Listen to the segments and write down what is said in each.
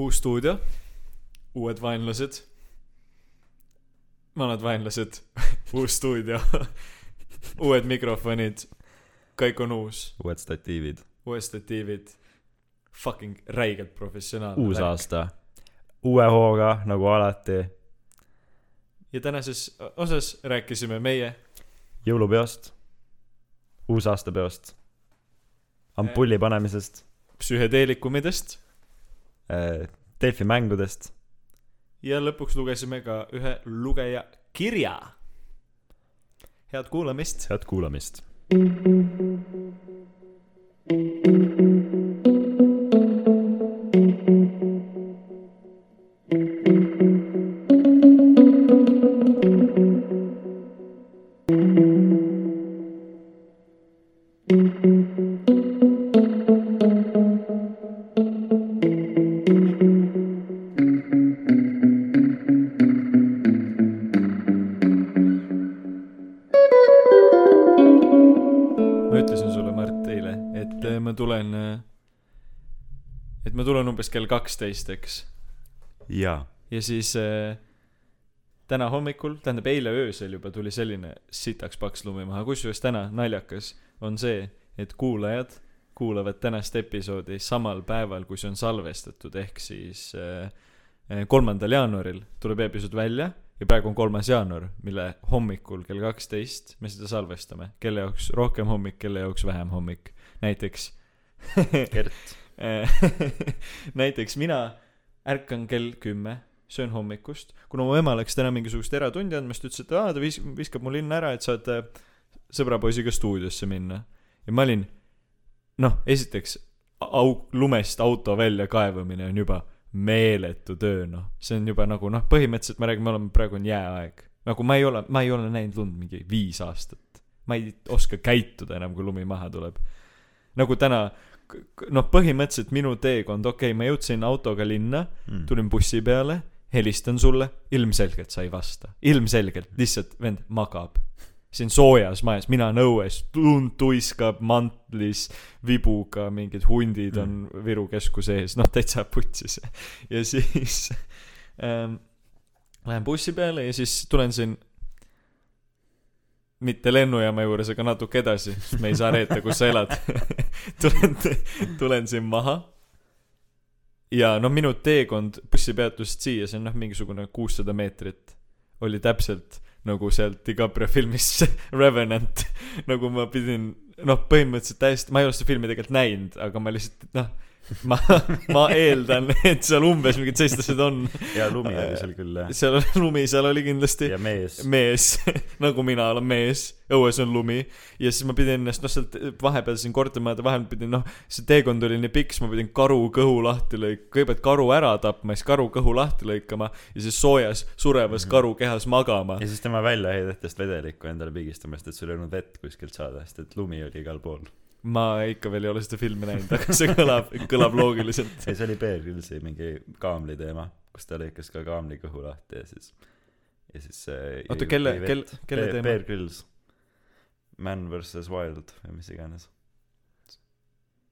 uus stuudio, uued vaenlased, vanad vaenlased, uus stuudio, uued mikrofonid, kõik on uus, uued statiivid. uued statiivid, fucking räigelt professionaalne. uus. aasta. uue hooga, nagu alati. ja tänases osas rääkisime meie jõulupeost, uusaastapeost, ampulli panemisest, psühhedeelikumidest Delfi mängudest. ja lõpuks lugesime ka ühe lugeja kirja. head kuulamist. head kuulamist. ma kaksteist, eks. jaa. ja siis äh, täna hommikul, tähendab eile öösel juba tuli selline sitaks paks lumi maha, kusjuures täna naljakas on see, et kuulajad kuulavad tänast episoodi samal päeval, kui see on salvestatud, ehk siis äh, äh, kolmandal jaanuaril tuleb episood välja ja praegu on kolmas jaanuar, mille hommikul kell kaksteist me seda salvestame, kelle jaoks rohkem hommik, kelle jaoks vähem hommik. näiteks Gert. näiteks mina ärkan kell kümme, söön hommikust, kuna mu ema läks täna mingisugust eratundi andma, siis ta ütles, et aa, ta vis-, viskab mul linna ära, et saad äh, sõbrapoisiga stuudiosse minna. ja ma olin, noh, esiteks au-, lumest auto väljakaevamine on juba meeletu töö, noh. see on juba nagu noh, põhimõtteliselt me oleme, praegu on jääaeg. nagu ma ei ole, ma ei ole näinud lund mingi viis aastat. ma ei oska käituda enam, kui lumi maha tuleb. nagu täna, noh, põhimõtteliselt minu teekond, okei okay,, ma jõudsin autoga linna, Mm. tulin bussi peale, helistan sulle, ilmselgelt sa ei vasta. ilmselgelt, lihtsalt vend magab. siin soojas majas, mina olen õues, lund tuiskab mantlis, vibuga, mingid hundid on Viru keskuse ees, noh täitsa putsis. ja siis ähm, lähen bussi peale ja siis tulen siin mitte lennujaama juures, aga natuke edasi, sest me ei saa reeta, kus sa elad. tulen, tulen siin maha. Ja no minu teekond bussipeatusest siia, see on noh, mingisugune kuussada meetrit, oli täpselt nagu sealt DiCaprio filmist Revenant, nagu ma pidin, noh, põhimõtteliselt täiesti, ma ei ole seda filmi tegelikult näinud, aga ma lihtsalt noh, ma, ma eeldan, et seal umbes mingid sellised asjad on. ja lumi oli seal küll jah. seal oli lumi, seal oli kindlasti ja mees. mees, nagu mina olen mees, õues on lumi ja siis ma pidin ennast noh, sealt vahepeal siin kortermajade vahel pidin noh, see teekond oli nii pikk, siis ma pidin karu kõhu lahti lõik-, kõigepealt karu ära tapma, siis karu kõhu lahti lõikama ja siis soojas surevas Mhm. karu kehas magama ja. siis tema väljaheidetest vedelikku endale pigistama, sest et sul ei olnud vett kuskilt saada, sest et lumi oli igal pool. Ma ikka veel ei ole seda filmi näinud, aga see kõlab, kõlab loogiliselt. ei, see oli Bear Grillsi mingi kaamli teema, kus ta lõikas ka kaamli kõhu lahti ja siis, ja siis äh, oota, kelle, kelle, kelle teema? Bear Grylls. Man versus Wild või mis iganes.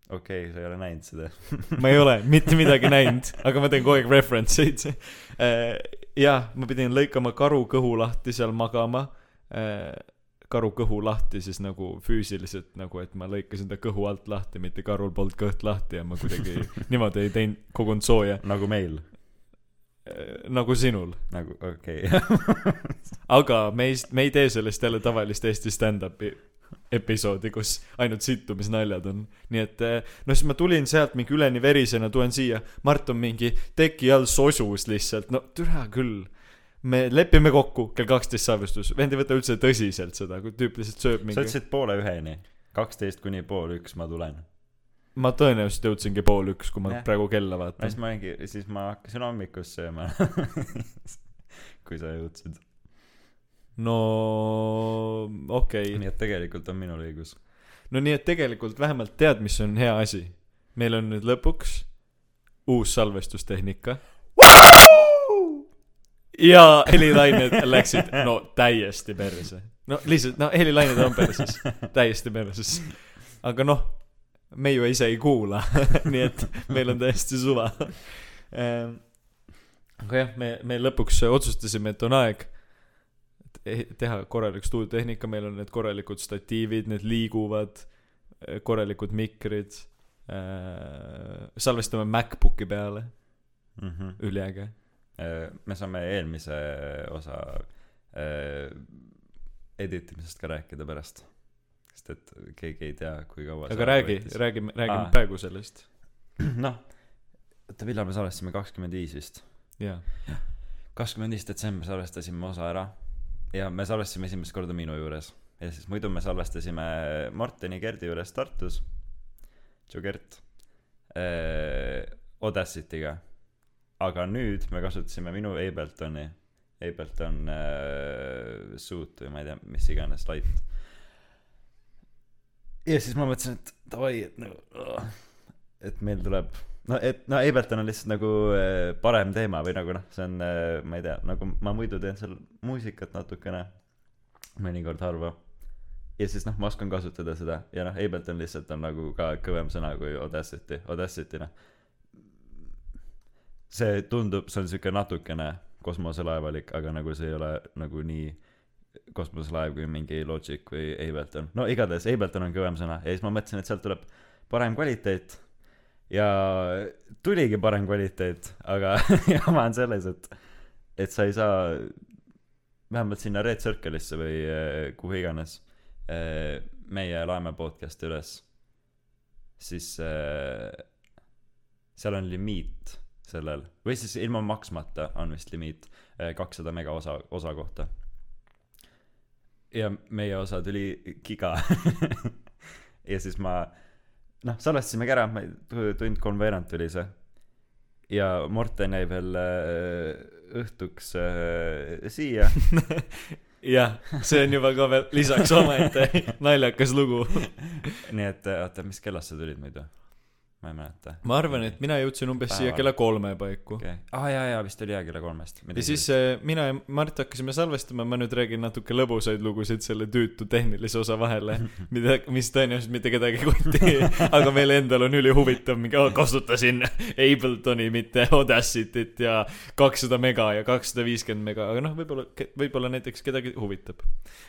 okei okay,, sa ei ole näinud seda. ma ei ole mitte midagi näinud, aga ma teen kogu aeg reference eid. jah, ma pidin lõikama karu kõhu lahti seal magama. Karu kõhu lahti siis nagu füüsiliselt nagu, et ma lõikasin ta kõhu alt lahti, mitte karul polnud kõht lahti ja ma kuidagi niimoodi ei teinud, kogunud sooja. nagu meil, nagu sinul. nagu okei okay. aga me ei, me ei tee sellest jälle tavalist Eesti stand-up'i episoodi, kus ainult sittumisnaljad on. nii et eh, no siis ma tulin sealt mingi üleni verisena, tulen siia, Mart on mingi teki all sosus lihtsalt, no türa küll. Me lepime kokku kell kaksteist salvestus, vend ei võta üldse tõsiselt seda, kui tüüp lihtsalt sööb sa mingi. ütlesid poole üheni, kaksteist kuni pool üks ma tulen. ma tõenäoliselt jõudsingi pool üks, kui ma Jah. praegu kella no siis vaatan. ma olingi, siis ma hakkasin hommikust sööma. kui sa jõudsid. no okei okay., nii et tegelikult on minul õigus. no nii et tegelikult vähemalt tead, mis on hea asi. meil on nüüd lõpuks uus salvestustehnika. Ja helilained läksid no täiesti perse. no lihtsalt, no helilained on perses, täiesti perses. aga noh, me ju ise ei kuula, nii et meil on täiesti suva. Ehm, aga jah, me, me lõpuks otsustasime, et on aeg te- teha korralik stuudiotehnika, meil on need korralikud statiivid, need liiguvad, korralikud mikrid, salvestame MacBooki peale, Mhm. üliäge. Äh, me saame eelmise osa äh, editimisest ka rääkida pärast. Sest et keegi ei tea kui kaua aga räägi, võttis. räägime, räägime Aa. praegu sellest. noh oota millal me salvestasime? kakskümmend viis vist. Jaa, kakskümmend viis detsember salvestasime osa ära. Ja me salvestasime esimest korda minu juures. Ja siis muidu me salvestasime Martini Gerdi juures Tartus. Tšau Gert. Äh, Audacity'ga aga nüüd me kasutasime minu Abletoni. Ableton äh, suit või ma ei tea mis iganes light ja siis ma mõtlesin et davai et nagu et meil tuleb no et no Ableton on lihtsalt nagu äh, parem teema või nagu noh see on äh, ma ei tea nagu ma muidu teen seal muusikat natukene mõnikord harva. Ja siis noh ma oskan kasutada seda. Ja noh Ableton lihtsalt on nagu ka kõvem sõna kui Audacity. Audacity noh see tundub see on siuke natukene kosmoselaevalik aga nagu see ei ole nagu nii kosmoselaev kui mingi Logic või Ableton. No igatahes Ableton on kõvem sõna. Ja siis ma mõtlesin et sealt tuleb parem kvaliteet. Ja tuligi parem kvaliteet aga jama on selles et et sa ei saa vähemalt sinna Red Circle'isse või eh, kuhu iganes eh, meie laeme podcast'i üles siis eh, seal on limiit sellel. Või siis ilma maksmata on vist limiit kakssada mega osa osa kohta. Ja meie osa tuli giga ja siis ma noh salvestasimegi ära ma ei tund kolmveerand tuli see. Ja Morten jäi veel äh, õhtuks äh, siia. Jah, see on juba ka veel lisaks omaette naljakas lugu. nii et oota mis kellast sa tulid muidu ma ei mäleta ma arvan, et mina jõudsin umbes siia Päeval. kella kolme paiku. okay. aa jaa jaa vist oli jaa kella kolmest ja siis äh, mina ja Mart hakkasime salvestama, ma nüüd räägin natuke lõbusaid lugusid selle tüütu tehnilise osa vahele, mida, mis tõenäoliselt mitte kedagi ei koti, aga meil endal on ülihuvitav, mingi oh, kasutasin Abletoni, mitte Audacity't ja kakssada mega ja kakssada viiskümmend mega, aga noh, võib-olla, võib-olla näiteks kedagi huvitab.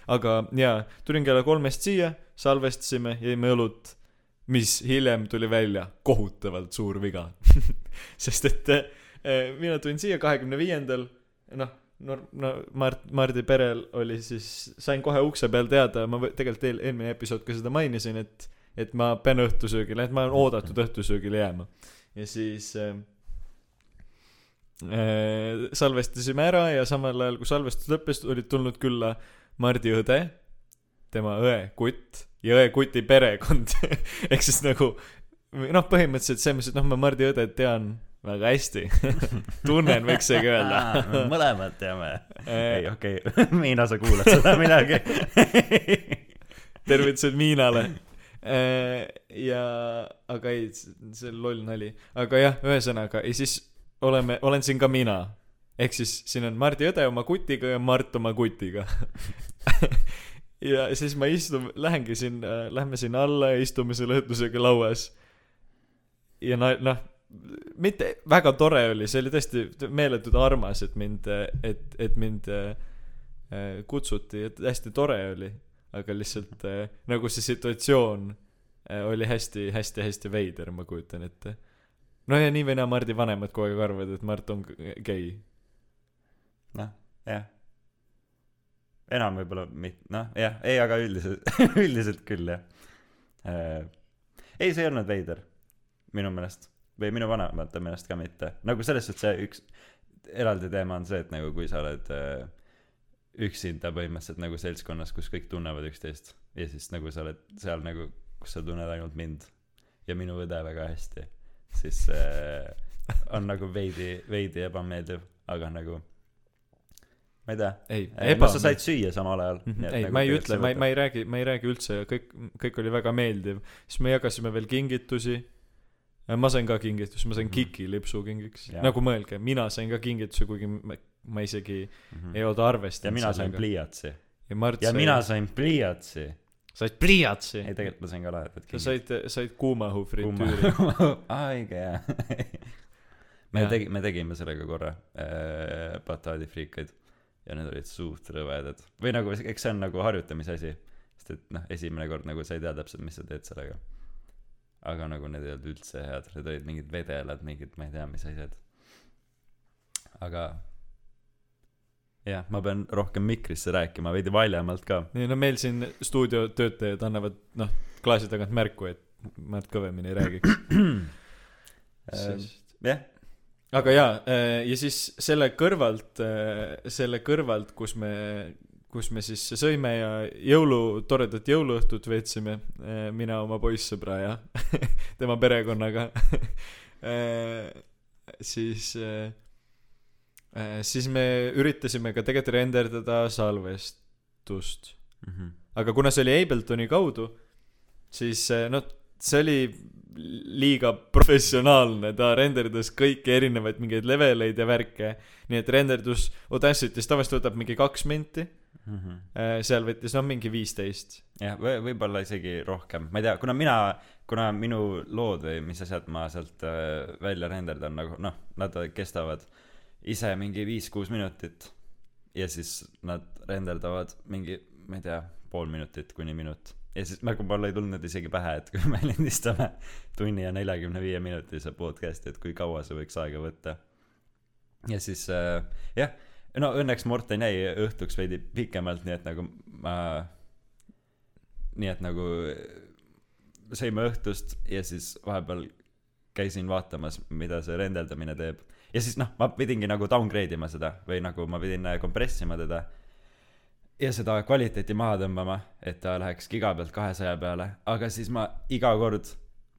aga jaa, tulin kella kolmest siia, salvestasime, jõime õlut, mis hiljem tuli välja kohutavalt suur viga. sest et eh, mina tulin siia kahekümne viiendal, noh, no, no Mart, Mardi perel oli siis, sain kohe ukse peal teada, ma tegelikult eel-, eelmine episood ka seda mainisin, et et ma pean õhtusöögile, et ma olen oodatud õhtusöögile jääma. ja siis äh, äh, salvestasime ära ja samal ajal, kui salvestus lõppes, olid tulnud külla Mardi õde, tema õe kutt ja õe kuti perekond. ehk siis nagu noh, põhimõtteliselt selles mõttes, et noh, ma Mardi õde tean väga hästi. tunnen, võiks isegi öelda. mõlemad teame ei Eh, okei okay. Miina sa kuulad seda midagi tervitused Miinale. ja, aga ei, see on loll nali. aga jah, ühesõnaga ja siis oleme, olen siin ka mina. ehk siis siin on Mardi õde oma kutiga ja Mart oma kutiga. Ja siis ma istun, lähengi sinna, lähme sinna alla ja istume seal õhtusöögi lauas. ja noh, mitte väga tore oli, see oli tõesti meeletult armas, et mind, et, et mind äh, kutsuti, et hästi tore oli aga lihtsalt äh, nagu see situatsioon äh, oli hästi, hästi, hästi veider, ma kujutan ette. no ja nii või naa Mardi vanemad kogu aeg arvavad, et Mart on gei. noh jah enam võib-olla mit- noh jah ei aga üldiselt üldiselt küll jah. Äh, ei see ei olnud veider minu meelest. Või minu vanemate meelest ka mitte. Nagu selles suhtes see üks eraldi teema on see et nagu kui sa oled äh, üksinda põhimõtteliselt nagu seltskonnas kus kõik tunnevad üksteist ja siis nagu sa oled seal nagu kus sa tunned ainult mind ja minu õde väga hästi siis äh, on nagu veidi veidi ebameeldiv aga nagu ma ei tea. Ei, no sa said süüa samal ajal nii et ei nagu ma ei ütle ma ei ma ei räägi ma ei räägi üldse kõik kõik oli väga meeldiv. Siis me jagasime veel kingitusi. Ma sain ka kingitusi ma sain Mhm. Kiki lipsukingiks. Jaa. nagu mõelge mina sain ka kingituse kuigi ma, ma isegi Mhm. ei olnud arvestanud ja mina sain pliiatsi. Ja Mart ja sai mina sain pliiatsi. Said pliiatsi? Ei tegelikult ma sain ka lahedat sa said said kuumaõhu fritüüri. Aa õige jah me Jaa. tegi- me tegime sellega korra äh, bataadifriikaid ja need olid suht rõvedad. Või nagu eks see on nagu harjutamise asi sest et noh esimene kord nagu sa ei tea täpselt mis sa teed sellega. Aga nagu need ei olnud üldse head. Need olid mingid vedelad mingid ma ei tea mis asjad. Aga jah ma pean rohkem mikrisse rääkima veidi valjemalt ka. Nii no meil siin stuudiotöötajad annavad noh klaasi tagant märku et Märt kõvemini räägiks. Jah aga jaa ja siis selle kõrvalt selle kõrvalt kus me kus me siis sõime ja jõulu toredat jõuluõhtut veetsime mina oma poissõbra ja tema perekonnaga siis siis me üritasime ka tegelikult renderdada salvestust mhm. aga kuna see oli Abletoni kaudu siis noh see oli liiga professionaalne ta renderdas kõiki erinevaid mingeid leveleid ja värke. nii et renderdus Audacity's tavaliselt võtab mingi kaks minti. Mhm. eh, seal võttis noh mingi viisteist. Jah või võib-olla isegi rohkem. Ma ei tea kuna mina kuna minu lood või mis asjad ma sealt äh, välja renderdan nagu noh nad kestavad ise mingi viis-kuus minutit ja siis nad renderdavad mingi ma ei tea pool minutit kuni minut ja siis nagu mul ei tulnud isegi pähe et kui me lindistame tunni ja neljakümne viie minutise podcast'i et kui kaua see võiks aega võtta. Ja siis äh, jah no õnneks Morten jäi õhtuks veidi pikemalt nii et nagu ma nii et nagu sõime õhtust ja siis vahepeal käisin vaatamas mida see rendeldamine teeb. Ja siis noh ma pidingi nagu downgrade ima seda või nagu ma pidin äh, kompressima teda ja seda kvaliteeti maha tõmbama et ta läheks giga pealt kahesaja peale. Aga siis ma iga kord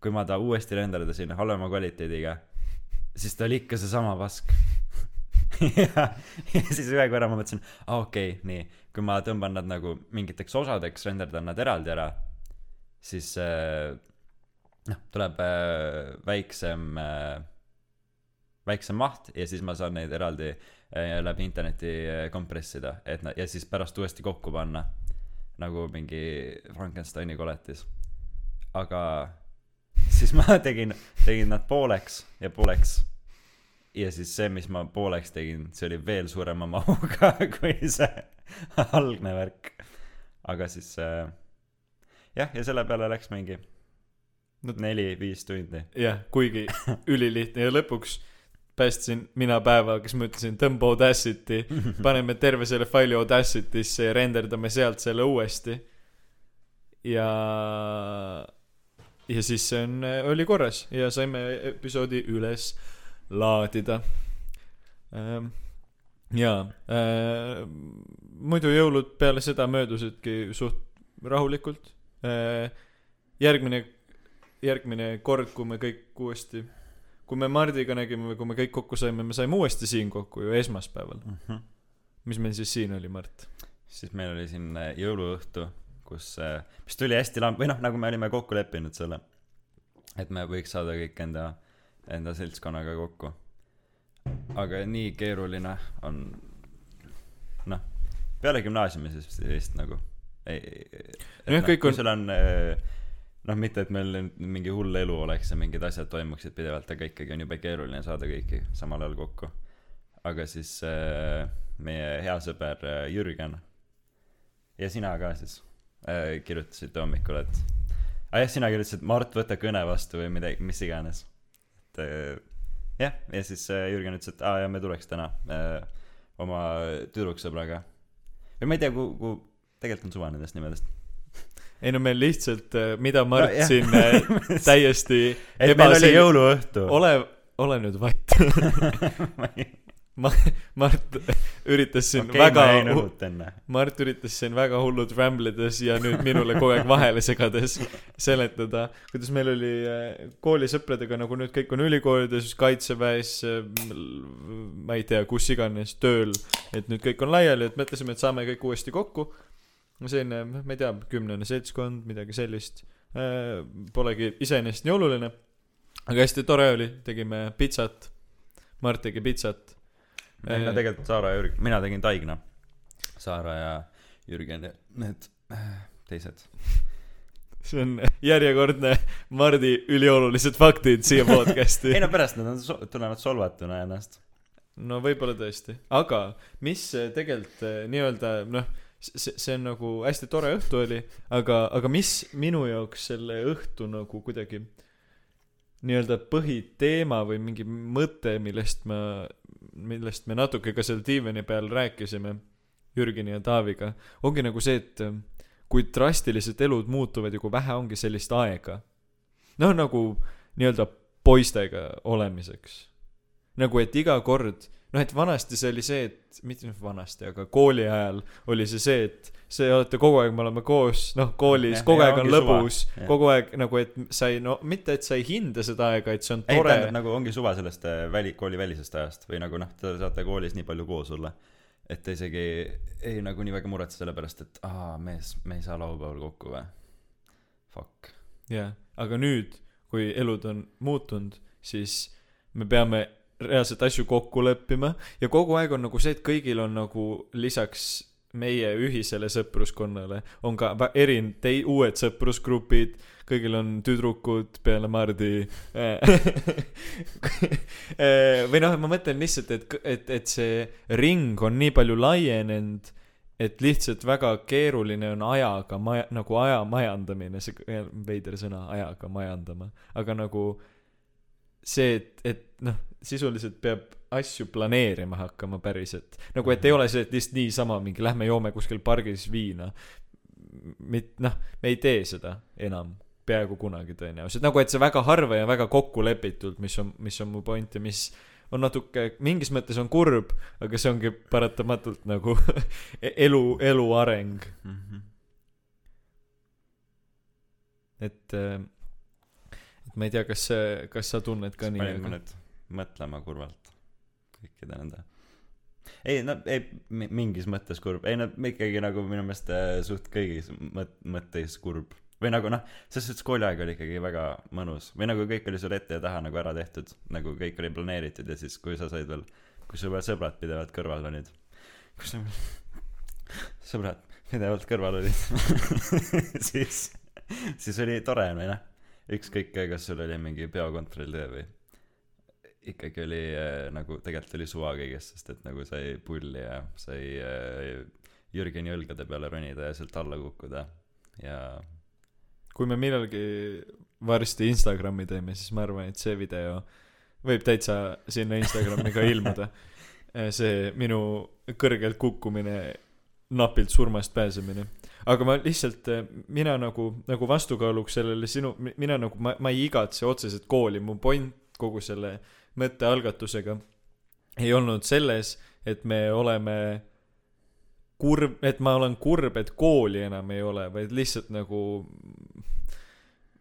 kui ma ta uuesti renderdasin halvema kvaliteediga siis ta oli ikka seesama pask. Ja, ja siis ühe korra ma mõtlesin aa okei okay, nii. Kui ma tõmban nad nagu mingiteks osadeks renderdan nad eraldi ära siis äh, noh tuleb äh, väiksem äh, väiksem maht ja siis ma saan neid eraldi äh, läbi interneti äh, kompressida et na- ja siis pärast uuesti kokku panna nagu mingi Frankensteini koletis. Aga siis ma tegin tegin nad pooleks ja pooleks. Ja siis see mis ma pooleks tegin see oli veel suurema mahuga kui see algne värk. Aga siis äh, jah ja selle peale läks mingi No- neli-viis tundi. Jah kuigi ülilihtne. Ja lõpuks päästsin mina päeva kes ma ütlesin tõmba Audacity. Paneme terve selle faili Audacity'sse ja renderdame sealt selle uuesti. Ja ja siis see on oli korras ja saime episoodi üles laadida. Ähm, jaa äh, muidu jõulud peale seda möödusidki suht rahulikult. Äh, järgmine järgmine kord kui me kõik uuesti kui me Mardiga nägime kui me kõik kokku saime me saime uuesti siin kokku ju esmaspäeval. Mhm. mis meil siis siin oli Mart? Siis meil oli siin äh, jõuluõhtu kus äh, mis tuli hästi lamp- või noh nagu me olime kokku leppinud selle et me võiks saada kõik enda enda seltskonnaga kokku. Aga nii keeruline on noh peale gümnaasiumi siis vist nagu ei Nojah, kõik kui on- sul on äh, noh mitte et meil mingi hull elu oleks ja mingid asjad toimuksid pidevalt aga ikkagi on jube keeruline saada kõiki samal ajal kokku. Aga siis äh, meie hea sõber äh, Jürgen ja sina ka siis äh, kirjutasite hommikul et aa jah sina kirjutasid Mart võta kõne vastu või midagi mis iganes. Et äh, jah ja siis äh, Jürgen ütles et aa jah me tuleks täna äh, oma tüdruksõbraga. Või ma ei tea kuhu kuhu tegelikult on suva nendest nimedest ei no meil lihtsalt äh, mida Mart No, jah. äh, täiesti et meil oli jõuluõhtu. Ole ole nüüd vait. Ma Mart üritas siin okei väga Mart üritas siin väga hullult rämblides ja nüüd minule kogu aeg vahele segades seletada kuidas meil oli äh, koolisõpradega nagu nüüd kõik on ülikoolides kaitseväes ma ei tea kus iganes tööl et nüüd kõik on laiali et mõtlesime et saame kõik uuesti kokku selline ma ei tea kümnene seltskond midagi sellist. Äh, polegi iseenesest nii oluline. Aga hästi tore oli tegime pitsat. Mart tegi pitsat. Ei no tegelikult Saara ja Jürgen mina tegin Taigna. Saara ja Jürgen ja need äh, teised. See on järjekordne Mardi üliolulised faktid siia podcast'i. Ei no pärast nad on tunnevad solvatuna ennast. No võib-olla tõesti. Aga mis tegelikult nii-öelda noh see see on nagu hästi tore õhtu oli aga aga mis minu jaoks selle õhtu nagu kuidagi nii-öelda põhiteema või mingi mõte millest ma millest me natuke ka seal diivani peal rääkisime Jürgeni ja Taaviga ongi nagu see et kui drastiliselt elud muutuvad ja kui vähe ongi sellist aega. noh nagu nii-öelda poistega olemiseks nagu et iga kord noh et vanasti see oli see et mitte vanasti aga kooli ajal oli see see et see olete kogu aeg me oleme koos noh koolis kogu aeg on lõbus kogu aeg nagu et sa ei no mitte et sa ei hinda seda aega et see on tore. nagu ongi suva sellest äh, väli kooli välisest ajast või nagu noh te saate koolis nii palju koos olla et te isegi ei nagu nii väga muretse selle pärast et aa mees me ei saa laupäeval kokku või? Fuck. Jah aga nüüd kui elud on muutunud siis me peame reaalselt asju kokku leppima. Ja kogu aeg on nagu see et kõigil on nagu lisaks meie ühisele sõpruskonnale on ka erin- tei- uued sõprusgrupid kõigil on tüdrukud peale Mardi Eh, või noh ma mõtlen lihtsalt et et et see ring on nii palju laienenud et lihtsalt väga keeruline on ajaga maja- nagu aja majandamine see veider sõna ajaga majandama. Aga nagu see et et noh sisuliselt peab asju planeerima hakkama päriselt. Nagu et ei ole see et lihtsalt niisama mingi lähme joome kuskil pargis viina. Mit- noh me ei tee seda enam peaaegu kunagi tõenäoliselt. Nagu et see väga harva ja väga kokkulepitult mis on mis on mu point ja mis on natuke mingis mõttes on kurb aga see ongi paratamatult nagu elu elu areng. Mm -hmm. et äh, et ma ei tea kas kas sa tunned ka nii aga nüüd mõtlema kurvalt kõikide nende. Ei no ei mi- mingis mõttes kurb. Ei no ikkagi nagu minu meelest äh, suht kõigis mõt- mõttes kurb. Või nagu noh selles suhtes kooliaeg oli ikkagi väga mõnus. Või nagu kõik oli sul ette ja taha nagu ära tehtud nagu kõik oli planeeritud ja siis kui sa said veel kui sul veel sõbrad pidevalt kõrval olid. Kui sul sõbrad pidevalt kõrval olid siis siis oli tore või noh ükskõik kas sul oli mingi peokontroll või ikkagi oli äh, nagu tegelikult oli suva kõigest sest et nagu sai pulli ja sai äh, Jürgeni õlgade peale ronida ja sealt alla kukkuda. Ja kui me millalgi varsti Instagrami teeme siis ma arvan et see video võib täitsa sinna Instagrami ka ilmuda. See minu kõrgelt kukkumine napilt surmast pääsemine. Aga ma lihtsalt mina nagu nagu vastukaaluks sellele sinu mina nagu ma ma ei igatse otseselt kooli. Mu point kogu selle mõttealgatusega ei olnud selles et me oleme kurb et ma olen kurb et kooli enam ei ole vaid lihtsalt nagu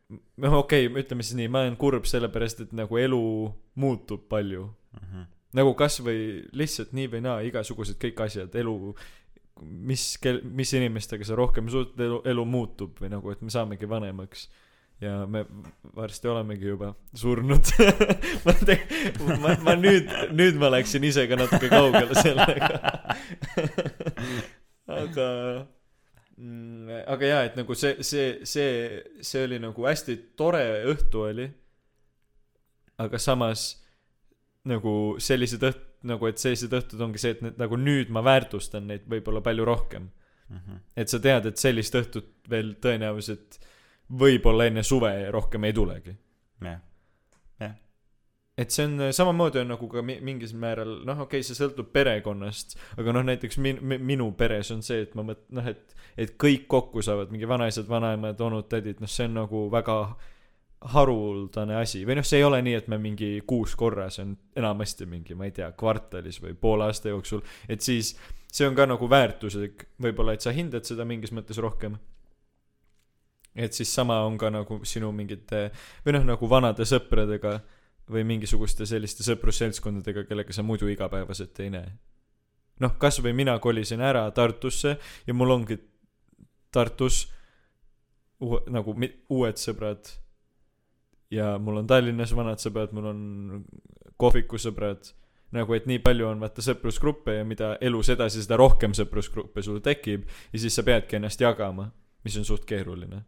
noh okei okay, ütleme siis nii ma olen kurb sellepärast et nagu elu muutub palju mm -hmm. nagu kasvõi lihtsalt nii või naa igasugused kõik asjad elu mis mis inimestega sa rohkem suhtled elu elu muutub või nagu et me saamegi vanemaks ja me varsti olemegi juba surnud. Ma te- ma ma nüüd nüüd ma läksin ise ka natuke kaugele sellega. Aga mm, aga jaa et nagu see see see see oli nagu hästi tore õhtu oli. Aga samas nagu sellised õht- nagu et sellised õhtud ongi see et need nagu nüüd ma väärtustan neid võib-olla palju rohkem. Mm -hmm. et sa tead et sellist õhtut veel tõenäoliselt võib-olla enne suve rohkem ei tulegi. Jah. Et see on samamoodi on nagu ka mi- mingis määral noh okei okay, see sõltub perekonnast aga noh näiteks min- mi- minu peres on see et ma mõt- noh et et kõik kokku saavad mingi vanaisad vanaemad onud tädid noh see on nagu väga haruldane asi. Või noh see ei ole nii et me mingi kuus korra see on enamasti mingi ma ei tea kvartalis või poole aasta jooksul. Et siis see on ka nagu väärtuslik võib-olla et sa hindad seda mingis mõttes rohkem et siis sama on ka nagu sinu mingite või noh nagu vanade sõpradega või mingisuguste selliste sõprusseltskondadega kellega sa muidu igapäevaselt ei näe. Noh kasvõi mina kolisin ära Tartusse ja mul ongi Tartus uue, nagu uued sõbrad. Ja mul on Tallinnas vanad sõbrad mul on kohvikusõbrad nagu et nii palju on vaata sõprusgruppe ja mida elus edasi seda rohkem sõprusgruppe sul tekib ja siis sa peadki ennast jagama mis on suht keeruline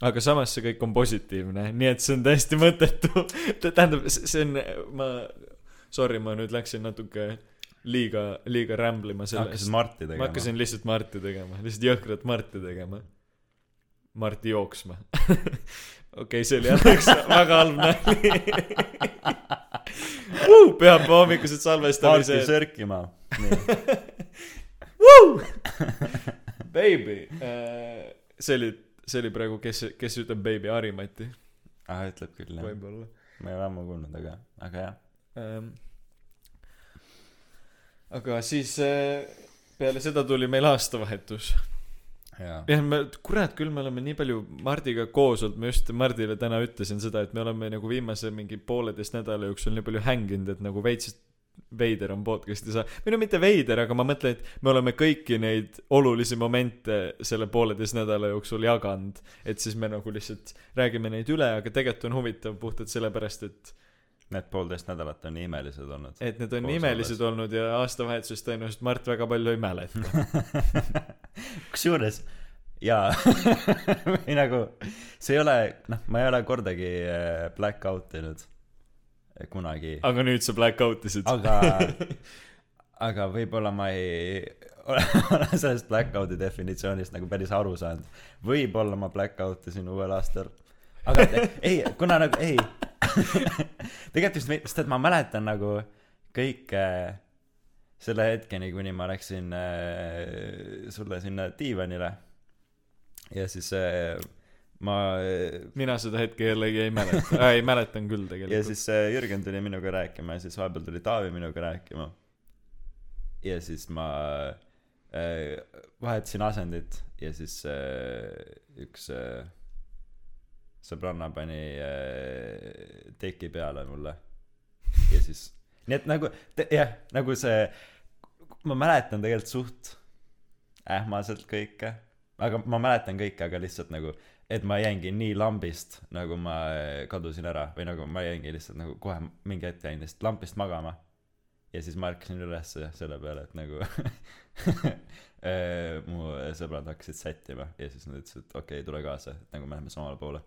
aga samas see kõik on positiivne nii et see on täiesti mõttetu. Tähendab see on ma sorry ma nüüd läksin natuke liiga liiga rämblima hakkasid sellest Marti ma tegema hakkasin lihtsalt Marti tegema lihtsalt jõhkrat Marti tegema. Marti jooksma. Okei see oli jälle üks väga halb nali. Uh, pühapäeva hommikused Marti salvestamised sörkima baby uh, see oli see oli praegu kes kes ütleb baby Harimati. Ah ütleb küll jah. Võib-olla. Ma ei ole ammu kuulnud aga aga jah. Ähm, aga siis äh, peale seda tuli meil aastavahetus. Jah me kurat küll me oleme nii palju Mardiga koos olnud. Ma just Mardile täna ütlesin seda et me oleme nagu viimase mingi pooleteist nädala jooksul nii palju hänginud et nagu veits veider on podcast'i saa- või no mitte veider aga ma mõtlen et me oleme kõiki neid olulisi momente selle pooleteist nädala jooksul jaganud. Et siis me nagu lihtsalt räägime neid üle aga tegelikult on huvitav puhtalt sellepärast et need poolteist nädalat on nii imelised olnud. Et need on nii imelised olnud ja aastavahetusest tõenäoliselt Mart väga palju ei mäleta. Kusjuures jaa või nagu see ei ole noh ma ei ole kordagi äh, black out inud kunagi. Aga nüüd sa black out isid aga aga võib-olla ma ei ole sellest black out'i definitsioonist nagu päris aru saanud. Võib-olla ma black out isin uuel aastal. Aga ei kuna nagu ei. Tegelikult just sest et ma mäletan nagu kõike selle hetkeni kuni ma läksin äh, sulle sinna diivanile. Ja siis äh, ma mina seda hetke jällegi ei mäleta. Äh, ei mäletan küll ja tegelikult siis äh, Jürgen tuli minuga rääkima ja siis vahepeal tuli Taavi minuga rääkima. Ja siis ma äh, vahetasin asendit ja siis äh, üks äh, sõbranna pani äh, teki peale mulle. Ja siis nii et nagu te- jah nagu see ma mäletan tegelikult suht ähmaselt kõike aga ma mäletan kõike aga lihtsalt nagu et ma jäingi nii lambist nagu ma äh, kadusin ära või nagu ma jäingi lihtsalt nagu kohe mingi hetk jäin lihtsalt lambist magama. Ja siis ma ärkasin üles selle peale et nagu äh, mu sõbrad hakkasid sättima ja siis nad ütlesid et okei okay, tule kaasa et nagu me läheme samale poole.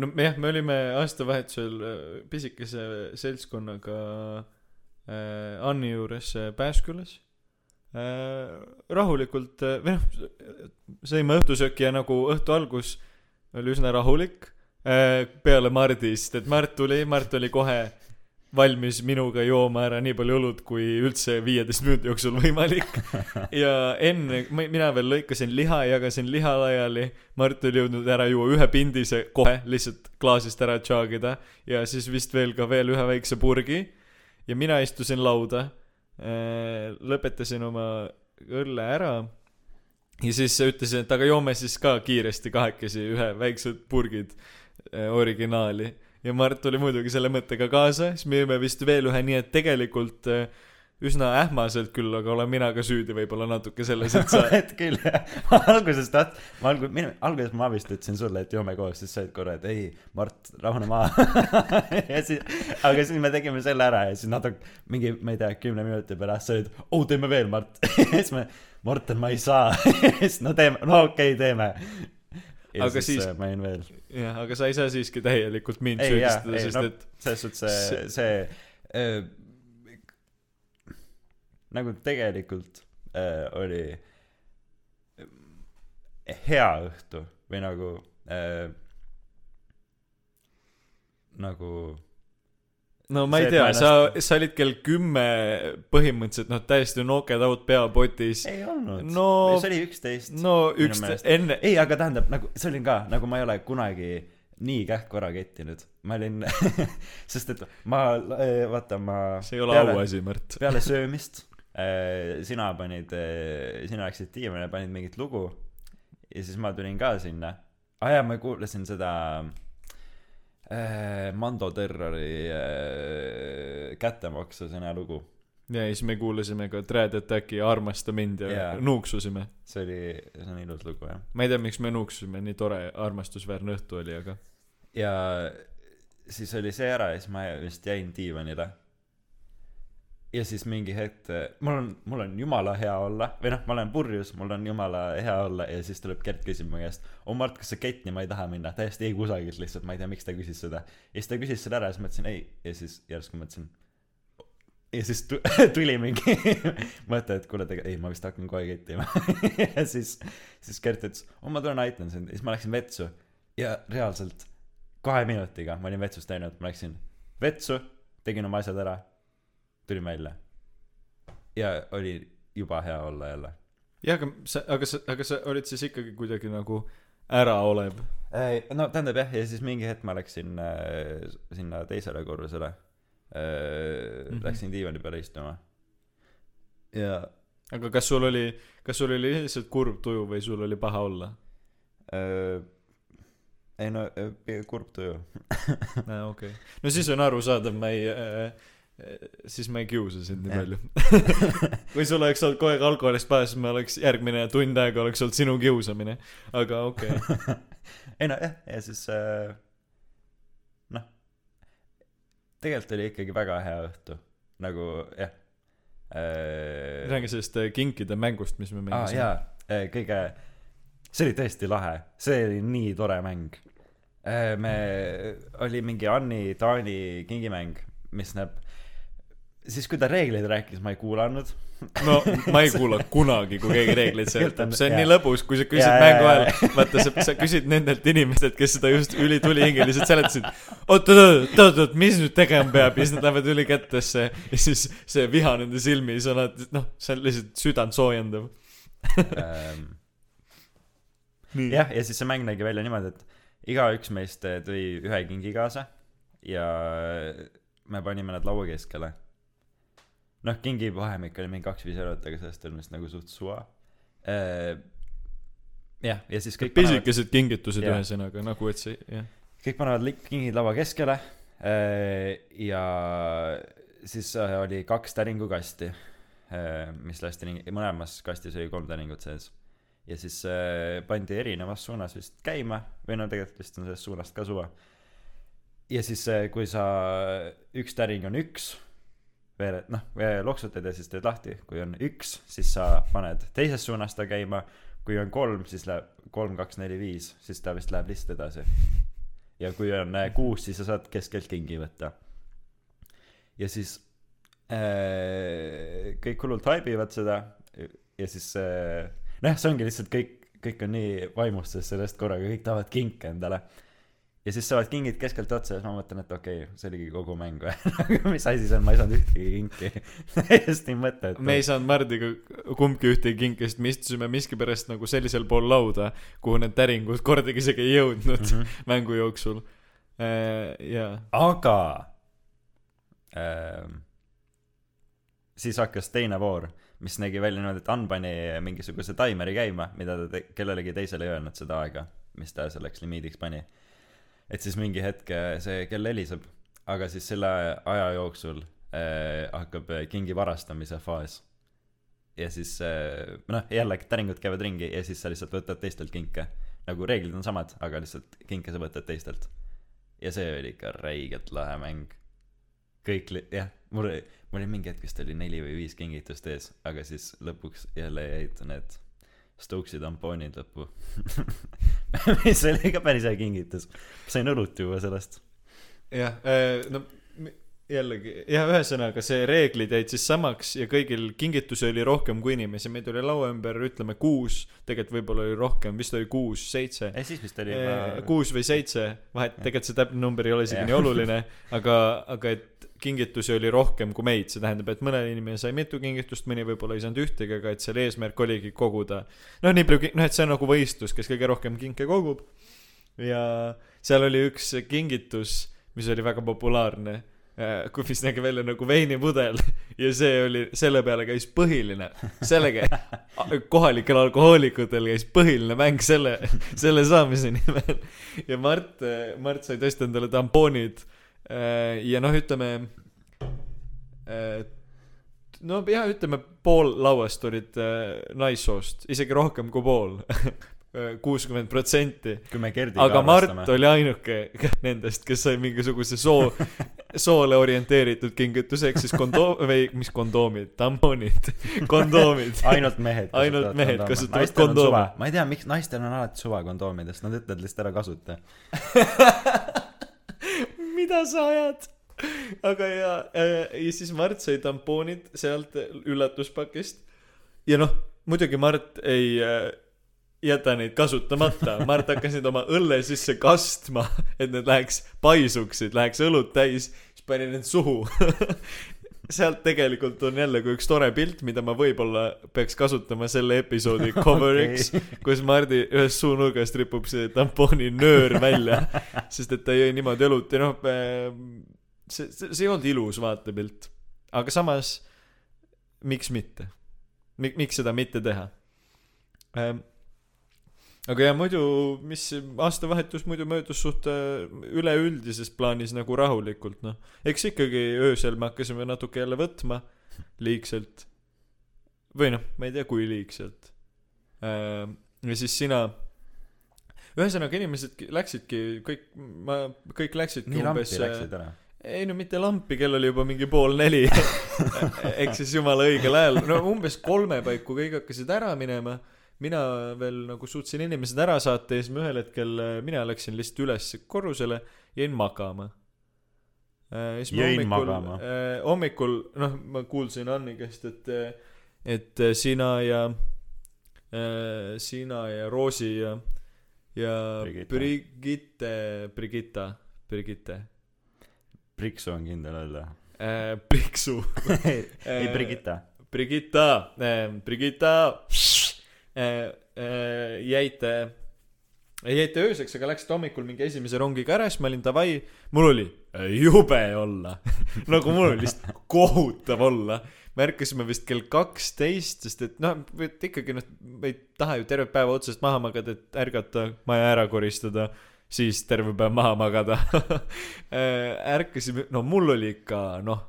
No jah me olime aastavahetusel äh, pisikese seltskonnaga äh, Anni juures Pääskülas rahulikult äh, või noh sõime õhtusööki ja nagu õhtu algus oli üsna rahulik. Äh, peale Mardist et Mart tuli Mart oli kohe valmis minuga jooma ära nii palju õlut kui üldse viieteist minuti jooksul võimalik. Ja enne mina veel lõikasin liha jagasin liha laiali. Mart oli jõudnud ära juua ühe pindise kohe lihtsalt klaasist ära tšaagida. Ja siis vist veel ka veel ühe väikse purgi. Ja mina istusin lauda. äh, lõpetasin oma õlle ära ja siis ütlesin et aga joome siis ka kiiresti kahekesi ühe väiksed purgid äh, originaali. Ja Mart tuli muidugi selle mõttega kaasa siis me jõime vist veel ühe nii et tegelikult äh, üsna ähmaselt küll aga olen mina ka süüdi võib-olla natuke selles et sa et küll jah. Ma alguses taht- ma algu- minu alguses ma vist ütlesin sulle et joome koos siis sa olid korra et ei Mart rahune maha ja siis aga siis me tegime selle ära ja siis natuke mingi ma ei tea kümne minuti pärast sa olid oh teeme veel Mart. Siis me Morten ma ei saa. Siis no teeme no okei okay, teeme. Ja Aga siis, siis- siis... ma jäin veel. jah aga sa ei saa siiski täielikult mind süüdistada sest no et selles suhtes see see- see äh, nagu tegelikult äh, oli äh, hea õhtu või nagu äh, nagu no ma ei tea sa sa olid kell kümme põhimõtteliselt noh täiesti knocked out peapotis. Ei olnud. No- see oli üksteist no minu üks meelest. enne ei aga tähendab nagu see oli ka nagu ma ei ole kunagi nii kähku ära kettinud. Ma olin sest et ma äh, vaata ma see ei ole auasi Mart peale söömist sina panid äh, sina läksid diivanile panid mingit lugu ja siis ma tulin ka sinna. Aa jaa ma kuulasin seda äh, Mando Terrori äh, kättemaksu sõna lugu. Ja siis me kuulasime ka Dread Attacki Armasta mind ja Jaa. nuuksusime. See oli see on ilus lugu jah. Ma ei tea miks me nuuksusime nii tore armastusväärne õhtu oli aga ja siis oli see ära ja siis ma vist jäin diivanile ja siis mingi hetk mul on mul on jumala hea olla. Või noh ma olen purjus mul on jumala hea olla ja siis tuleb Gert küsib mu käest oh Mart kas sa kettima ei taha minna. Täiesti ei kusagilt lihtsalt ma ei tea miks ta küsis seda. Ja siis ta küsis selle ära ja siis ma ütlesin ei. Ja siis järsku mõtlesin ja siis tu- tuli mingi mõte et kuule ei ma vist hakkan kohe kettima. Ja siis siis Gert ütles oh ma tulen aitan sind. Ja siis ma läksin vetsu. Ja reaalselt kahe minutiga ma olin vetsus käinud ma läksin vetsu tegin oma asjad ära tulin välja ja oli juba hea olla jälle jah, aga sa, aga sa, aga sa olid siis ikkagi kuidagi nagu äraolev. no tähendab jah ja siis mingi hetk ma läksin äh, sinna teisele korrusele äh, Mhm. -hmm. läksin diivani peale istuma ja aga kas sul oli, kas sul oli lihtsalt kurb tuju või sul oli paha olla? äh, ei no äh, kurb tuju okei. no siis on arusaadav, ma ei äh,, siis ma ei kiusa sind nii palju. kui sul oleks olnud kogu aeg alkoholist pahas, siis ma oleks järgmine tund aega oleks olnud sinu kiusamine. aga okei okay. ei no jah ja siis äh, noh tegelikult oli ikkagi väga hea õhtu nagu jah äh, räägi sellest äh, kinkide mängust, mis me mängisime jaa, kõige, see oli tõesti lahe, see oli nii tore mäng. me, oli mingi Anni Taani kingimäng, mis näeb, siis kui ta reegleid rääkis, ma ei kuulanud. no ma ei kuula kunagi, kui keegi reegleid seletab, see on nii Jaa. lõbus, kui sa küsid jaa, mängu ajal, vaata sa, sa küsid nendelt inimestelt, kes seda just ülitulihingeliselt seletasid. oot, oot, oot, oot, oot, mis nüüd tegema peab ja siis nad lähevad ülikättesse ja siis see viha nende silmis on noh, see on lihtsalt südant soojendav. nii. jah, ja siis see mäng nägi välja niimoodi, et igaüks meist tõi ühe kingi kaasa ja me panime nad laua keskele. noh, kingi vahemik oli mingi kaks-viis eurot, aga sellest oli vist nagu suht suva. jah, ja siis kõik panevad, pisikesed kingitused Jaa. ühesõnaga nagu, et see, jah. kõik panevad kingid laua keskele äh, ja siis äh, oli kaks täringukasti, mis lasti mõlemas kastis oli kolm täringut sees. ja siis äh, pandi erinevas suunas vist käima või no tegelikult vist on sellest suunast ka suva. ja siis, kui sa, üks täring on üks, veered, noh, loksutad ja siis teed lahti, kui on üks, siis sa paned teisest suunast ta käima, kui on kolm, siis läheb kolm, kaks, neli, viis, siis ta vist läheb lihtsalt edasi ja kui on äh, kuus, siis sa saad keskelt kingi võtta. ja siis äh, kõik hullult haibivad seda ja siis äh, noh, see ongi lihtsalt kõik, kõik on nii vaimustuses sellest korraga, kõik tahavad kinke endale. Ja siis saavad kingid keskelt otsa ja siis ma mõtlen, et okei okay,, see oligi kogu mäng või aga mis asi see on, ma ei saanud ühtegi kinki. täiesti mõttetu. me ei saanud Mardiga kumbki ühtegi kinki, sest me istusime miskipärast nagu sellisel pool lauda, kuhu need täringud kordagi isegi ei jõudnud mm. -hmm. mängu jooksul. jaa, aga ähm, siis hakkas teine voor, mis nägi välja niimoodi, et Ann pani mingisuguse taimeri käima, mida ta te- kellelegi teisele ei öelnud seda aega, mis ta selleks limiidiks pani. Et siis mingi hetk äh, see kell heliseb, aga siis selle aja jooksul äh, hakkab äh, kingi varastamise faas. ja siis äh, noh, jälle täringud käivad ringi ja siis sa lihtsalt võtad teistelt kinke. nagu reeglid on samad, aga lihtsalt kinke sa võtad teistelt ja see oli ikka räigelt lahe mäng. kõik li-, jah, mul mul oli mingi hetk vist oli neli või viis kingitust ees, aga siis lõpuks jälle jäid need Stokesi tampoonid lõppu. mis oli ka päris hea kingitus. sain õlut juua sellest. jah, no m- jällegi, jah, ühesõnaga see reeglid jäid siis samaks ja kõigil kingitusi oli rohkem kui inimesi, meid oli laua ümber, ütleme kuus, tegelikult võib-olla oli rohkem, vist oli kuus, seitse. ei, siis vist oli Eh, juba kuus või seitse, vahet, tegelikult see täpne number ei ole isegi Jah. nii oluline, aga, aga et kingitusi oli rohkem kui meid, see tähendab, et mõne inimene sai mitu kingitust, mõni võib-olla ei saanud ühtegi, aga et selle eesmärk oligi koguda. noh, nii palju, noh, et see on nagu võistlus, kes kõige rohkem kinke kogub. ja seal oli üks kingitus, mis oli väga populaarne, mis nägi välja nagu veinipudel ja see oli, selle peale käis põhiline, sellega, kohalikel alkohoolikutel käis põhiline mäng selle, selle saamise nimel. ja Mart, Mart sai tõesti endale tampoonid ja noh, ütleme, no jah, ütleme pool lauast olid äh, naissoost, isegi rohkem kui pool, kuuskümmend protsenti. kui me Gerdiga aga Mart oli ainuke nendest, kes sai mingisuguse soo soole orienteeritud kingitus ehk siis kondoom või mis kondoomid? Tamponid. Kondoomid. Ainult mehed Ainult mehed kasutavad kondoome. ma ei tea miks naistel on alati suva kondoomidest. Nad ütlevad lihtsalt ära kasuta mida sa ajad? Aga ja ja siis Mart sai tampoonid sealt üllatuspakist ja noh muidugi Mart ei äh, jäta neid kasutamata. Mart hakkas neid oma õlle sisse kastma et need läheks paisuksid läheks õlut täis. Siis pani need suhu sealt tegelikult on jälle kui üks tore pilt mida ma võib-olla peaks kasutama selle episoodi cover'iks okay. kus Mardi ühest suunurgast ripub see tampooni nöör välja sest et ta jõi niimoodi õlut ja noh see see see ei olnud ilus vaatepilt aga samas miks mitte Mik- miks seda mitte teha ähm, aga ja muidu mis aastavahetus muidu möödus suht äh, üleüldises plaanis nagu rahulikult noh. Eks ikkagi öösel me hakkasime natuke jälle võtma liigselt. Või noh ma ei tea kui liigselt. Ähm, ja siis sina ühesõnaga inimesed ki- läksidki kõik ma kõik läksidki nii lampi umbes äh, läksid ära? ei no mitte lampi kell oli juba mingi pool neli. Ehk siis jumala õigel ajal. No umbes kolme paiku kõik hakkasid ära minema mina veel nagu suutsin inimesed ära saata ja siis ma ühel hetkel äh, mina läksin lihtsalt üles korrusele jäin magama. Äh, siis ma Jäin hommikul magama. äh, hommikul noh ma kuulsin Anni käest et et sina ja sina ja Roosi ja ja Brigitte. Brigitta Brigitte. Priksu on kindel öelda. Priksu. Ei Brigitta. Brigitta Brigitta jäite jäite ööseks aga läksite hommikul mingi esimese rongiga ära siis ma olin davai mul oli äh, jube olla. Nagu mul oli lihtsalt kohutav olla. Me ärkasime vist kell kaksteist sest et noh ikkagi noh me ei taha ju terve päeva otsast maha magada et ärgata maja ära koristada siis terve päev maha magada. Äh, ärkasime no mul oli ikka noh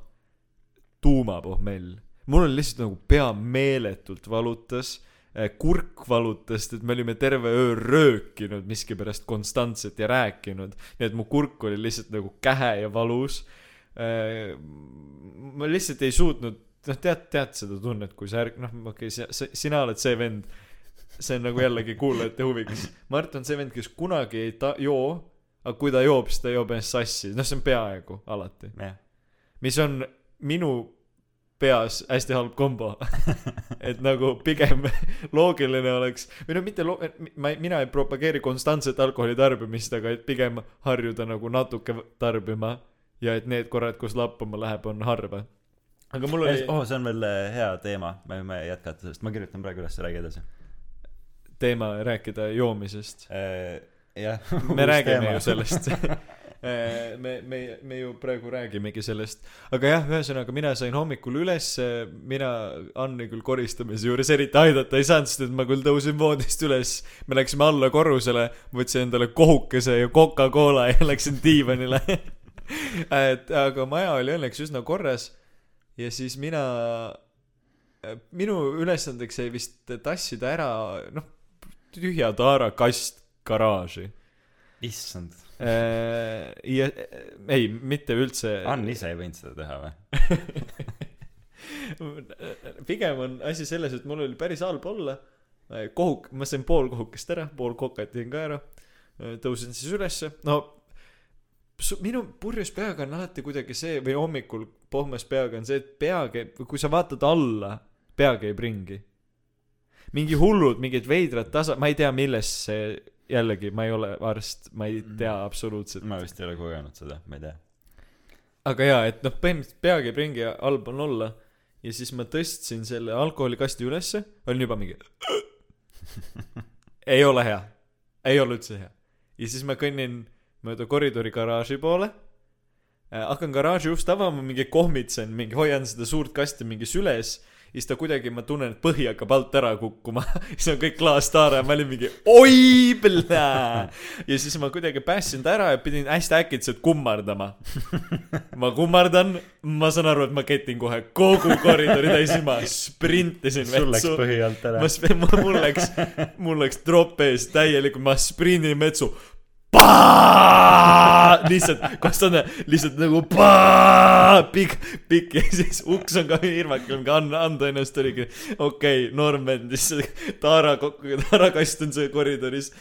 tuumapohmell mul oli lihtsalt nagu pea meeletult valutas. äh, kurk valutas et me olime terve öö röökinud miskipärast konstantselt ja rääkinud. Nii et mu kurk oli lihtsalt nagu kähe ja valus. Äh, ma lihtsalt ei suutnud noh tead tead seda tunnet kui sa ärk- noh okei okay, sa sina oled see vend see on nagu jällegi kuulajate huviks Mart on see vend kes kunagi ei ta- joo aga kui ta joob siis ta joob ennast sassi. Noh see on peaaegu alati. Mis on minu peas hästi halb kombo. Et nagu pigem loogiline oleks või no mitte loo- ma ei mina ei propageeri konstantset alkoholi tarbimist aga et pigem harjuda nagu natuke tarbima ja et need korrad kus lappama läheb on harva. Aga mul oli oh see on veel äh, hea teema. Me võime jätkata sellest ma kirjutan praegu üles räägi edasi. Teema rääkida joomisest. Äh, jah. Me räägime ju sellest me me me ju praegu räägimegi sellest. Aga jah ühesõnaga mina sain hommikul üles mina Anni küll koristamise juures eriti aidata ei saanud sest et ma küll tõusin voodist üles. Me läksime alla korrusele võtsin endale kohukese ja Coca-Cola ja läksin diivanile. Et aga maja oli õnneks üsna korras. Ja siis mina minu ülesandeks jäi vist tassida ära noh tühja taara kast garaaži. Issand. Äh, ja ei mitte üldse. Ann ise ei võinud seda teha või? Pigem on asi selles et mul oli päris halb olla. Kohuk ma sain pool kohukest ära pool kokat jõin ka ära. Tõusin siis ülesse. No minu purjus peaga on alati kuidagi see või hommikul pohmas peaga on see et pea käib kui sa vaatad alla pea käib ringi mingi hullud mingid veidrad tasa ma ei tea millest see jällegi ma ei ole arst ma ei tea absoluutselt. Ma vist ei ole kogenud seda ma ei tea. Aga jaa et noh põhimõtteliselt pea käib ringi ja halb on olla ja siis ma tõstsin selle alkoholikasti ülesse olin juba mingi ei ole hea. Ei ole üldse hea. Ja siis ma kõnnin mööda koridori garaaži poole äh, hakkan garaaži ust avama mingi kohmitsen mingi hoian seda suurt kasti mingi süles siis ta kuidagi ma tunnen et põhi hakkab alt ära kukkuma. Siis on kõik klaastaara ja ma olin mingi oi plää ja siis ma kuidagi päästsin ta ära ja pidin hästi äkitselt kummardama. Ma kummardan ma saan aru et ma ketin kohe kogu koridori täis ja ma sprintisin sul läks põhi alt ära. Mul läks mul läks tropp ees täielikult ma sprindin vetsu paa, lihtsalt, kostan lihtsalt nagu pikk, pikk ja siis uks on ka hirmakal, ka anda, anda ennast oligi, okei okay,, noorm vend, siis Taara, Taara kast on see koridoris,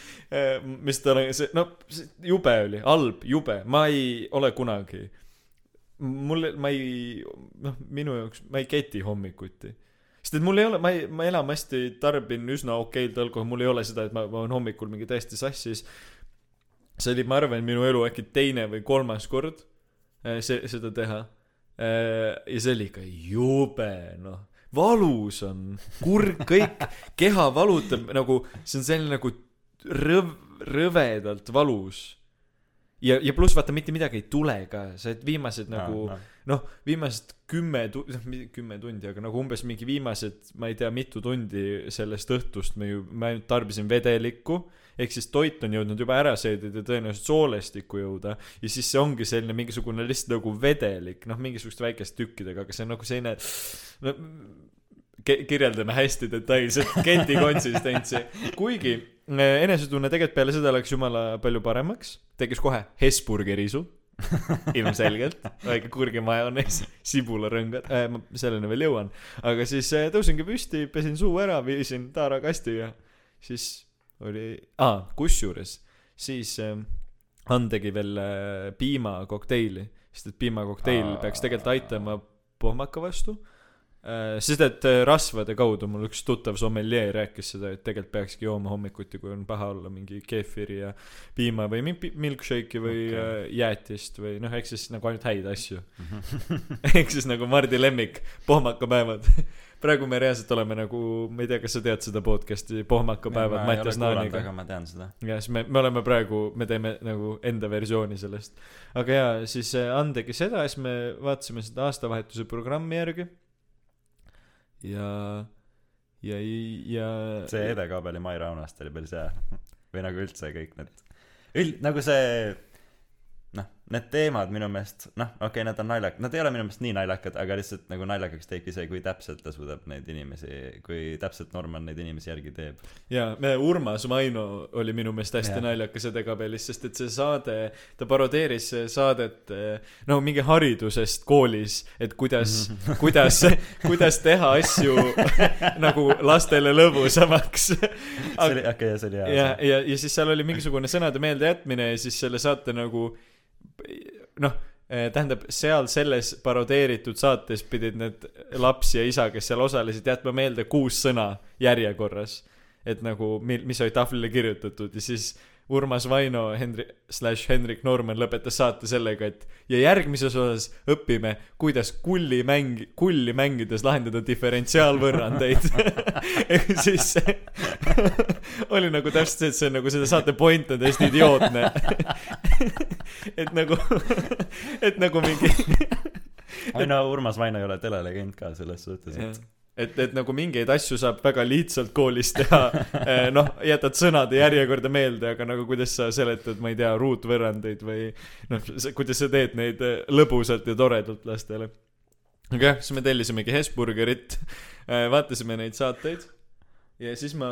mis tal on, see, no jube oli, halb, jube, ma ei ole kunagi, mul, ma ei, noh, minu jaoks, ma ei keti hommikuti. Sest et mul ei ole, ma ei, ma enamasti tarbin üsna okeilt alkoholi, mul ei ole seda, et ma, ma olen hommikul mingi täiesti sassis. See oli, ma arvan, minu elu äkki teine või kolmas kord äh, see, seda teha. ja see oli ikka jube, noh, valus on, kurg, kõik, keha valutab nagu, see on selline nagu rõv-, rõvedalt valus. ja, ja pluss vaata mitte midagi ei tule ka, sa oled viimased nagu Aa, noh, viimased kümme tu-, noh, kümme tundi, aga nagu umbes mingi viimased, ma ei tea, mitu tundi sellest õhtust me ju, ma ainult tarbisin vedelikku, ehk siis toit on jõudnud juba ära seedida tõenäoliselt soolestikku jõuda. Ja siis see ongi selline mingisugune lihtsalt nagu vedelik, noh, mingisuguste väikeste tükkidega, aga see on nagu selline no, kirjeldame hästi detailselt keti konsistentsi, kuigi eh, enesetunne tegelikult peale seda läks jumala palju paremaks, tekkis kohe Hesburgerisu ilmselgelt, väike kurgimajonees, sibularõngad. Äh,, ma selleni veel jõuan. aga siis äh, tõusingi püsti, pesin suu ära, viisin taara kasti ja siis oli, aa, kusjuures siis äh, Han tegi veel äh, piimakokteili, sest et piimakokteil peaks tegelikult aitama pohmaka vastu. Sest et äh, rasvade kaudu mul üks tuttav sommeljee rääkis seda, et tegelikult peakski jooma hommikuti, kui on paha olla, mingi keefiri ja piima või mi- milkshake'i või okay. jäätist või noh, ehk siis nagu ainult häid asju. ehk siis nagu Mardi lemmik, pohmakapäevad. praegu me reaalselt oleme nagu, ma ei tea, kas sa tead seda podcast'i, pohmakapäevad Mattias Naaniga. aga ma tean seda. ja siis me, me oleme praegu, me teeme nagu enda versiooni sellest. aga jaa, siis äh, Ann tegi seda siis me vaatasime seda aastavahetuse programmi järgi. ja, ja, ja. see edekaabeli Mai Raunast oli päris hea. või nagu üldse kõik need, üld-, nagu see, noh, need teemad minu meelest, noh, okei okay,, nad on naljakad, nad ei ole minu meelest nii naljakad, aga lihtsalt nagu naljakaks teebki see, kui täpselt ta suudab neid inimesi, kui täpselt Norman neid inimesi järgi teeb. jaa, me Urmas Vaino oli minu meelest hästi Jah. naljakas edekabelis, sest et see saade, ta parodeeris saadet no mingi haridusest koolis, et kuidas, kuidas, kuidas teha asju nagu lastele lõbusamaks. see oli, okei okay,, see oli ja hea,. ja, ja siis seal oli mingisugune sõnade meeldejätmine ja siis selle saate nagu noh, tähendab, seal selles parodeeritud saates pidid need laps ja isa, kes seal osalesid, jätma meelde kuus sõna järjekorras. et nagu, mis olid tahvlile kirjutatud ja siis Urmas Vaino, Henri, slaš Henrik Noorman lõpetas saate sellega, et ja järgmises osas õpime, kuidas kulli mäng, kulli mängides lahendada diferentsiaalvõrrandeid. ehk siis oli nagu täpselt see, et see on nagu selle saate point on täiesti idiootne. et nagu, et nagu mingi ei no Urmas Vaino ei ole telelegend ka selles suhtes, et et, et nagu mingeid asju saab väga lihtsalt koolis teha, noh, jätad sõnade järjekorda meelde, aga nagu kuidas sa seletad, ma ei tea, ruutvõrrandeid või noh, kuidas sa teed neid eh, lõbusalt ja toredalt lastele. aga jah, siis me tellisimegi Hesburgerit, vaatasime neid saateid. Ja siis ma,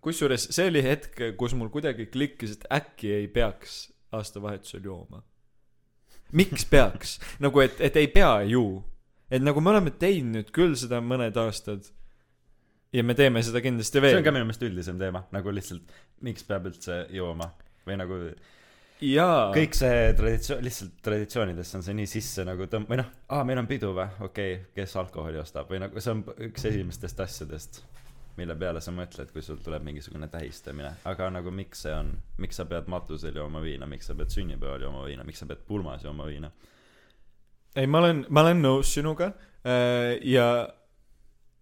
kusjuures see oli hetk, kus mul kuidagi klikkis, et äkki ei peaks aastavahetusel jooma. miks peaks, nagu et, et ei pea ju. Et nagu me oleme teinud nüüd küll seda mõned aastad ja me teeme seda kindlasti see veel on ka minu meelest üldisem teema, nagu lihtsalt miks peab üldse jooma või nagu jaa. kõik see traditsioon, lihtsalt traditsioonidesse on see nii sisse nagu tõmb-, või noh, aa, meil on pidu või, okei okay,, kes alkoholi ostab või nagu see on üks esimestest asjadest, mille peale sa mõtled, kui sul tuleb mingisugune tähistamine, aga nagu miks see on, miks sa pead matusel jooma viina, miks sa pead sünnipäeval jooma viina, miks sa pead pulmas jooma viina? ei ma olen ma olen nõus sinuga äh, ja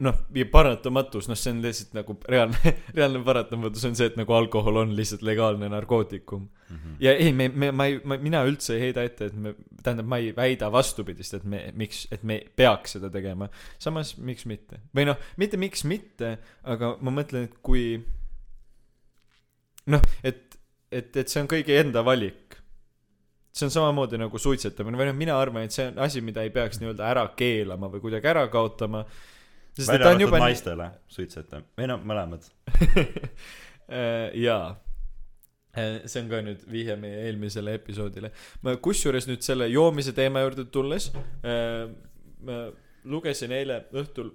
noh ja paratamatus noh see on lihtsalt nagu reaalne reaalne paratamatus on see et nagu alkohol on lihtsalt legaalne narkootikum. Ja ei me me ma ei ma mina üldse ei heida ette et me tähendab ma ei väida vastupidist et me miks et me peaks seda tegema. Samas miks mitte? Või noh mitte miks mitte aga ma mõtlen et kui noh et et et see on kõigi enda valik. See on samamoodi nagu suitsetamine. Või noh mina arvan et see on asi mida ei peaks nii-öelda ära keelama või kuidagi ära kaotama. et välja arvatud juba naistele suitsetamine, või no mõlemad. Äh, jaa. Äh, see on ka nüüd vihje meie eelmisele episoodile. Ma kusjuures nüüd selle joomise teema juurde tulles äh, ma lugesin eile õhtul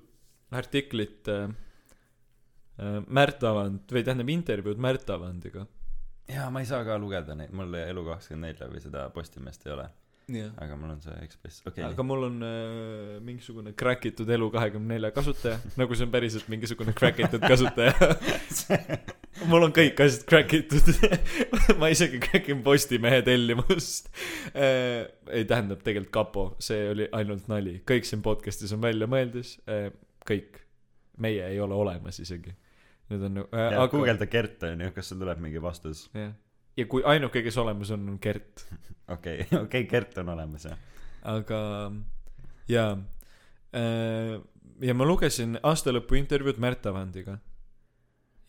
artiklit Märt Avand või tähendab intervjuud Märt Avandiga. Jaa ma ei saa ka lugeda neid mul Elu24 või seda Postimeest ei ole jah. Aga mul on see Ekspress okei aga mul on äh, mingisugune crack itud Elu24 kasutaja nagu see on päriselt mingisugune crack itud kasutaja. Mul on kõik asjad crack itud ma isegi crack in Postimehe tellimust. Äh, ei tähendab tegelikult kapo see oli ainult nali. Kõik siin podcast'is on väljamõeldis äh, kõik. Meie ei ole olemas isegi. Need on äh, ja guugelda Gert onju kas sul tuleb mingi vastus? Jah ja kui ainuke kes olemas on on Gert okei okei Gert on olemas jah. Aga jaa. Äh, ja ma lugesin aastalõpu intervjuud Märt Avandiga.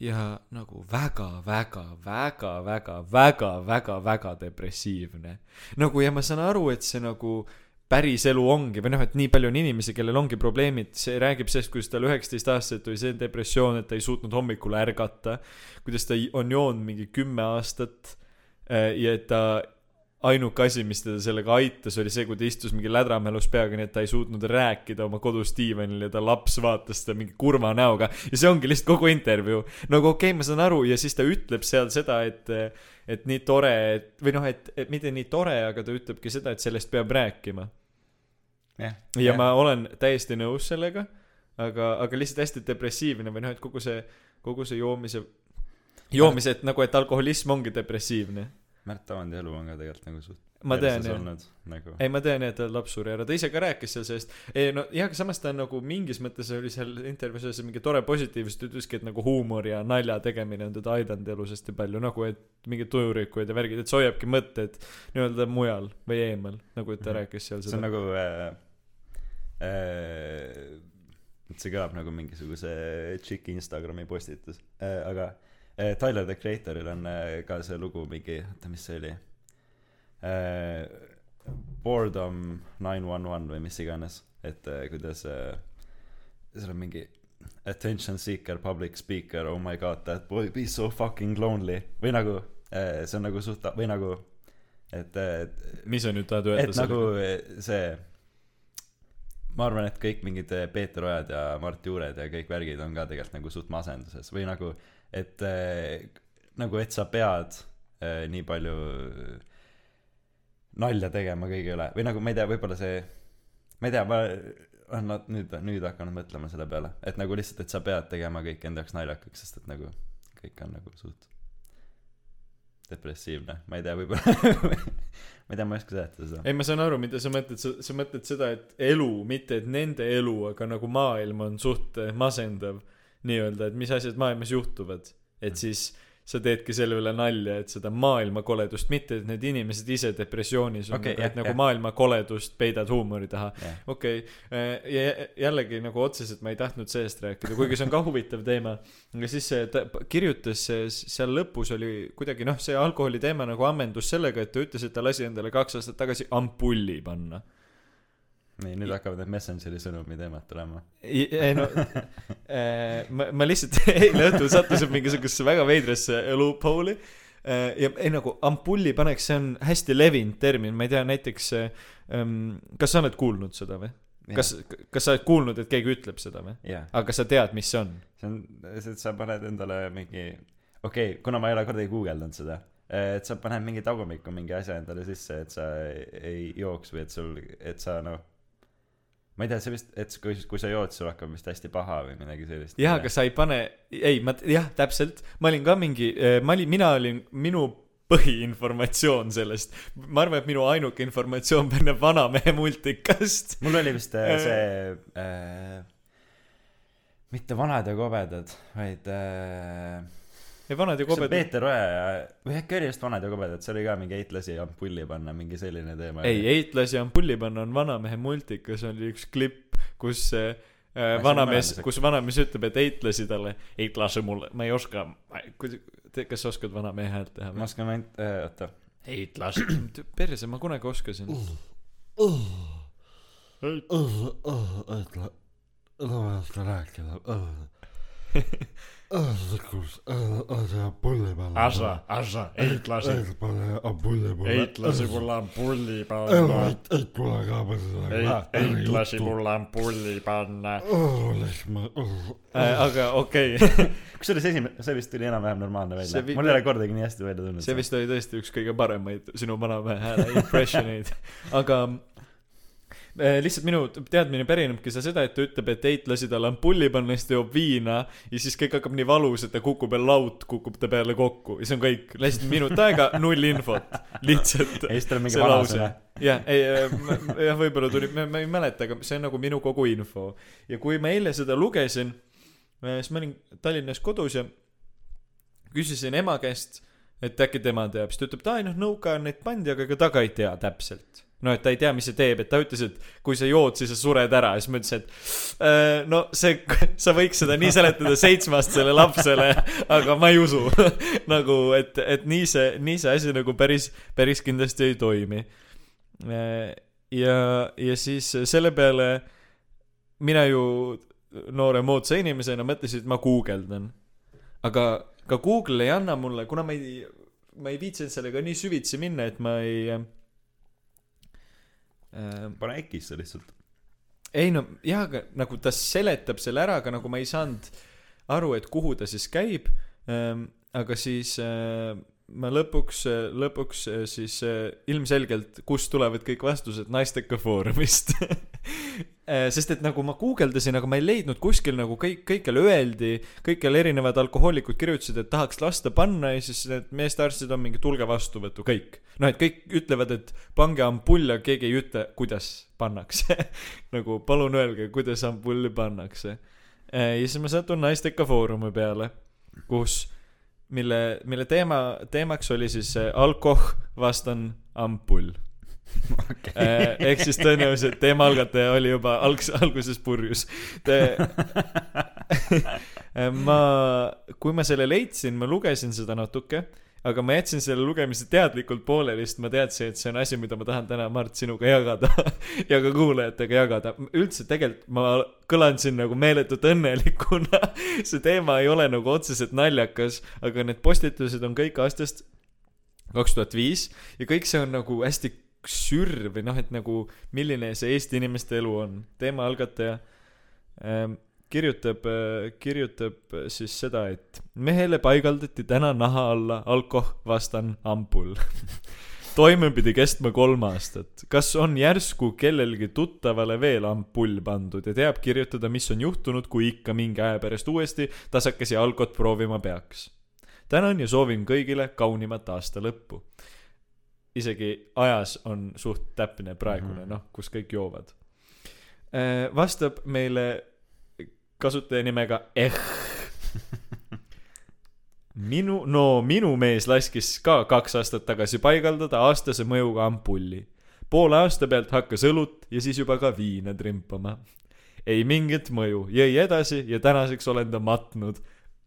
Ja nagu väga väga väga väga väga väga väga depressiivne. Nagu ja ma saan aru et see nagu päris elu ongi või noh et nii palju on inimesi kellel ongi probleemid see räägib sellest kuidas tal üheksateistaastaselt oli see depressioon et ta ei suutnud hommikul ärgata kuidas ta on joonud mingi kümme aastat äh, ja et ta ainuke asi, mis teda sellega aitas, oli see, kui ta istus mingi lädramälus peaga, nii et ta ei suutnud rääkida oma kodus diivanil ja ta laps vaatas teda mingi kurva näoga. ja see ongi lihtsalt kogu intervjuu. nagu okei okay,, ma saan aru ja siis ta ütleb seal seda, et, et nii tore, et või noh, et, et mitte nii tore, aga ta ütlebki seda, et sellest peab rääkima. Ja yeah. ma olen täiesti nõus sellega, aga, aga lihtsalt hästi depressiivne või noh, et kogu see, kogu see joomise, joomise, et nagu, et alkoholism ongi depressiivne. Märt Avandi elu on ka tegelikult nagu suht ma tean jah. nagu. Ei ma tean jah ta laps suri ära. Ta ise ka rääkis seal sellest. Ei no jah aga samas ta nagu mingis mõttes oli seal intervjuus see mingi tore positiivsust ütleski et nagu huumor ja nalja tegemine on teda aidanud elus hästi palju. Nagu et mingid tujurikkuid ja värgid et see hoiabki mõtted nii-öelda mujal või eemal nagu et ta Mhm. rääkis seal see on seda. nagu äh, see kõlab nagu mingisuguse tšiki Instagrami postitus. Äh, aga äh, Tyler the Creatoril on äh, ka see lugu mingi oota mis see oli? Äh, Boredom nine one one või mis iganes et äh, kuidas äh, seal on mingi attention seeker public speaker oh my god that boy be so fucking lonely. Või nagu äh, see on nagu suht või nagu et, et mis sa nüüd tahad öelda et nagu see ma arvan et kõik mingid eh, Peeter Ojad ja Mart Juured ja kõik värgid on ka tegelikult nagu suht masenduses või nagu et äh, nagu et sa pead äh, nii palju nalja tegema kõige üle. Või nagu ma ei tea võib-olla see ma ei tea ma olen nad nüüd nüüd hakanud mõtlema selle peale. Et nagu lihtsalt et sa pead tegema kõik enda jaoks naljakaks sest et nagu kõik on nagu suht depressiivne. Ma ei tea võib-olla ma ei tea ma ei oska seletada seda. Ei ma saan aru mida sa mõtled sa, sa mõtled seda et elu mitte et nende elu aga nagu maailm on suht masendav nii-öelda et mis asjad maailmas juhtuvad. Et Mm. siis sa teedki selle üle nalja et seda maailma koledust mitte et need inimesed ise depressioonis on Okei, aga jah, et nagu jah. maailma koledust peidad huumori taha okei okay. ja jällegi nagu otseselt ma ei tahtnud sellest rääkida kuigi see on ka huvitav teema aga siis see ta kirjutas seal lõpus oli kuidagi noh see alkoholi teema nagu ammendus sellega et ta ütles et ta lasi endale kaks aastat tagasi ampulli panna nii nüüd hakkavad need Messengeri sõnumi teemad tulema. Ei no äh, ma ma lihtsalt eile õhtul sattusin mingisugusesse väga veidrasse loophole'i äh, ja ei nagu ampulli paneks see on hästi levinud termin ma ei tea näiteks ähm, kas sa oled kuulnud seda või? Kas kas sa oled kuulnud et keegi ütleb seda või? Aga sa tead mis see on? See on see et sa paned endale mingi okei okay, kuna ma ei ole kordagi guugeldanud seda et sa paned mingi tagumikku mingi asja endale sisse et sa ei, ei jooks või et sul et sa noh ma ei tea see vist et kui kui sa jood sul hakkab vist hästi paha või midagi sellist. Jah aga sa ei pane ei ma jah täpselt. Ma olin ka mingi ma olin mina olin minu põhiinformatsioon sellest. Ma arvan et minu ainuke informatsioon pärineb vanamehe multikast. Mul oli vist äh, see äh, mitte vanad ja kobedad vaid äh, ei vanad ja kobedad Peeter Oja ja või äkki oli just vanad ja kobedad see oli ka mingi eitlasi ampulli panna mingi selline teema ei eitlasi ampulli panna on vanamehe multikas oli üks klipp kus äh, vanamees kus vanamees ütleb et eitlasi talle eitlase mulle ma ei oska kas sa oskad vanamehe häält teha ma oskan ainult äh, oota eitlase perse ma kunagi oskasin õhkus asa pulli peale. Asa, asa, eitlasi, pane ampulli peale. eitlasi mulle ampulli panna. ei, ei tule ka panna. eitlasi mulle ampulli panna. aga okei okay. kusjuures esimene, see vist tuli enam-vähem normaalne See välja mul ei ole kordagi nii hästi välja tulnud. see vist oli tõesti üks kõige paremaid sinu vanamehe hääle impressioneid, aga lihtsalt minu teadmine pärinebki seda, et ta ütleb, et Eit lasi talle ampulli panna, siis ta joob viina ja siis kõik hakkab nii valus, et ta kukub ja laut kukub ta peale kokku. Ja see on kõik, lasid minut aega, null infot, lihtsalt ja siis tuleb mingi see lause. Vanasõna.. jah, ei, jah, võib-olla tuli, ma, ei mäleta, aga see on nagu minu kogu info. ja kui ma eile seda lugesin, siis ma olin Tallinnas kodus ja küsisin ema käest, et äkki tema teab, siis ta ütleb, et aa ei noh, nõuka on neid pandi, aga ega ta ka ei tea täpselt. No et ta ei tea, mis see teeb, et ta ütles, et kui sa jood, siis sa sured ära ja siis ma ütlesin, et äh, no see, sa võiks seda nii seletada seitsmeaastasele lapsele, aga ma ei usu nagu, et, et nii see, nii see asi nagu päris, päris kindlasti ei toimi. ja, ja siis selle peale mina ju noore moodsa inimesena mõtlesin, et ma guugeldan. aga ka Google ei anna mulle, kuna ma ei, ma ei viitsinud sellega nii süvitsi minna, et ma ei äh, pane äkisse lihtsalt. ei no jah, aga nagu ta seletab selle ära, aga nagu ma ei saanud aru, et kuhu ta siis käib ähm,. aga siis äh, ma lõpuks, lõpuks äh, siis äh, ilmselgelt, kust tulevad kõik vastused naisteka foorumist Äh, sest et nagu ma guugeldasin, aga ma ei leidnud kuskil nagu kõik, kõikjal öeldi, kõikjal erinevad alkohoolikud kirjutasid, et tahaks lasta panna ja siis need meestearstid on mingi tulge vastuvõttu, kõik. noh, et kõik ütlevad, et pange ampull, aga keegi ei ütle, kuidas pannakse. nagu palun öelge, kuidas ampulli pannakse. ja siis ma satun naisteka foorumi peale, kus, mille, mille teema, teemaks oli siis äh, alkoh vastan ampull. ehk siis tõenäoliselt teema algataja oli juba algs-, alguses purjus. Te ma, kui ma selle leidsin, ma lugesin seda natuke, aga ma jätsin selle lugemise teadlikult pooleli, sest ma teadsin, et see on asi, mida ma tahan täna, Mart, sinuga jagada ja ka kuulajatega jagada. üldse tegelikult ma kõlan siin nagu meeletult õnnelikuna. see teema ei ole nagu otseselt naljakas, aga need postitused on kõik aastast kaks tuhat viis ja kõik see on nagu hästi sürr või noh, et nagu milline see Eesti inimeste elu on. teema algataja ähm, kirjutab, kirjutab siis seda, et mehele paigaldati täna naha alla alkoh vastan ampull. toime pidi kestma kolm aastat. kas on järsku kellelgi tuttavale veel ampull pandud ja teab kirjutada, mis on juhtunud, kui ikka mingi aja pärast uuesti tasakesi alkot proovima peaks? tänan ja soovin kõigile kaunimat aasta lõppu. isegi ajas on suht täpne praegune, Mhm. noh, kus kõik joovad. vastab meile kasutaja nimega Eh. minu, no minu mees laskis ka kaks aastat tagasi paigaldada aastase mõjuga ampulli. poole aasta pealt hakkas õlut ja siis juba ka viina trimpama. ei mingit mõju, jõi edasi ja tänaseks olen ta matnud.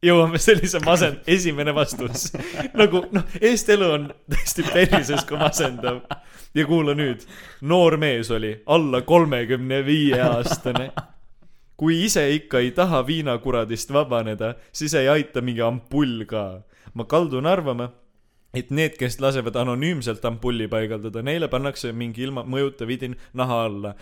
jõuame sellise masend, esimene vastus. nagu noh, Eesti elu on tõesti perses kui masendav. ja kuula nüüd, noor mees oli alla kolmekümne viie aastane kui ise ikka ei taha viinakuradist vabaneda, siis ei aita mingi ampull ka. ma kaldun arvama, et need, kes lasevad anonüümselt ampulli paigaldada, neile pannakse mingi ilma mõjuta vidin naha alla.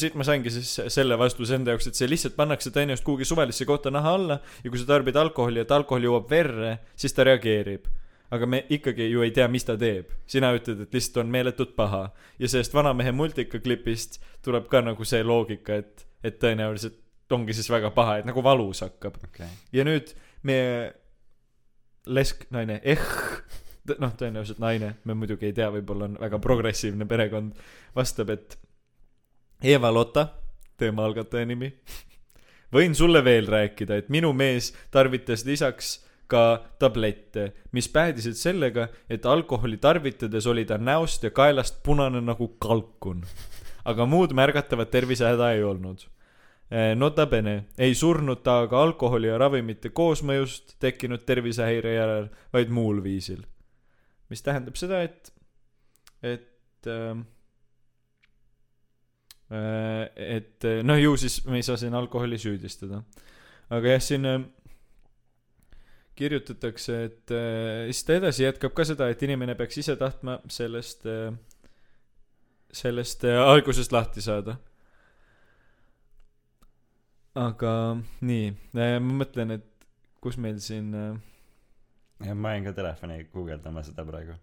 siit ma saingi siis selle vastuse enda jaoks, et see lihtsalt pannakse tõenäoliselt kuhugi suvalisse kohta naha alla ja kui sa tarbid alkoholi, et alkohol jõuab verre, siis ta reageerib aga me ikkagi ju ei tea, mis ta teeb. sina ütled, et lihtsalt on meeletult paha ja sellest vanamehe multikaklipist tuleb ka nagu see loogika, et, et tõenäoliselt ongi siis väga paha, et nagu valus hakkab. okei. ja nüüd meie lesknaine Eh, noh, tõenäoliselt naine, me muidugi ei tea, võib-olla on väga progressiivne perekond, vastab, et Eva-Lotta, teema algataja nimi, võin sulle veel rääkida, et minu mees tarvitas lisaks ka tablette, mis päädisid sellega, et alkoholi tarvitades oli ta näost ja kaelast punane nagu kalkun. aga muud märgatavat tervisehäda ei olnud Nota bene, ei surnud ta aga alkoholi ja ravimite koosmõjust tekkinud tervisehäire järel, vaid muul viisil. mis tähendab seda, et, et äh, et äh, noh, ju siis me ei saa siin alkoholi süüdistada. aga jah, siin äh, kirjutatakse, et äh, siis ta edasi jätkab ka seda, et inimene peaks ise tahtma sellest sellest algusest lahti saada. Aga nii äh,, ma mõtlen, et kus meil siin äh, ja ma jäin ka telefoni guugeldama seda praegu.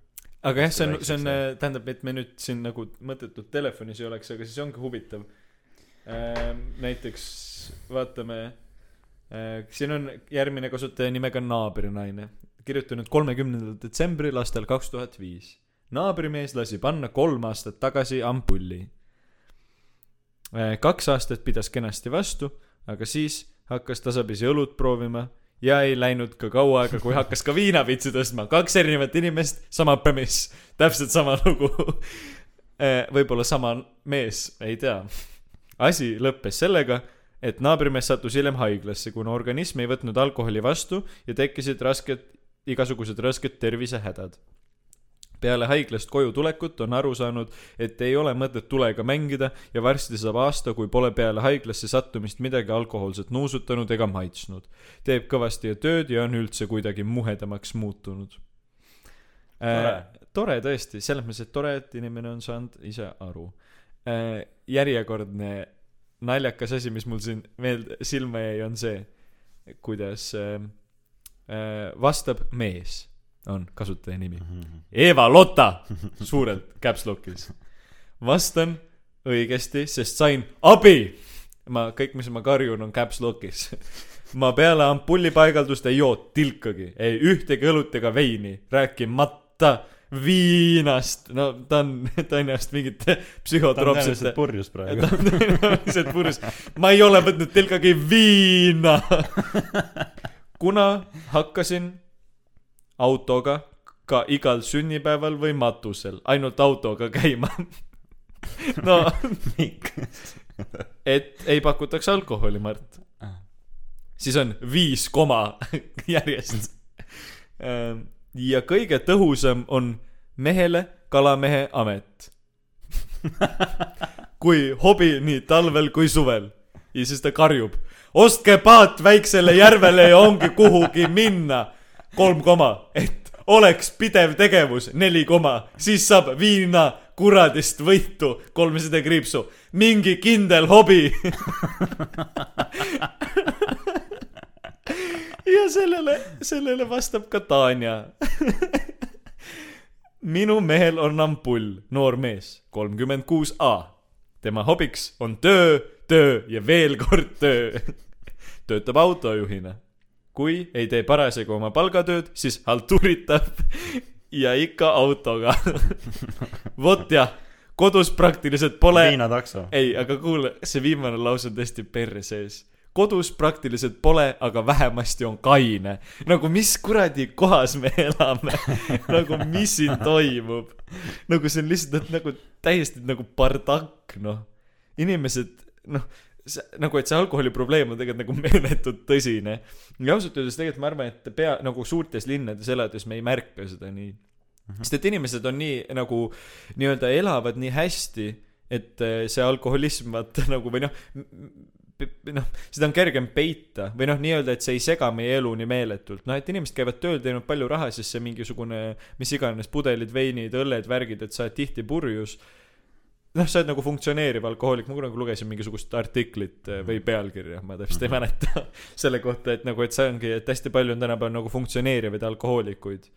aga jah, see on, see on väikseks,, tähendab, et me nüüd siin nagu mõttetult telefonis ei oleks, aga siis ongi huvitav. näiteks vaatame, siin on järgmine kasutaja nimega naabrinaine, kirjutanud kolmekümnendal detsembril aastal kaks tuhat viis. naabrimees lasi panna kolm aastat tagasi ampulli. kaks aastat pidas kenasti vastu, aga siis hakkas tasapisi õlut proovima ja ei läinud ka kaua aega, kui hakkas ka viinapitsi tõstma. kaks erinevat inimest, sama premiss, täpselt sama lugu. võib-olla sama mees, ei tea. asi lõppes sellega, et naabrimees sattus hiljem haiglasse, kuna organism ei võtnud alkoholi vastu ja tekkisid rasked, igasugused rasked tervisehädad. Peale haiglast koju tulekut on aru saanud, et ei ole mõtet tulega mängida ja varsti saab aasta, kui pole peale haiglasse sattumist midagi alkohoolset nuusutanud ega maitsnud. teeb kõvasti tööd ja on üldse kuidagi muhedamaks muutunud. Tore. tore tõesti, selles mõttes, et tore, et inimene on saanud ise aru. järjekordne naljakas asi, mis mul siin meelde, silma jäi, on see, kuidas äh, äh, vastab mees, on kasutaja nimi. Eva Lotta, suurelt caps lock'is. vastan õigesti, sest sain abi. ma, kõik, mis ma karjun, on caps lock'is. ma peale ampulli paigaldust ei joonud tilkagi, ei ühtegi õlut ega veini, rääkimata viinast. no ta on, ta on ennast mingite ta on psühhotroopsete tõenäoliselt purjus praegu ta. on tõenäoliselt purjus. ma ei ole võtnud tilkagi viina. kuna hakkasin autoga ka igal sünnipäeval või matusel ainult autoga käima. no, et ei pakutaks alkoholi, Mart. siis on viis koma järjest. ja kõige tõhusam on mehele kalamehe amet. kui hobi nii talvel kui suvel. ja siis ta karjub, ostke paat väiksele järvele ja ongi kuhugi minna. Kolm koma, et oleks pidev tegevus, neli koma, siis saab viina kuradist võitu, kolmesada kriipsu, mingi kindel hobi. ja sellele, sellele vastab ka Tanja. minu mehel on ampull, noor mees, kolmkümmend kuus A. tema hobiks on töö, töö ja veel kord töö. töötab autojuhina. Kui ei tee parasjagu oma palgatööd, siis haltuuritab ja ikka autoga. vot jah, kodus praktiliselt pole viinatakso. ei, aga kuule, see viimane lause on tõesti perre sees. kodus praktiliselt pole, aga vähemasti on kaine. nagu mis kuradi kohas me elame? nagu mis siin toimub? nagu see on lihtsalt nagu täiesti nagu bardakk, noh. inimesed, noh, nagu, et see alkoholiprobleem on tegelikult nagu meeletult tõsine. ja ausalt öeldes tegelikult ma arvan, et pea, nagu suurtes linnades elades me ei märka seda nii sest et inimesed on nii nagu nii-öelda elavad nii hästi, et eh, see alkoholism vaata nagu või noh, noh, seda on kergem peita või noh, nii-öelda, et see ei sega meie elu nii meeletult, noh, et inimesed käivad tööl, teenivad palju raha, siis see mingisugune mis iganes pudelid, veinid, õlled, värgid, et sa oled tihti purjus. noh, sa oled nagu funktsioneeriv alkohoolik, ma kunagi lugesin mingisugust artiklit eh, või pealkirja, ma täpselt ei mäleta, selle kohta, et nagu, et see ongi, et hästi palju on tänapäeval nagu funktsioneerivaid alkohoolikuid.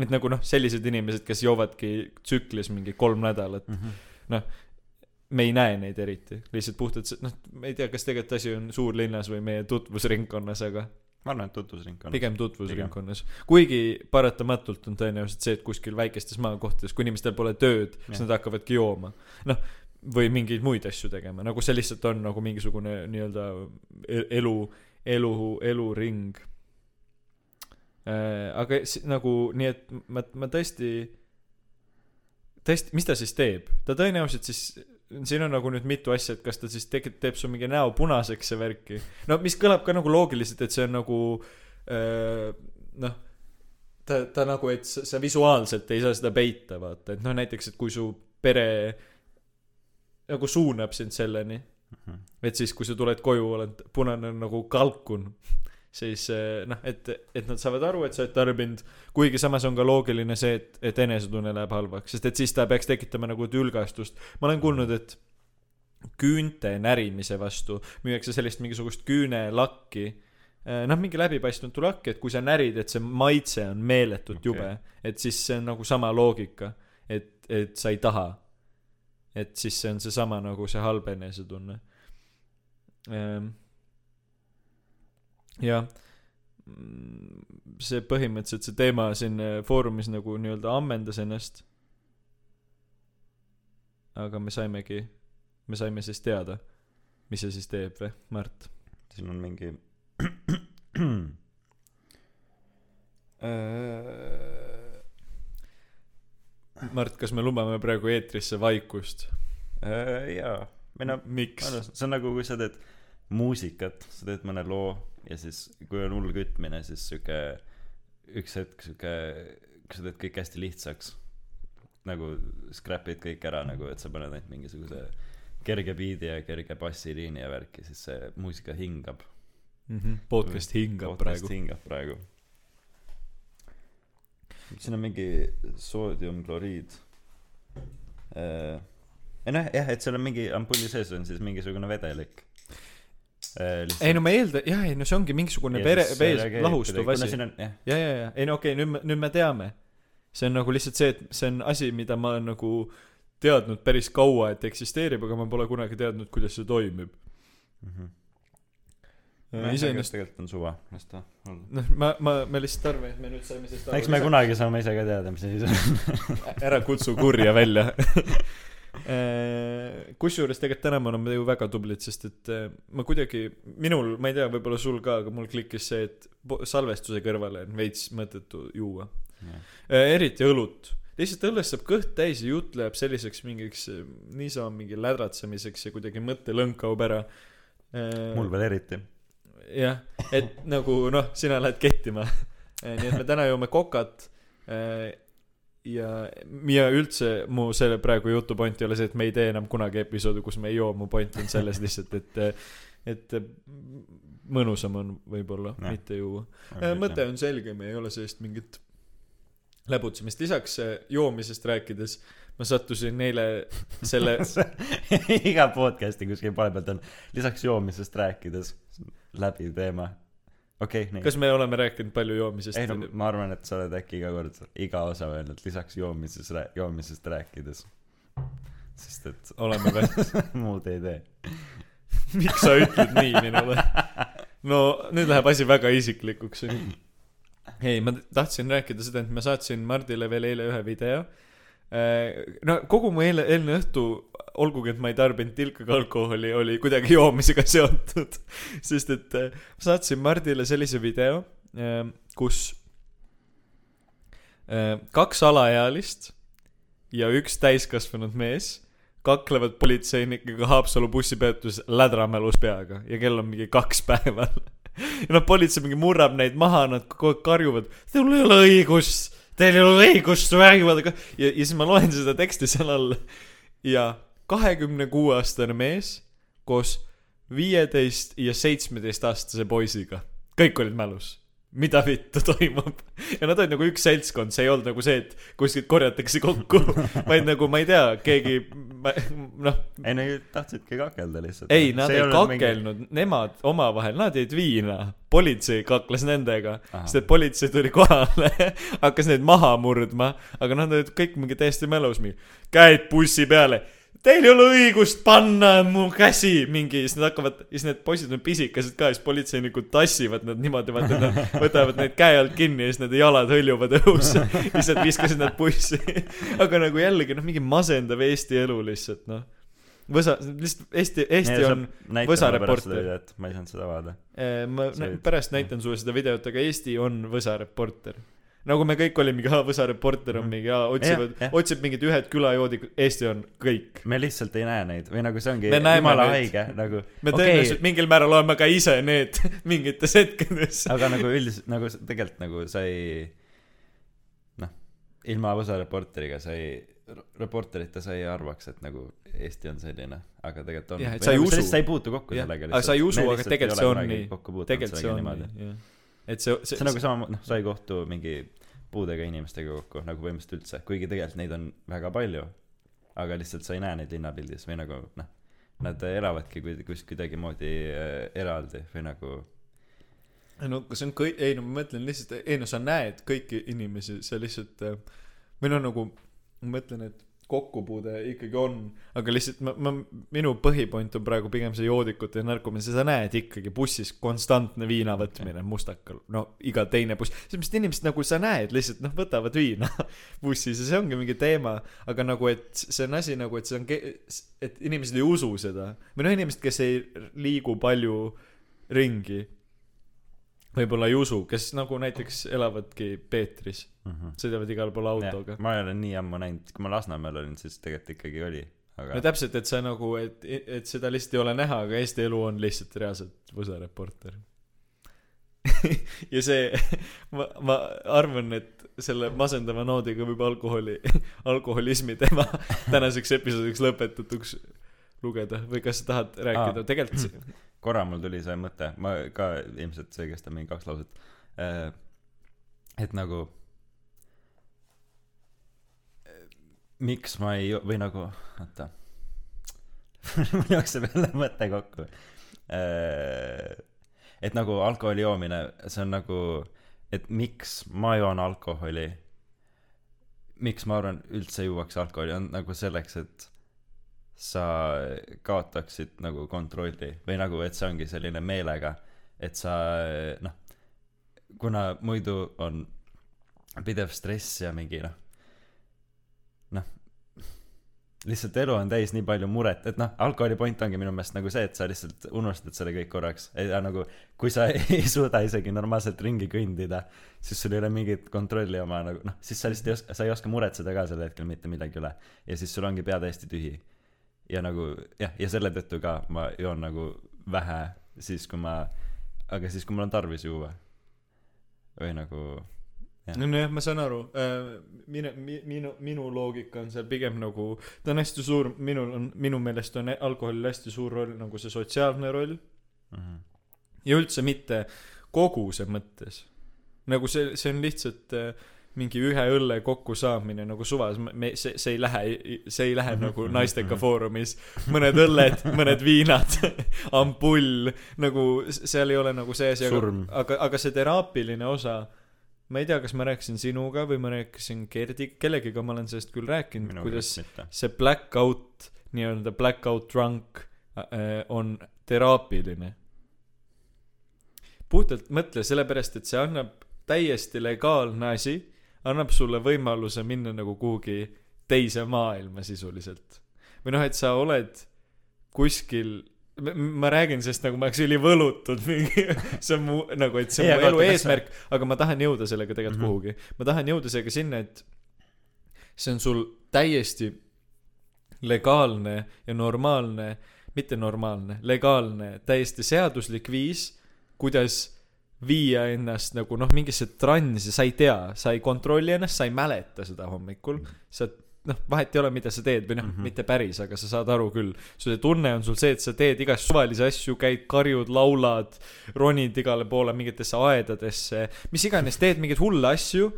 et nagu noh, sellised inimesed, kes joovadki tsüklis mingi kolm nädalat, noh, me ei näe neid eriti, lihtsalt puhtalt noh, ma ei tea, kas tegelikult asi on suurlinnas või meie tutvusringkonnas, aga ma arvan, et tutvusringkond. pigem tutvusringkonnas. kuigi paratamatult on tõenäoliselt see, et kuskil väikestes maakohtades, kui inimestel pole tööd, siis nad hakkavadki jooma. noh, või mingeid muid asju tegema, nagu see lihtsalt on nagu mingisugune nii-öelda e- elu, elu, eluring. aga s- nagu nii, et ma, ma tõesti, tõesti, mis ta siis teeb? ta tõenäoliselt siis, siin on nagu nüüd mitu asja, et kas ta siis tegi, teeb su mingi näo punaseks ja värki. no mis kõlab ka nagu loogiliselt, et see on nagu öö, noh, ta, ta nagu, et sa, sa visuaalselt ei saa seda peita, vaata, et noh, näiteks, et kui su pere nagu suunab sind selleni, et siis, kui sa tuled koju, oled punane nagu kalkun, siis eh, noh, et, et nad saavad aru, et sa oled tarbinud, kuigi samas on ka loogiline see, et, et enesetunne läheb halvaks, sest et siis ta peaks tekitama nagu tülgastust. ma olen kuulnud, et küünte närimise vastu müüakse sellist mingisugust küünelakki, noh, mingi läbipaistmatu lakk, et kui sa närid, et see maitse on meeletult okay. jube, et siis see on nagu sama loogika, et, et sa ei taha. et siis see on seesama nagu see halb enesetunne. jah, see põhimõtteliselt see teema siin äh, foorumis nagu nii-öelda ammendas ennast. aga me saimegi, me saime siis teada, mis see siis teeb või, Mart? siin on mingi Mart, kas me lubame praegu eetrisse vaikust? Äh, jaa, või noh, miks? see on nagu, kui sa teed muusikat, sa teed mõne loo ja siis, kui on hull kütmine, siis sihuke üks hetk sihuke, sa teed kõik hästi lihtsaks, nagu scrap'id kõik ära nagu, et sa paned ainult mingisuguse kerge biidi ja kerge bassiliini ja värki, siis see muusika hingab. podcast hingab Podcast praegu. hingab praegu. siin on mingi soodiumkloriid. ei noh, jah, et seal on mingi ampulli sees on siis mingisugune vedelik. Ei no ma eeldan, jah, ei no see ongi mingisugune vere, vees lahustuv asi. ja, ja, ja, ei no okei okay,, nüüd me, nüüd me teame. see on nagu lihtsalt see, et see on asi, mida ma olen nagu teadnud päris kaua, et eksisteerib, aga ma pole kunagi teadnud, kuidas see toimib. nojah, iseenesest, tegelikult on suva, las ta olla. noh, ma, ma, me lihtsalt arvame, et me nüüd saime sellest eks me kunagi saame ise ka teada, mis asi see on. ära kutsu kurja välja. kusjuures tegelikult täna me oleme ju väga tublid, sest et eh, ma kuidagi, minul, ma ei tea, võib-olla sul ka, aga mul klikkis see, et salvestuse kõrvale on veits mõttetu juua. eriti õlut. lihtsalt õllest saab kõht täis ja jutt läheb selliseks mingiks niisama mingi lädratsemiseks ja kuidagi mõttelõng kaob ära. mul veel eriti. jah, et nagu noh, sina lähed kettima. nii et me täna joome kokat. ja, ja üldse mu selle praegu jutu point ei ole see, et me ei tee enam kunagi episoodi, kus me ei joo, mu point on selles lihtsalt, et, et mõnusam on võib-olla Jah. mitte juua. mõte on selge, me ei ole sellest mingit läbutsemist, lisaks eh, joomisest rääkides ma sattusin eile selle iga podcast'i kuskil poole pealt on lisaks joomisest rääkides läbiv teema. Okei okay,, nii. kas me oleme rääkinud palju joomisest ei no ma arvan, et sa oled äkki iga kord iga osa öelnud lisaks joomises, joomisest rääkides. sest et oleme või? muud ei tee. miks sa ütled nii minule? no nüüd läheb asi väga isiklikuks. ei, ma tahtsin rääkida seda, et ma saatsin Mardile veel eile ühe video. No kogu mu eile, eilne õhtu, olgugi et ma ei tarbinud tilkaga alkoholi, oli kuidagi joomisega seotud. sest et eh, ma saatsin Mardile sellise video, kus eh, kaks alaealist ja üks täiskasvanud mees kaklevad politseinikega Haapsalu bussipeatuses lädramälus peaga ja kell on mingi kaks päeval. ja noh, politsei mingi murrab neid maha, nad kogu aeg karjuvad, teil ei ole õigust, teil ei ole õigust vägivaldaga. ja, ja siis ma loen seda teksti seal all ja kahekümne kuue aastane mees koos viieteist ja seitsmeteistaastase poisiga, kõik olid mälus mida vittu toimub. Ja nad olid nagu üks seltskond, see ei olnud nagu see, et kuskilt korjatakse kokku, vaid nagu ma ei tea, keegi, noh, ei no tahtsidki kakelda lihtsalt. ei, nad ei kakelnud mingi..., nemad omavahel, nad jõid viina, politsei kakles nendega, sest et politsei tuli kohale, hakkas neid maha murdma, aga nad olid kõik mingi täiesti mälus, mingi käed bussi peale. Teil ei ole õigust panna mu käsi mingi, siis nad hakkavad, siis need poisid on pisikesed ka, siis politseinikud tassivad nad niimoodi, vaata nad võtavad neid käe alt kinni ja siis nende jalad hõljuvad õhus. siis nad viskasid nad bussi. aga nagu jällegi noh, mingi masendav Eesti elu lihtsalt noh. Võsa, lihtsalt Eesti, Eesti on võsareporter.. ma ei saanud seda vaadata. ma See pärast näitan sulle seda videot, aga Eesti on võsareporter. Nagu me kõik olime, aa, võsareporter on mingi, aa, otsivad otsib mingid ühed külajoodikud, Eesti on kõik. me lihtsalt ei näe neid või nagu see ongi jumala haige nagu me tõenäoliselt mingil määral oleme ka ise need mingites hetkedes. aga nagu üldiselt nagu tegelikult nagu sa ei noh ilma võsareporteriga sa ei reporterita sa ei arvaks, et nagu Eesti on selline, aga tegelikult on. Sa ei usu. sa ei puutu kokku Jah, sellega aga sa ei usu, aga tegelikult see on nii. tegelikult see on nii, jah. Et see, see, see on nagu sama, noh, sa ei kohtu mingi puudega inimestega kokku nagu põhimõtteliselt üldse, kuigi tegelikult neid on väga palju. aga lihtsalt sa ei näe neid linnapildis või nagu noh, nad elavadki kuid- kus kuidagimoodi äh, eraldi või nagu ei no see on kõik, ei no ma mõtlen lihtsalt, ei no sa näed kõiki inimesi, sa lihtsalt äh, või no nagu ma mõtlen, et kokkupuude ikkagi on, aga lihtsalt ma, ma, minu põhipoint on praegu pigem see joodikute ja narkomaania, sa näed ikkagi bussis konstantne viina võtmine mustakal, no iga teine buss, sellepärast inimesed nagu sa näed lihtsalt noh, võtavad viina bussis ja see ongi mingi teema, aga nagu, et see on asi nagu, et see on, et inimesed ei usu seda. Või noh, inimesed, kes ei liigu palju ringi võib-olla ei usu, kes nagu näiteks elavadki Peetris, mm. -hmm. sõidavad igal pool autoga. ma ei ole nii ammu näinud, kui ma Lasnamäel olin, siis tegelikult ikkagi oli, aga no täpselt, et sa nagu, et, et seda lihtsalt ei ole näha, aga Eesti elu on lihtsalt reaalselt võsareporter. ja see, ma, ma arvan, et selle masendava noodiga võib alkoholi, alkoholismi teema tänaseks episoodiks lõpetatuks lugeda või kas sa tahad rääkida Aa. tegelikult korra mul tuli see mõte, ma ka ilmselt see kestab mingi kaks lauset. et nagu miks ma ei, või nagu, oota. mul jookseb jälle mõte kokku. et nagu alkoholi joomine, see on nagu, et miks ma joon alkoholi, miks ma arvan üldse juuakse alkoholi, on nagu selleks, et sa kaotaksid nagu kontrolli või nagu, et see ongi selline meelega, et sa noh, kuna muidu on pidev stress ja mingi noh, lihtsalt elu on täis nii palju muret, et noh, alkoholi point ongi minu meelest nagu see, et sa lihtsalt unustad selle kõik korraks, ja nagu kui sa ei suuda isegi normaalselt ringi kõndida, siis sul ei ole mingit kontrolli oma nagu noh, siis sa lihtsalt ei oska, sa ei oska muretseda ka sel hetkel mitte millegi üle ja siis sul ongi pea täiesti tühi ja nagu jah, ja selle tõttu ka ma joon nagu vähe siis, kui ma, aga siis, kui mul on tarvis juua. või nagu. nojah, ma saan aru, minu, minu, minu loogika on seal pigem nagu, ta on hästi suur, minul on, minu meelest on alkoholil hästi suur roll nagu see sotsiaalne roll. Mhm. ja üldse mitte koguse mõttes. nagu see, see on lihtsalt äh, mingi ühe õlle kokkusaamine nagu suvas, me, see, see ei lähe, see ei lähe nagu naisteka foorumis, mõned õlled, mõned viinad, ampull, nagu seal ei ole nagu see asi, aga aga, aga see teraapiline osa, ma ei tea, kas ma rääkisin sinuga või ma rääkisin Gerdi, kellegiga ma olen sellest küll rääkinud, kuidas see blackout, nii-öelda blackout drunk äh, on teraapiline. puhtalt mõtle, sellepärast et see annab täiesti legaalne asi, annab sulle võimaluse minna nagu kuhugi teise maailma sisuliselt. või noh, et sa oled kuskil ma räägin sellest nagu ma oleks ülivõlutud mingi see on mu nagu et see on mu elu eesmärk aga ma tahan jõuda sellega tegelikult mm -hmm. kuhugi ma tahan jõuda sellega sinna et see on sul täiesti legaalne ja normaalne mitte normaalne legaalne täiesti seaduslik viis kuidas viia ennast nagu noh mingisse transi sa ei tea sa ei kontrolli ennast sa ei mäleta seda hommikul sa noh vahet ei ole mida sa teed või noh mm. -hmm. mitte päris aga sa saad aru küll see tunne on sul see et sa teed igast suvalisi asju käid karjud laulad ronid igale poole mingitesse aedadesse mis iganes teed mingeid hulle asju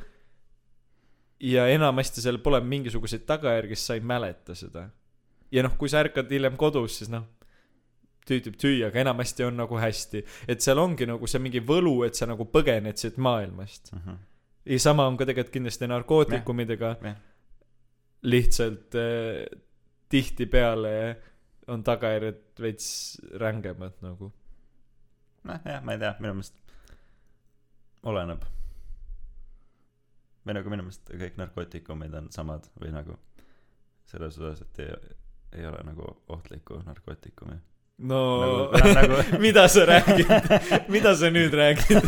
ja enamasti seal pole mingisuguseid tagajärgi sest sa ei mäleta seda ja noh kui sa ärkad hiljem kodus siis noh tüütib tüü aga enamasti on nagu hästi et seal ongi nagu see mingi võlu et sa nagu põgened siit maailmast Mhm. ja sama on ka tegelikult kindlasti narkootikumidega jah. Lihtsalt äh, tihtipeale on tagajärjed veits rängemad nagu noh jah, ma ei tea, minu meelest oleneb. või nagu minu meelest kõik narkootikumid on samad või nagu selles osas, et ei, ei ole nagu ohtlikku narkootikumi. No nagu, nagu mida sa räägid, mida sa nüüd räägid?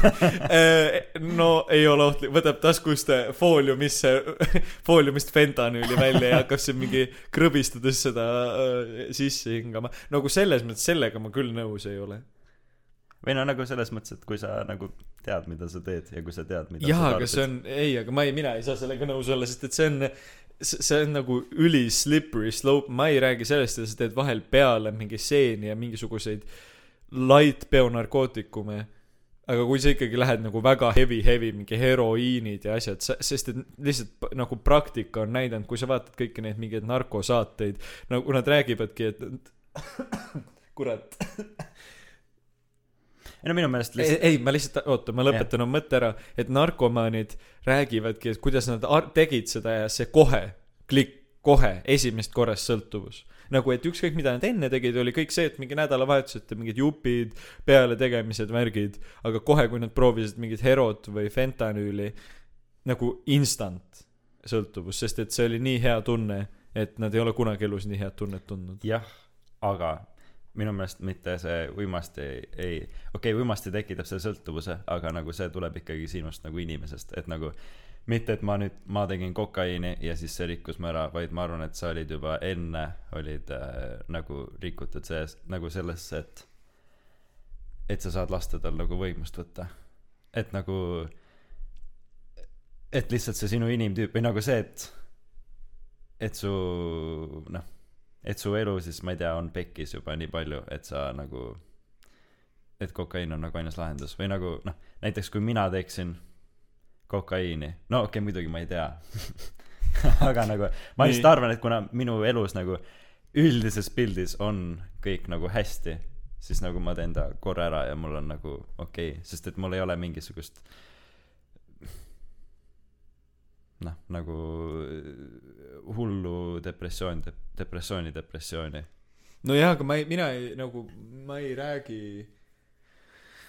no ei ole ohtlik, võtab taskust fooliumisse, fooliumist fentanüüli välja ja hakkab siin mingi krõbistades seda äh, sisse hingama. nagu selles mõttes, sellega ma küll nõus ei ole. või no nagu selles mõttes, et kui sa nagu tead, mida sa teed ja kui sa tead, mida jaa, aga see on, ei, aga ma ei, mina ei saa sellega nõus olla, sest et see on, see on nagu üli slippery slope, ma ei räägi sellest, et sa teed vahel peale mingi seeni ja mingisuguseid light peonarkootikume, aga kui sa ikkagi lähed nagu väga heavy, heavy, mingi heroiinid ja asjad, sest et lihtsalt nagu praktika on näidanud, kui sa vaatad kõiki neid mingeid narkosaateid, nagu nad räägivadki, et kurat, ei no minu meelest ei lihtsalt, ei, ma lihtsalt, oota, ma lõpetan oma mõtte ära, et narkomaanid räägivadki, et kuidas nad tegid seda ja see kohe, klikk, kohe, esimest korrast sõltuvus. nagu, et ükskõik, mida nad enne tegid, oli kõik see, et mingi nädalavahetuseti mingid jupid, pealetegemised, värgid, aga kohe, kui nad proovisid mingit herot või fentanüüli, nagu instant sõltuvus, sest et see oli nii hea tunne, et nad ei ole kunagi elus nii head tunnet tundnud. jah, aga minu meelest mitte see uimasti ei, ei, okei okay,, uimasti tekitab selle sõltuvuse, aga nagu see tuleb ikkagi sinust nagu inimesest, et nagu mitte, et ma nüüd, ma tegin kokaiini ja siis see rikkus mu ära, vaid ma arvan, et sa olid juba enne, olid äh, nagu rikutud sees, nagu sellesse, et et sa saad lasta tal nagu võimust võtta. et nagu, et lihtsalt see sinu inimtüüp või nagu see, et et su noh, et su elu siis ma ei tea, on pekkis juba nii palju, et sa nagu, et kokaiin on nagu ainus lahendus. või nagu noh, näiteks kui mina teeksin kokaiini, no okei okay,, muidugi ma ei tea. Aga nagu ma lihtsalt arvan, et kuna minu elus nagu üldises pildis on kõik nagu hästi, siis nagu ma teen ta korra ära ja mul on nagu okei okay,, sest et mul ei ole mingisugust noh, nagu hullu depressioon, depressiooni, depressiooni. nojah, aga ma ei, mina ei nagu, ma ei räägi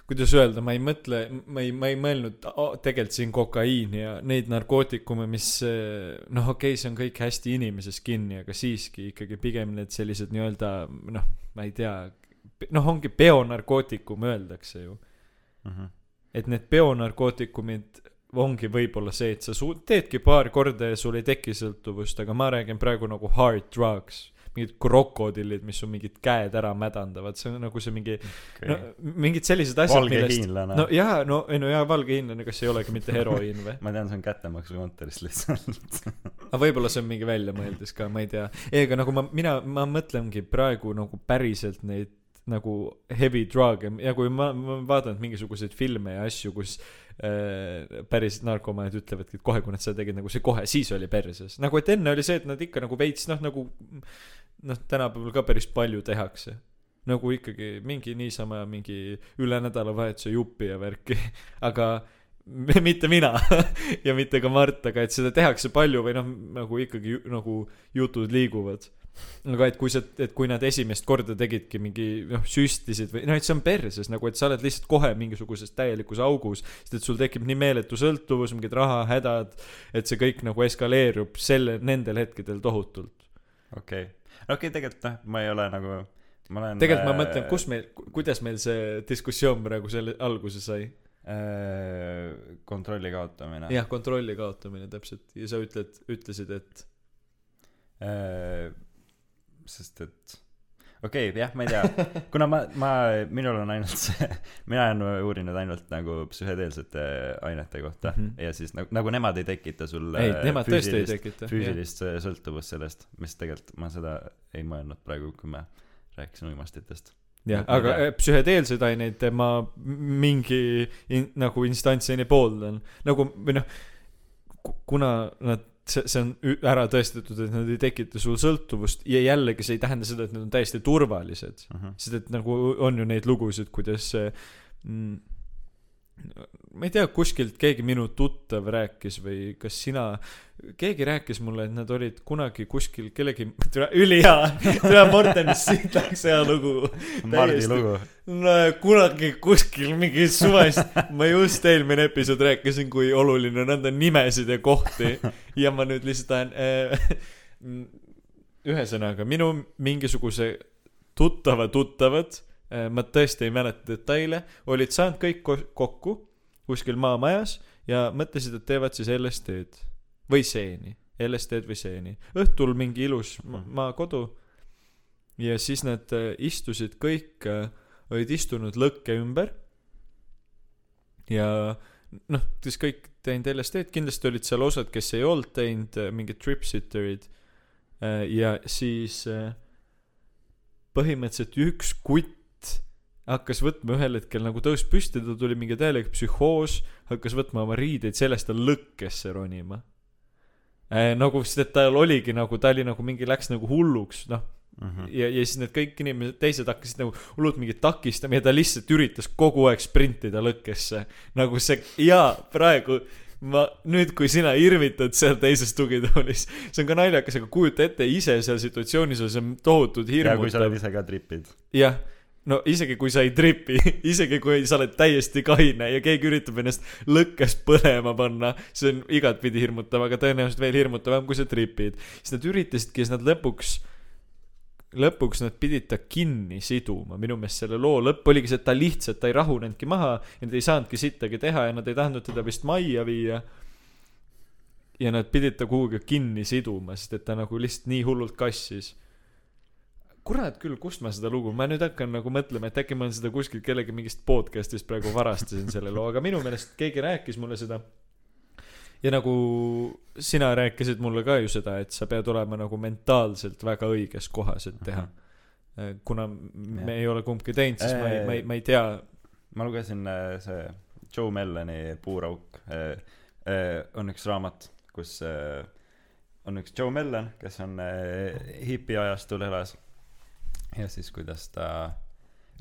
kuidas öelda, ma ei mõtle, ma ei, ma ei mõelnud a- tegelikult siin kokaiini ja neid narkootikume, mis eh, noh, okei okay,, see on kõik hästi inimeses kinni, aga siiski ikkagi pigem need sellised nii-öelda noh, ma ei tea, noh, ongi peonarkootikum öeldakse ju. Mhm. et need peonarkootikumid ongi võib-olla see, et sa su-, teedki paar korda ja sul ei teki sõltuvust, aga ma räägin praegu nagu hard drugs. mingid krokodillid, mis su mingid käed ära mädandavad, see on nagu see mingi okay. no mingid sellised asjad, millest no jaa, no ei no jaa, valge hiinlane, kas ei olegi mitte heroiin või? ma tean, see on kättemaksu kontoris lihtsalt aga võib-olla see on mingi väljamõeldis ka, ma ei tea. ei, aga nagu ma, mina, ma mõtlengi praegu nagu päriselt neid nagu heavy drug'e ja kui ma, ma vaatan mingisuguseid filme ja asju, kus päris narkomaanid ütlevadki, et kohe, kui nad seda tegid, nagu see kohe, siis oli perses. nagu et enne oli see, et nad ikka nagu veits noh, nagu noh, tänapäeval ka päris palju tehakse nagu ikkagi mingi niisama mingi üle nädalavahetuse jupi ja värki, aga mitte mina ja mitte ka Mart, aga et seda tehakse palju või noh, nagu ikkagi nagu jutud liiguvad. Aga et kui sa, et kui nad esimest korda tegidki mingi noh, süstisid või noh, et see on perses nagu, et sa oled lihtsalt kohe mingisuguses täielikus augus, sest et sul tekib nii meeletu sõltuvus, mingid rahahädad, et see kõik nagu eskaleerub selle, nendel hetkedel tohutult. okei, okei, tegelikult noh, ma ei ole nagu, ma olen tegelikult ma mõtlen, kus meil, kuidas meil see diskussioon praegu selle alguse sai? Äh, kontrolli kaotamine. Jah, kontrolli kaotamine täpselt. Ja sa ütled, ütlesid, et? Äh, sest et okei okay,, jah, ma ei tea, kuna ma, ma, minul on ainult see, mina olen uurinud ainult nagu psühhedeelsete ainete kohta mm. -hmm. ja siis nagu, nagu nemad ei tekita sulle ei, nemad tõesti ei füüsilist- tekita. füüsilist äh, sõltuvust sellest, mis tegelikult ma seda ei mõelnud praegu, kui ma rääkisin uimastitest. jah, Ma aga äh, psühhedeelseid aineid ma m- mingi in, nagu instantsini pooldan. nagu või noh, kuna nad, see, see on ära tõestatud, et nad ei tekita sul sõltuvust ja jällegi see ei tähenda seda, et nad on täiesti turvalised. sest et nagu on ju neid lugusid, kuidas mm, ma ei tea, kuskilt keegi minu tuttav rääkis või kas sina, keegi rääkis mulle, et nad olid kunagi kuskil kellegi, ülihea, tule Mortenist, siit läks hea lugu. Mardi lugu. no kunagi kuskil mingi suvest, ma just eelmine episood rääkisin, kui oluline on anda nimesid ja kohti ja ma nüüd lihtsalt tahan äh,. ühesõnaga, minu mingisuguse tuttava tuttavad, ma tõesti ei mäleta detaile, olid saanud kõik ko- kokku kuskil maamajas ja mõtlesid, et teevad siis LSD-d või seeni, LSD-d või seeni. õhtul mingi ilus ma- maakodu ja siis nad äh, istusid kõik, olid istunud lõkke ümber. Ja noh, kes kõik teinud LSD-d, kindlasti olid seal osad, kes ei olnud teinud, mingid tripsitterid. ja siis äh, põhimõtteliselt üks kutt hakkas võtma ühel hetkel nagu tõus püsti, tal tuli mingi täielik psühhoos, hakkas võtma oma riideid, sellest ta lõkkesse ronima. nagu, sest et tal oligi nagu, ta oli nagu mingi, läks nagu hulluks, noh, Mhm. ja, ja siis need kõik inimesed, teised hakkasid nagu hullult mingit takistama ja ta lihtsalt üritas kogu aeg sprintida lõkkesse. nagu see, jaa, praegu ma, nüüd kui sina irvitad seal teises tugitoolis, see on ka naljakas, aga kujuta ette ise seal situatsioonis, see on tohutult ja kui sa oled hirmutav. ise ka tripid. jah, no isegi kui sa ei tripi, isegi kui sa oled täiesti kaine ja keegi üritab ennast lõkkes põlema panna, see on igatpidi hirmutav, aga tõenäoliselt veel hirmutavam, kui sa tripid. siis nad üritasidki, siis nad lõpuks, lõpuks nad pidid ta kinni siduma, minu meelest selle loo lõpp oligi see, et ta lihtsalt, ta ei rahunenudki maha ja nad ei saanudki sittagi teha ja nad ei tahtnud teda vist majja viia. ja nad pidid ta kuhugi kinni siduma, sest et ta nagu lihtsalt nii hullult kassis kurat küll, kust ma seda lugu, ma nüüd hakkan nagu mõtlema, et äkki ma olen seda kuskilt kellegi mingist podcast'ist praegu varastasin selle loo, aga minu meelest keegi rääkis mulle seda. ja nagu sina rääkisid mulle ka ju seda, et sa pead olema nagu mentaalselt väga õiges kohas, et teha. kuna me ei ole kumbki teinud, siis ma ei, ma ei, ma ei tea. ma lugesin äh, see Joe Melloni Puurauk äh, äh, on üks raamat, kus äh, on üks Joe Mellon, kes on äh, hipiajastul elas ja siis kuidas ta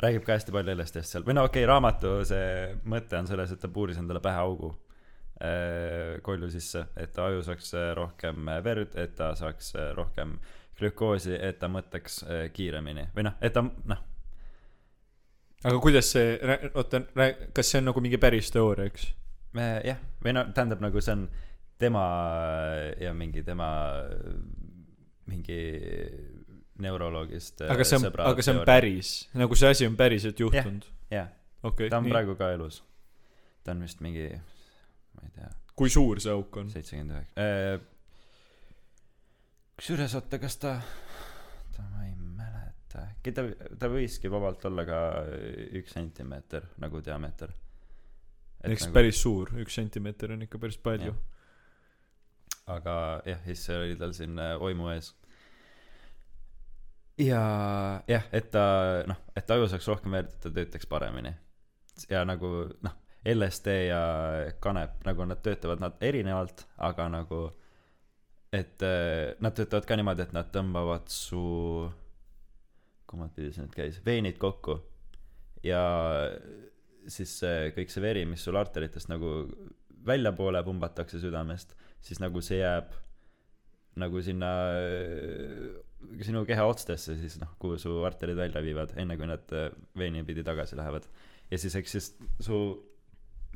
räägib ka hästi palju LSD-st seal või no okei okay,, raamatu see mõte on selles, et ta puuris endale pähe augu äh, kolju sisse, et ta aju saaks äh, rohkem äh, verd, et ta saaks rohkem glükoosi, et ta mõtleks kiiremini. Või noh, et ta noh, aga kuidas see, oota, kas see on nagu mingi päris teooria, eks? me jah, või no tähendab nagu see on tema ja mingi tema mingi neuroloogist aga see on, aga see on. päris, nagu see asi on päriselt juhtunud? jah, okei ta on okay,, praegu ka elus. ta on vist mingi, ma ei tea, kui suur see auk on? seitsekümmend üheksa. kusjuures oota, kas ta, ta ma ei mäleta, äkki ta, ta võiski vabalt olla ka üks sentimeeter nagu diameeter. eks nagu... päris suur, üks sentimeeter on ikka päris palju aga jah, siis oli tal siin äh, oimu ees. Ja jah, et ta noh, et aju saaks rohkem verd, et ta töötaks paremini. ja nagu noh, LSD ja kanep nagu nad töötavad nad erinevalt, aga nagu et äh, nad töötavad ka niimoodi, et nad tõmbavad su kummat pidi see nüüd käis, veenid kokku ja siis see kõik see veri, mis sul arteritest nagu väljapoole pumbatakse südamest, siis nagu see jääb nagu sinna äh, sinu keha otstesse siis noh, kuhu su arterid välja viivad, enne kui nad äh, veeni pidi tagasi lähevad. ja siis eks siis su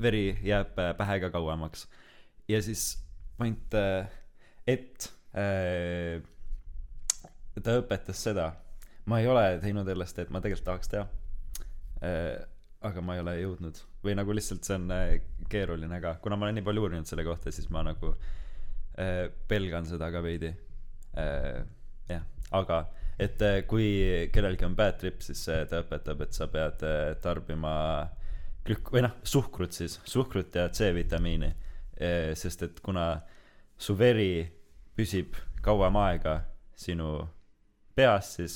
veri jääb äh, pähe ka kauemaks. ja siis point, et äh, ta õpetas seda, ma ei ole teinud LSD-d, ma tegelikult tahaks teha äh, aga ma ei ole jõudnud või nagu lihtsalt see on äh, keeruline ka, kuna ma olen nii palju uurinud selle kohta, siis ma nagu äh, pelgan seda ka veidi äh,. Aga et äh, kui kellelgi on bad trip, siis äh, ta õpetab, et sa pead äh, tarbima glük- või noh, suhkrut siis, suhkrut ja C-vitamiini. Sest et kuna su veri püsib kauem aega sinu peas, siis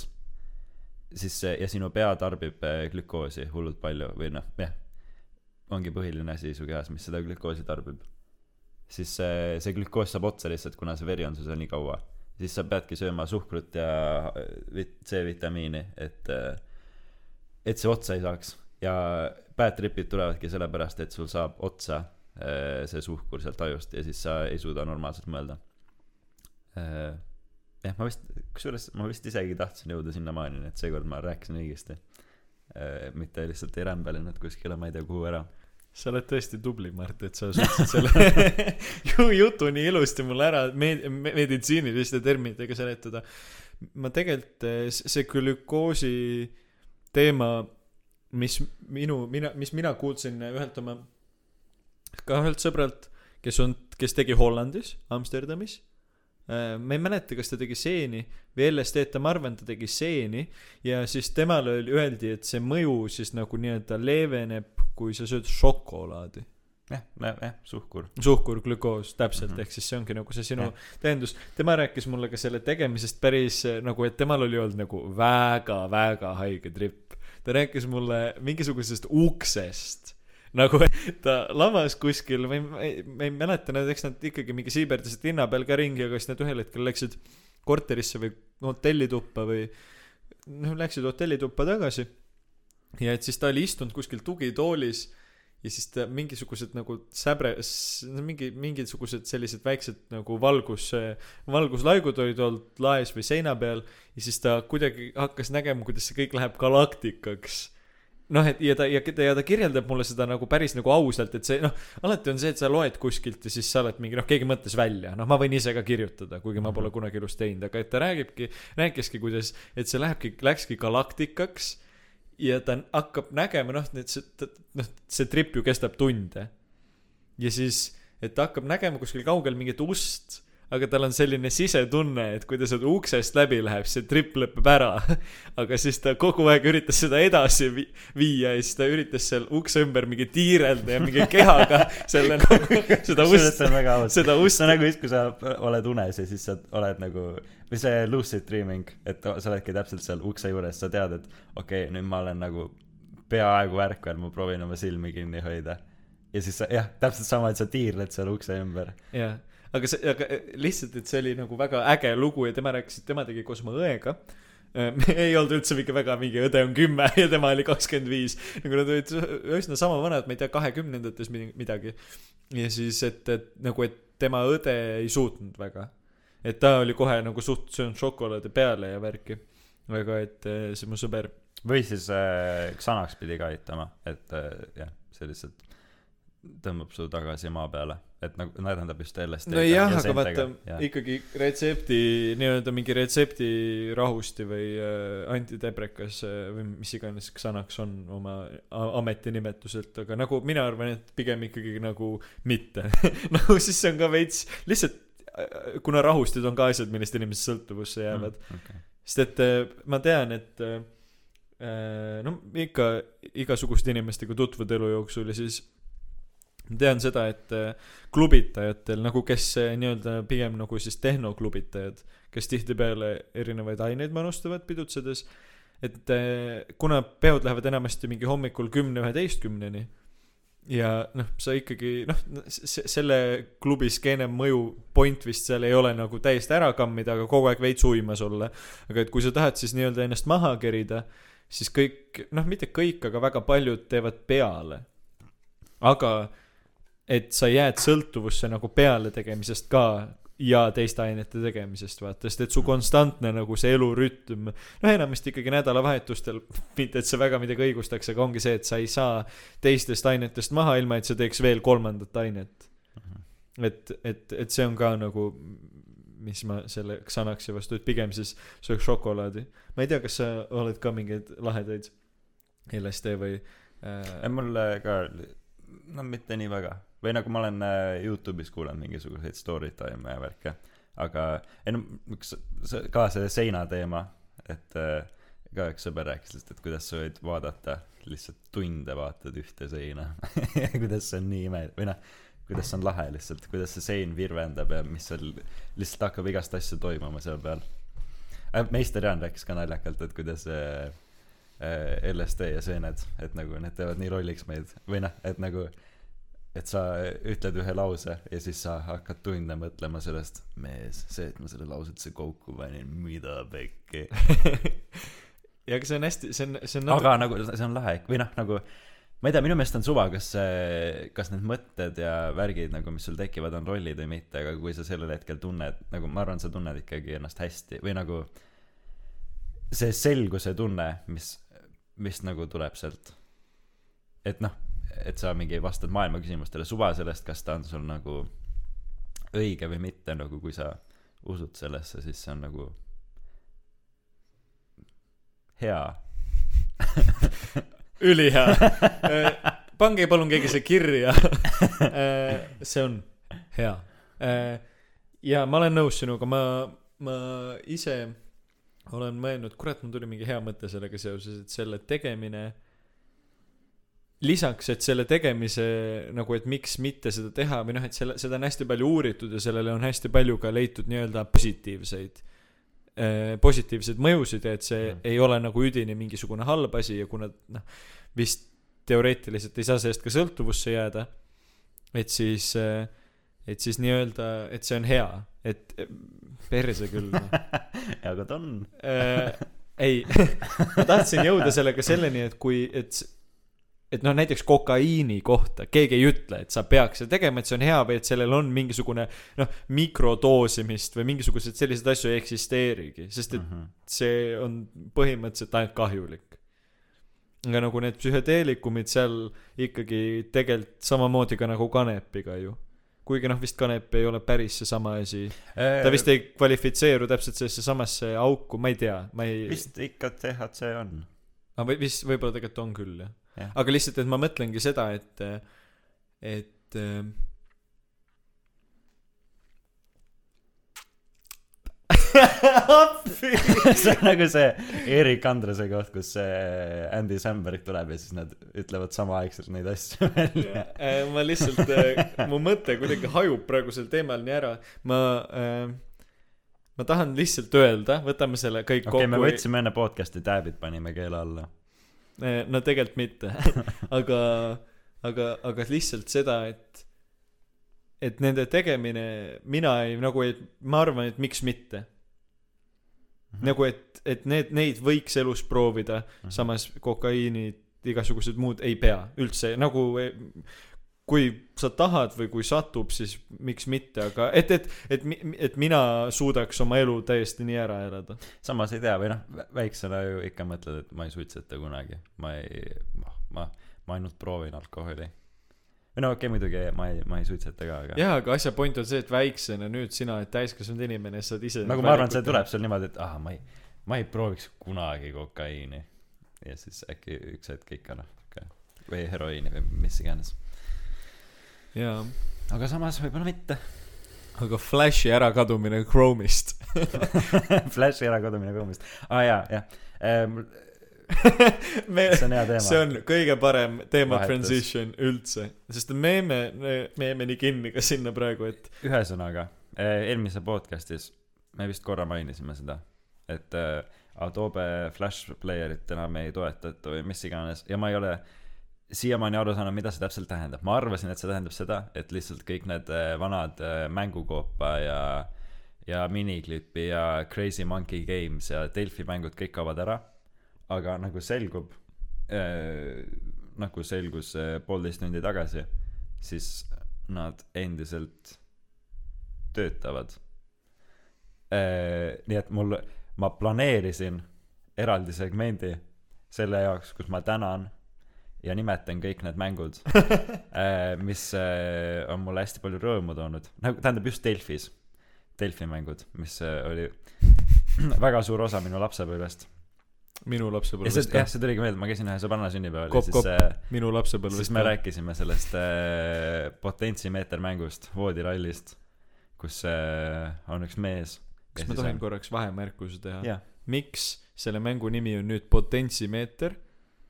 siis ja sinu pea tarbib glükoosi hullult palju või noh jah ongi põhiline asi su kehas mis seda glükoosi tarbib. Siis see see glükoos saab otsa lihtsalt kuna see veri on sul seal nii kaua siis sa peadki sööma suhkrut ja äh, vit- C-vitamiini et äh, et see otsa ei saaks ja bad trip'id tulevadki sellepärast et sul saab otsa äh, see suhkur sealt ajust ja siis sa ei suuda normaalselt mõelda jah, ma vist, kusjuures ma vist isegi tahtsin jõuda sinnamaani, et seekord ma rääkisin õigesti. mitte lihtsalt ei rämbelenud kuskile, ma ei tea kuhu ära. Sa oled tõesti tubli, Mart, et sa suutsid selle ju jutu nii ilusti mulle ära med-, meditsiiniliste terminitega seletada. ma tegelikult, see glükoosi teema, mis minu, mina, mis mina kuulsin ühelt oma, ka ühelt sõbralt, kes on, kes tegi Hollandis, Amsterdamis ma ei mäleta, kas ta tegi seeni või LSD-d, ma arvan, ta tegi seeni ja siis temale oli, öeldi, et see mõju siis nagu nii-öelda leeveneb, kui sa sööd šokolaadi. jah, jah, suhkur. suhkurglükoos, täpselt mm. -hmm. ehk siis see ongi nagu see sinu Jah. tähendus. tema rääkis mulle ka selle tegemisest päris eh, nagu, et temal oli olnud nagu väga-väga haige trip. ta rääkis mulle mingisugusest uksest nagu ta lamas kuskil, ma ei, ma ei, ma ei mäleta, nad, eks nad ikkagi mingi siiberdasid linna peal ka ringi, aga siis nad ühel hetkel läksid korterisse või hotellituppa või noh, läksid hotellituppa tagasi. ja et siis ta oli istunud kuskil tugitoolis ja siis ta mingisugused nagu säbre, mingi, mingisugused sellised väiksed nagu valgus, valguslaigud olid olnud laes või seina peal ja siis ta kuidagi hakkas nägema, kuidas see kõik läheb galaktikaks noh, et ja ta ja ta ja ta kirjeldab mulle seda nagu päris nagu ausalt, et see noh, alati on see, et sa loed kuskilt ja siis sa oled mingi noh, keegi mõtles välja, noh, ma võin ise ka kirjutada, kuigi ma pole kunagi elus teinud, aga et ta räägibki, rääkiski, kuidas, et see lähebki, läkski galaktikaks ja ta hakkab nägema, noh, et see, noh, see trip ju kestab tunde. ja siis, et ta hakkab nägema kuskil kaugel mingit ust, aga tal on selline sisetunne, et kui ta sealt uksest läbi läheb, see trip lõpeb ära. aga siis ta kogu aeg üritas seda edasi vi- viia ja siis ta üritas seal ukse ümber mingi tiirelda ja mingi kehaga selle nagu, seda ust, seda ust see on nagu siis, kui sa oled unes ja siis sa oled nagu, või see lucid dreaming, et sa oledki täpselt seal ukse juures, sa tead, et okei okay,, nüüd ma olen nagu peaaegu ärkvel, ma proovin oma silmi kinni hoida. ja siis sa, jah, täpselt sama, et sa tiirled seal ukse ümber. jah, aga see, aga lihtsalt, et see oli nagu väga äge lugu ja tema rääkis, et tema tegi koos oma õega. ei olnud üldse mingi väga mingi õde on kümme ja tema oli kakskümmend viis. nagu nad olid üsna sama vanad, ma ei tea, kahekümnendates midagi. ja siis, et, et nagu, et tema õde ei suutnud väga. et ta oli kohe nagu suht söönud šokolaadi peale ja värki. aga et eh, see mu sõber või siis äh, Xanax pidi ka aitama, et äh, jah, see lihtsalt tõmbab su tagasi maa peale, et nagu no, tähendab just LSD-ga nojah, aga vaata jah. ikkagi retsepti, nii-öelda mingi retsepti rahusti või äh, antideprekas äh, või mis iganes Xanax on oma ametinimetuselt, aga nagu mina arvan, et pigem ikkagi nagu mitte. nagu siis see on ka veits, lihtsalt äh, kuna rahustid on ka asjad, millest inimesed sõltuvusse jäävad. mm, okay. sest et äh, ma tean, et äh, äh, no ikka igasuguste inimestega tutvud elu jooksul ja siis tean seda, et äh, klubitajatel nagu, kes äh, nii-öelda pigem nagu siis tehnoklubitajad, kes tihtipeale erinevaid aineid manustavad pidutsedes, et äh, kuna peod lähevad enamasti mingi hommikul kümne-üheteistkümneni ja noh, sa ikkagi noh, selle klubi skeene mõju point vist seal ei ole nagu täiesti ära kammida, aga kogu aeg veits uimas olla. aga et kui sa tahad siis nii-öelda ennast maha kerida, siis kõik, noh, mitte kõik, aga väga paljud teevad peale. aga et sa jääd sõltuvusse nagu peale tegemisest ka ja teiste ainete tegemisest, vaata, sest et su konstantne nagu see elurütm, noh, enamasti ikkagi nädalavahetustel, mitte et see väga midagi õigustaks, aga ongi see, et sa ei saa teistest ainetest maha, ilma et sa teeks veel kolmandat ainet. et, et, et see on ka nagu, mis ma selle Xanaxi vastu, et pigem siis sööks šokolaadi. ma ei tea, kas sa oled ka mingeid lahedaid LSD või äh, mul ka, no mitte nii väga. Või nagu ma olen äh, Youtube'is kuulanud mingisuguseid story time'e ja värke, aga ei no üks, ka see seina teema, et äh, ka üks sõber rääkis lihtsalt, et kuidas sa võid vaadata, lihtsalt tunde vaatad ühte seina ja kuidas see on nii ime-, või noh, kuidas see on lahe lihtsalt, kuidas see sein virvendab ja mis seal lihtsalt hakkab igast asju toimuma seal peal. meister Jaan rääkis ka naljakalt, et kuidas äh, äh, LSD ja seened, et nagu need teevad nii lolliks meid või noh, et nagu et sa ütled ühe lause ja siis sa hakkad tunde mõtlema sellest, mees, see, et ma selle lause üldse kokku panin, mida pekki. ja aga see on hästi, see on, see on aga nagu see on lahe või noh, nagu ma ei tea, minu meelest on suva, kas see, kas need mõtted ja värgid nagu, mis sul tekivad, on rollid või mitte, aga kui sa sellel hetkel tunned, nagu ma arvan, sa tunned ikkagi ennast hästi või nagu see selguse tunne, mis, mis nagu tuleb sealt. et noh, et sa mingi vastad maailma küsimustele suva sellest, kas ta on sul nagu õige või mitte, nagu kui sa usud sellesse, siis see on nagu hea ülihea. pange palun keegi see kirja. see on hea. ja ma olen nõus sinuga, ma, ma ise olen mõelnud, kurat, mul tuli mingi hea mõte sellega seoses, et selle tegemine lisaks, et selle tegemise nagu, et miks mitte seda teha või noh, et selle, seda on hästi palju uuritud ja sellele on hästi palju ka leitud nii-öelda positiivseid äh, positiivseid mõjusid ja et see Mhm. mm. ei ole nagu üdini mingisugune halb asi ja kuna noh, vist teoreetiliselt ei saa sellest ka sõltuvusse jääda, et siis, et siis nii-öelda, et see on hea, et perse küll noh. aga ta on. äh, ei, ma tahtsin jõuda sellega selleni, et kui, et, et noh, näiteks kokaiini kohta keegi ei ütle, et sa peaks seda tegema, et see on hea või et sellel on mingisugune noh, mikrodoosimist või mingisuguseid selliseid asju ei eksisteerigi, sest et Mhm. see on põhimõtteliselt ainult kahjulik. aga nagu need psühhedeelikumid seal ikkagi tegelikult samamoodi ka nagu kanepiga ju. kuigi noh, vist kanep ei ole päris seesama asi. ta vist ei kvalifitseeru täpselt sellesse samasse auku, ma ei tea, ma ei. vist ikka THC on. aga või vist võib-olla tegelikult on küll Jah. Aga lihtsalt et ma mõtlengi seda et et äh, appi see on nagu see Erik Andrese koht, kus see Andy Samberg tuleb ja siis nad ütlevad samaaegselt neid asju välja. Äh, ma lihtsalt mu mõte kuidagi hajub praegusel teemal nii ära ma äh, ma tahan lihtsalt öelda võtame selle kõik okei okay,, me kokku võtsime enne podcast'i tääbid panime keele alla. Eh, no tegelikult mitte aga aga aga lihtsalt seda et et nende tegemine mina ei nagu ei ma arvan et miks mitte Mhm. nagu et et need neid võiks elus proovida Mhm. samas kokaiini igasugused muud ei pea üldse nagu kui sa tahad või kui satub siis miks mitte aga et et et et mina suudaks oma elu täiesti nii ära elada samas ei tea, või noh, väiksena ju ikka mõtled, et ma ei suitseta kunagi. ma ei, ma, ma ainult proovin alkoholi. või no okei okay,, muidugi ma ei, ma ei suitseta ka, aga jaa aga asja point on see et väiksena nüüd sina oled täiskasvanud inimene sa saad ise nagu ma arvan, see tuleb sul niimoodi, et ah, ma ei, ma ei prooviks kunagi kokaiini. ja siis äkki üks hetk ikka noh, või heroiini või mis iganes. Jaa aga samas võib-olla mitte. aga Flashi ärakadumine Chrome'ist Flashi ärakadumine Chrome'ist. aa ah, jaa, jah ehm. me see on hea teema. see on kõige parem teema Vahetus. transition üldse sest me jääme me jääme nii kinni ka sinna praegu et ühesõnaga, eelmises podcast'is me vist korra mainisime seda, et äh, Adobe Flash Playerit enam ei toetata või mis iganes ja ma ei ole siiamaani aru saanud, mida see täpselt tähendab. ma arvasin, et see tähendab seda, et lihtsalt kõik need äh, vanad äh, mängukoopa ja ja miniklipi ja Crazy Monkey Games ja Delfi mängud kõik kaovad ära. aga nagu selgub äh,, nagu selgus äh, poolteist tundi tagasi, siis nad endiselt töötavad. nii et mul, ma planeerisin eraldi segmendi selle jaoks, kus ma tänan ja nimetan kõik need mängud, mis äh, on mulle hästi palju rõõmu toonud, nagu tähendab just Delfis, Delfi mängud, mis äh, oli väga suur osa minu lapsepõlvest. minu ja lapsepõlvest ka jah, see tuligi meelde, ma käisin ühe sõbranna sünnipäeval ja Kopp, siis kopp. äh, minu lapsepõlvest siis me rääkisime sellest äh, potentsimeeter mängust, voodirallist, kus äh, on üks mees. kas ma tohin korraks vahemärkuse teha miks selle mängu nimi on nüüd potentsimeeter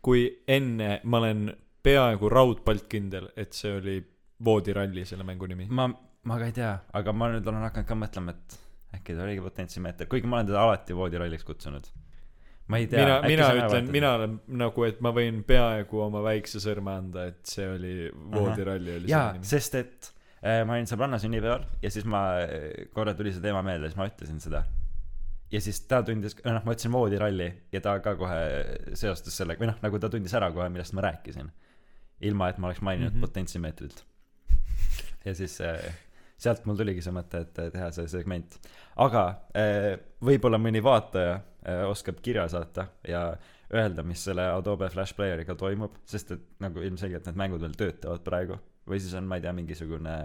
kui enne ma olen peaaegu raudpalt kindel et see oli voodiralli selle mängu nimi ma, ma ka ei tea, aga ma nüüd olen hakanud ka mõtlema, et äkki ta oligi potentsimeeter, kuigi ma olen teda alati voodiralliks kutsunud. ma ei tea. mina mina ütlen mina olen nagu et ma võin peaaegu oma väikse sõrme anda et see oli voodiralli oli jaa sest et äh, ma olin sõbranna sünnipäeval ja siis ma äh, korra tuli see teema meelde, siis ma ütlesin seda. Ja siis ta tundis, noh, ma ütlesin voodiralli ja ta ka kohe seostas sellega või noh, nagu ta tundis ära kohe, millest ma rääkisin. ilma, et ma oleks maininud mm. -hmm. potentsimeetrit. ja siis äh, sealt mul tuligi see mõte, et teha see segment. aga äh, võib-olla mõni vaataja äh, oskab kirja saata ja öelda, mis selle Adobe Flash Playeriga toimub, sest et nagu ilmselgelt need mängud veel töötavad praegu või siis on, ma ei tea, mingisugune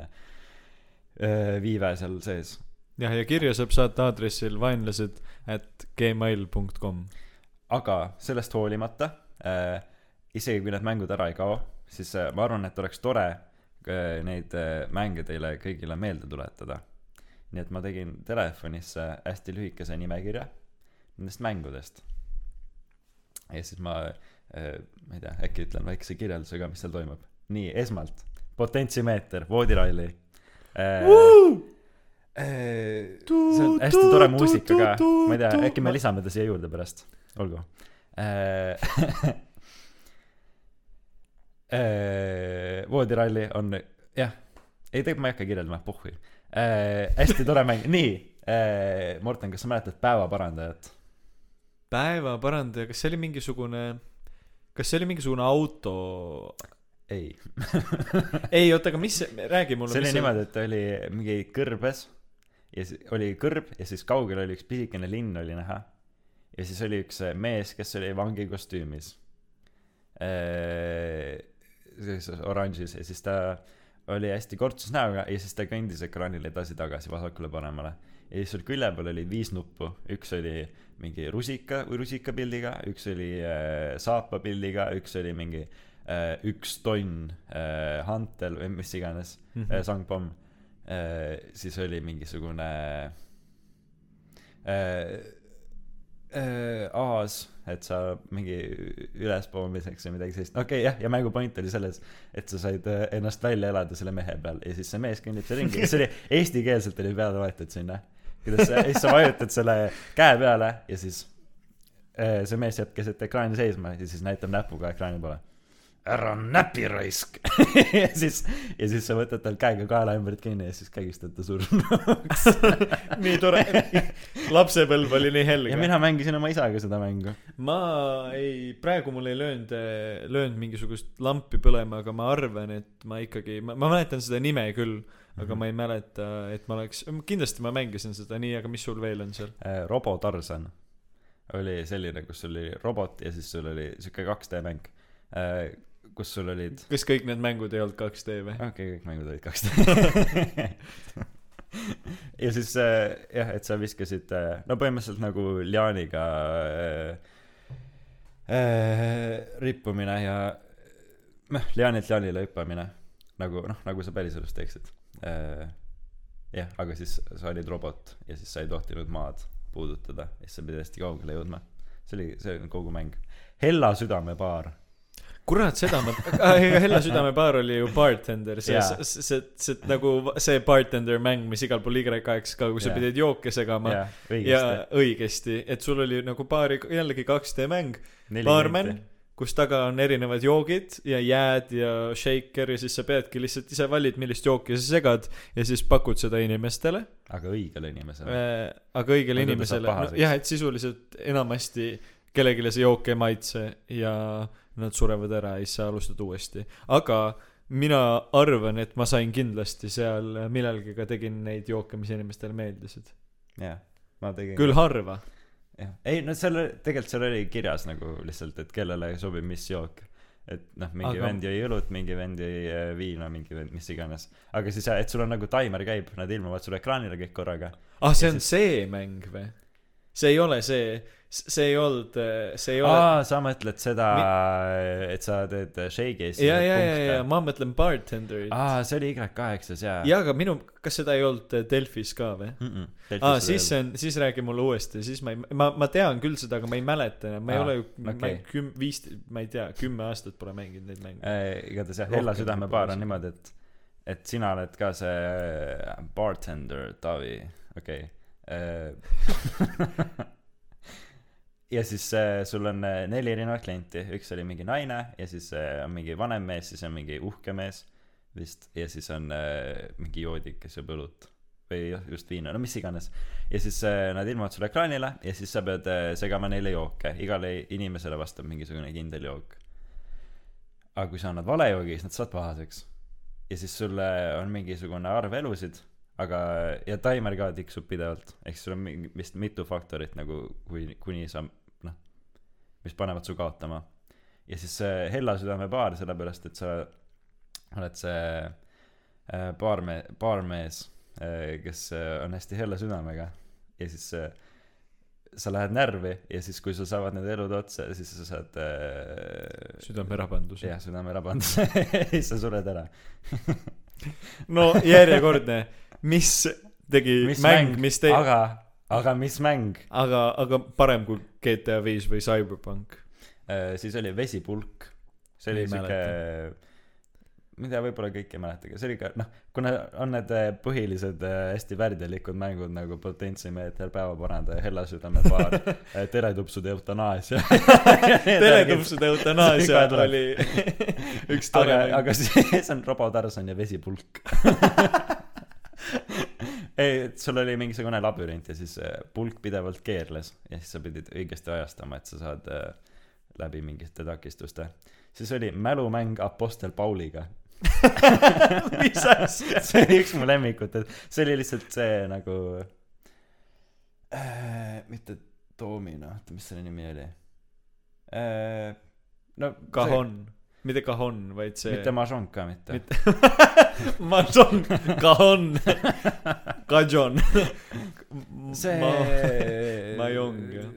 viive seal sees. Jah ja kirja saab saata aadressil vaenlased at gmail punkt kom aga sellest hoolimata äh,, isegi kui need mängud ära ei kao, siis äh, ma arvan, et oleks tore äh, neid äh, mänge teile kõigile meelde tuletada. nii et ma tegin telefonisse hästi lühikese nimekirja nendest mängudest. Ja siis ma äh, ma ei tea äkki ütlen väikese kirjelduse ka mis seal toimub. Nii esmalt potentsimeeter voodiralli äh, äh, see on hästi tore muusika ka. ma ei tea äkki me lisame ta siia juurde pärast. Olgu. Äh, äh, voodiralli on jah. Ei tegelikult ma ei hakka kirjeldama pohhui äh, hästi tore mäng. Nii äh, Morten kas sa mäletad päevaparandajat päevaparandaja kas see oli mingisugune kas see oli mingisugune auto? Ei. Ei oota aga mis räägi mulle see oli niimoodi et ta oli mingi kõrbes ja siis oli kõrb ja siis kaugel oli üks pisikene linn oli näha ja siis oli üks äh, mees kes oli vangi kostüümis äh, sellises oranžis ja siis ta oli hästi kortsus näoga ja siis ta kõndis ekraanil edasi-tagasi vasakule-paremale ja siis seal külje peal oli viis nuppu üks oli mingi rusika või rusikapildiga üks oli äh, saapapildiga üks oli mingi äh, üks tonn äh, hantel või mis iganes mm Mhm. -hmm. sangpomm äh, siis oli mingisugune äh, äh, aas et sa mingi ülespoomiseks või midagi sellist. Okei okay, jah ja mängu point oli selles et sa said äh, ennast välja elada selle mehe peal ja siis see mees kõnnib seal ringi. See oli eestikeelselt oli peale loetud sinna kuidas sa siis sa vajutad selle käe peale ja siis äh, see mees jääb keset ekraani seisma ja siis näitab näpuga ekraani poole ära näpi raisk. Ja siis ja siis sa võtad tal käega kaelaämbrit kinni ja siis kägistad ta surnuks nii tore. Lapsepõlv oli nii helge. Ja mina mängisin oma isaga seda mängu. Ma ei praegu mul ei löönud löönud mingisugust lampi põlema aga ma arvan et ma ikkagi ma, mäletan seda nime küll aga Mhm. ma ei mäleta et ma oleks kindlasti ma mängisin seda nii aga mis sul veel on seal? Äh, Robo Tarzan oli selline kus sul oli robot ja siis sul oli siuke 2D mäng. Äh, kus sul olid? Kas kõik need mängud ei olnud 2D või? Okei okay, kõik mängud olid 2D ja siis äh, jah et sa viskasid äh, no põhimõtteliselt nagu liaaniga äh, äh, rippumine ja noh liaanilt liaanile hüppamine nagu noh nagu sa päriselus teeksid. Äh, jah aga siis sa olid robot ja siis sa ei tohtinud maad puudutada ja siis sa pidid hästi kaugele jõudma. See oli see on kogu mäng. Hella südamepaar kurat seda ma ega Hella südamepaar oli ju bartender see Jaa. see see, see nagu see bartender mäng mis igal pool Y8 ka kus sa Jaa. pidid jooke segama. Jah ja õigesti. Õigesti et sul oli nagu baari jällegi 2D mäng. Baarmen kus taga on erinevad joogid ja jääd ja shaker ja siis sa peadki lihtsalt ise valid millist jooki sa segad ja siis pakud seda inimestele. Aga õigele inimesele. Äh, aga õigele ta inimesele. no, jah et sisuliselt enamasti kellelegi see jook ei maitse ja nad surevad ära ja siis sa alustad uuesti. Aga mina arvan et ma sain kindlasti seal millalgi ka tegin neid jooke mis inimestele meeldisid. Jah ma tegin. Küll harva. Jah. Ei no seal tegelikult seal oli kirjas nagu lihtsalt et kellele sobib mis jook. Et noh mingi Aga- vend jõi õlut mingi vend jõi äh, viina mingi vend mis iganes. Aga siis jah et sul on nagu taimer käib nad ilmuvad sulle ekraanile kõik korraga. Ah see on see mäng või see ei ole see see ei olnud see ei ole aa sa mõtled seda et sa teed shake'i ja ja ja ja ma mõtlen bartenderit. Aa see oli Y8-s jaa. Ja aga minu kas seda ei olnud äh, Delfis ka või? Mm -mm, aa ah, siis see on siis räägi mulle uuesti siis ma ei ma ma tean küll seda aga ma ei mäleta enam. Ma ei Aa, ole ju ma okei. ei küm- viis ma ei tea kümme aastat pole mänginud neid mänge. Äh, igatahes jah Hella südamepaar on niimoodi et et sina oled ka see bartender Taavi okei. okay. ja siis äh, sul on äh, neli erinevat klienti. Üks oli mingi naine ja siis äh, on mingi vanem mees siis on mingi uhke mees vist. Ja siis on äh, mingi joodik kes joob õlut või jah just viina no mis iganes. Ja siis äh, nad ilmuvad sulle ekraanile ja siis sa pead äh, segama neile jooke. Igale inimesele vastab mingisugune kindel jook. Aga kui sa annad vale joogi siis nad saavad pahaseks. Ja siis sulle on mingisugune arv elusid aga ja taimer ka tiksub pidevalt. Ehk siis sul on mingi vist mitu faktorit nagu kui kuni sa noh mis panevad su kaotama. Ja siis see Hella südamepaar sellepärast et sa oled see äh, baarme- baarmees äh, kes äh, on hästi helle südamega. Ja siis äh, sa lähed närvi ja siis kui sul saavad need elud otsa siis sa saad äh, südamerabandus jah südamerabandus ja siis sa sured ära. No järjekordne mis tegi mis mäng, mis tegi, aga, aga mis mäng? aga, aga parem kui GTA viis või Cyberpunk. siis oli Vesipulk, see oli ei tea, võib-olla kõik ei mäletagi, see oli ka noh, kuna on need eh, põhilised eh, hästi värdjalikud mängud nagu Potentsimeeter, Päevaparandaja, Hellasüdame baar, Teletupsude eutanaasia. teletupsude eutanaasia oli üks tore aga, mäng. aga siis on Robo Tarzan ja Vesipulk. ei, et sul oli mingisugune labürint ja siis eh, pulk pidevalt keerles ja siis sa pidid õigesti ajastama, et sa saad eh, läbi mingite takistuste. siis oli mälumäng Apostel Pauliga. mis asja? see oli üks mu lemmikutest, see oli lihtsalt see nagu äh,, mitte Domino, oota, mis selle nimi oli äh,? no Cajon, mitte Cajon, vaid see. mitte Mahjong ka mitte, mitte. Mahjong, Cajon, Cajon. see Mahjong, jah.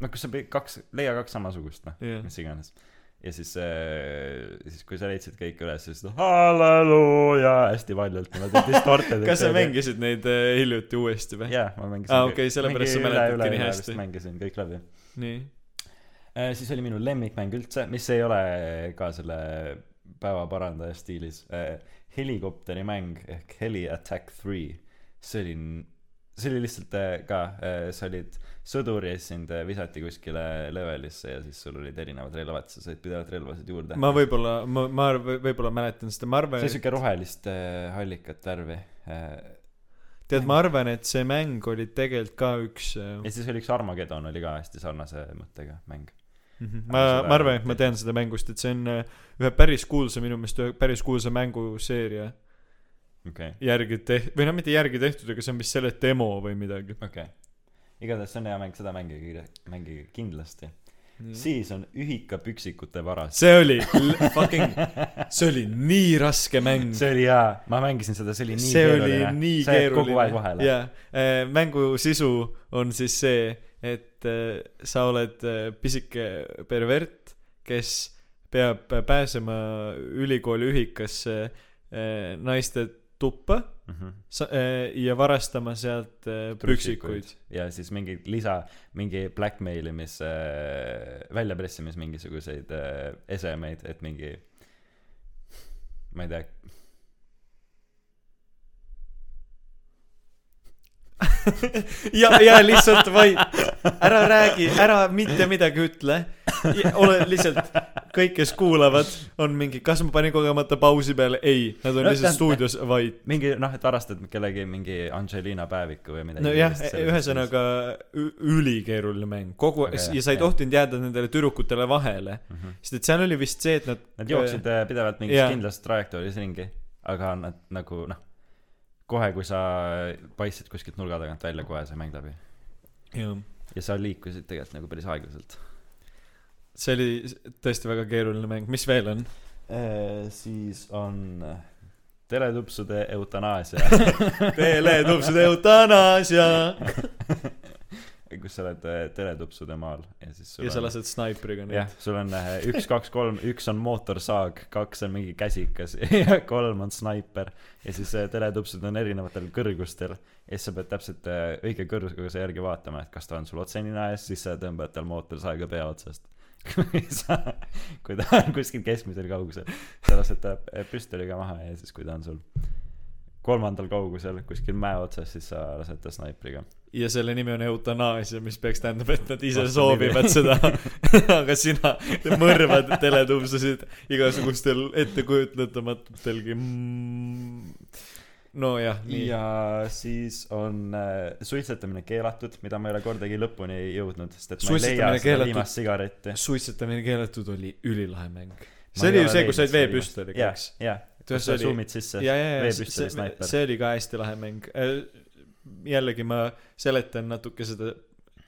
no kus sa pidid kaks leia kaks samasugust noh jah, mis iganes ja siis äh, siis kui sa leidsid kõik üles siis noh halleluuja hästi valjult niimoodi distorted kas sa mängisid neid äh, hiljuti uuesti või? jaa ma mängisin Aa, kõik- okei, sellepärast sa mäletadki nii hästi. mängisin kõik läbi nii. Äh, siis oli minu lemmikmäng üldse mis ei ole ka selle päevaparandaja stiilis. Äh, helikopterimäng ehk Heli Attack 3 see oli see oli lihtsalt äh, ka sa olid sõdur ja siis sind visati kuskile levelisse ja siis sul olid erinevad relvad sa said pidevalt relvasid juurde. Ma võib-olla, ma, ma võib-olla mäletan seda, ma see arvan oli, siuke rohelist hallikat värvi tead, ma arvan, et see mäng oli tegelikult ka üks ja siis oli üks Armageddon oli ka hästi sarnase mõttega mäng Mhm. ma, ma arvan, et ma tean seda mängust, et see on äh, ühe päris kuulsa, minu meelest ühe päris kuulsa mänguseeria. Okei. Järgi tehtud, või no mitte järgi tehtud, aga see on vist selle demo või midagi. okei. Igatahes see on hea mäng seda mängige mängige kindlasti. Siis on ühikapüksikute varas. See oli fucking, see oli nii raske mäng. see oli hea. Ma mängisin seda see oli nii see oli keeruline. nii sa jääd kogu aeg keeruline. vahele. Jaa, mängu sisu on siis see, et äh, sa oled äh, pisike pervert, kes peab pääsema ülikooli ühikasse äh, naiste tuppa Mhm. sa- äh, ja varastama sealt püksikuid. ja siis mingi lisa mingi blackmailimis äh, väljapressimis mingisuguseid äh, esemeid et mingi ma ei tea ja, ja lihtsalt vaid ära räägi, ära mitte midagi ütle. ole lihtsalt, kõik, kes kuulavad, on mingi, kas ma panin kogemata pausi peale, ei, nad on No lihtsalt stuudios vait. mingi noh et varastad kellegi mingi Angelina päeviku või midagi nojah, selles ühesõnaga ülikeeruline mäng, kogu okay, ja sa ei tohtinud jääda nendele tüdrukutele vahele, stiilis. Mhm. sest et seal oli vist see, et nad. Nad jooksid äh, pidevalt mingis jaa. kindlas trajektooris ringi, aga nad nagu noh, kohe kui sa paistsid kuskilt nurga tagant välja, kohe sai mäng läbi. jah, ja sa liikusid tegelikult nagu päris aeglaselt. see oli tõesti väga keeruline mäng, mis veel on? siis on teletupsude eutanaasia, teletupsude eutanaasia. kus sa oled äh, teletupsude maal ja siis sul ja sa on lased snaipriga jah neid., sul on äh, üks, kaks, kolm, üks on mootorsaag, kaks on mingi käsikas ja kolm on snaiper. ja siis äh, teletupsud on erinevatel kõrgustel ja siis sa pead täpselt õige kõrguse järgi vaatama, et kas ta on sul otse nina ees, siis sa tõmbad tal mootorsaega pea otsast. kui sa, kui ta on kuskil keskmisel kaugusel, sa lased ta püstoliga maha ja siis, kui ta on sul kolmandal kaugusel kuskil mäe otsas, siis sa lased ta snaipriga. Ja selle nimi on eutanaasia, mis peaks tähendama, et nad ise soovivad seda. aga sina mõrvad teletupsusid igasugustel ettekujutletamatutelgi mm.. nojah, nii. ja siis on äh, suitsetamine keelatud, mida ma ei ole kordagi lõpuni jõudnud, sest et ma ei leia seda viimast sigaretti. suitsetamine keelatud oli ülilahe mäng. see oli ju see, kus said veepüstoliga, jah eks?, jah, kus See sa zoom'id sisse veepüstoli snaiper. see oli ka hästi lahe mäng. Jällegi ma seletan natuke seda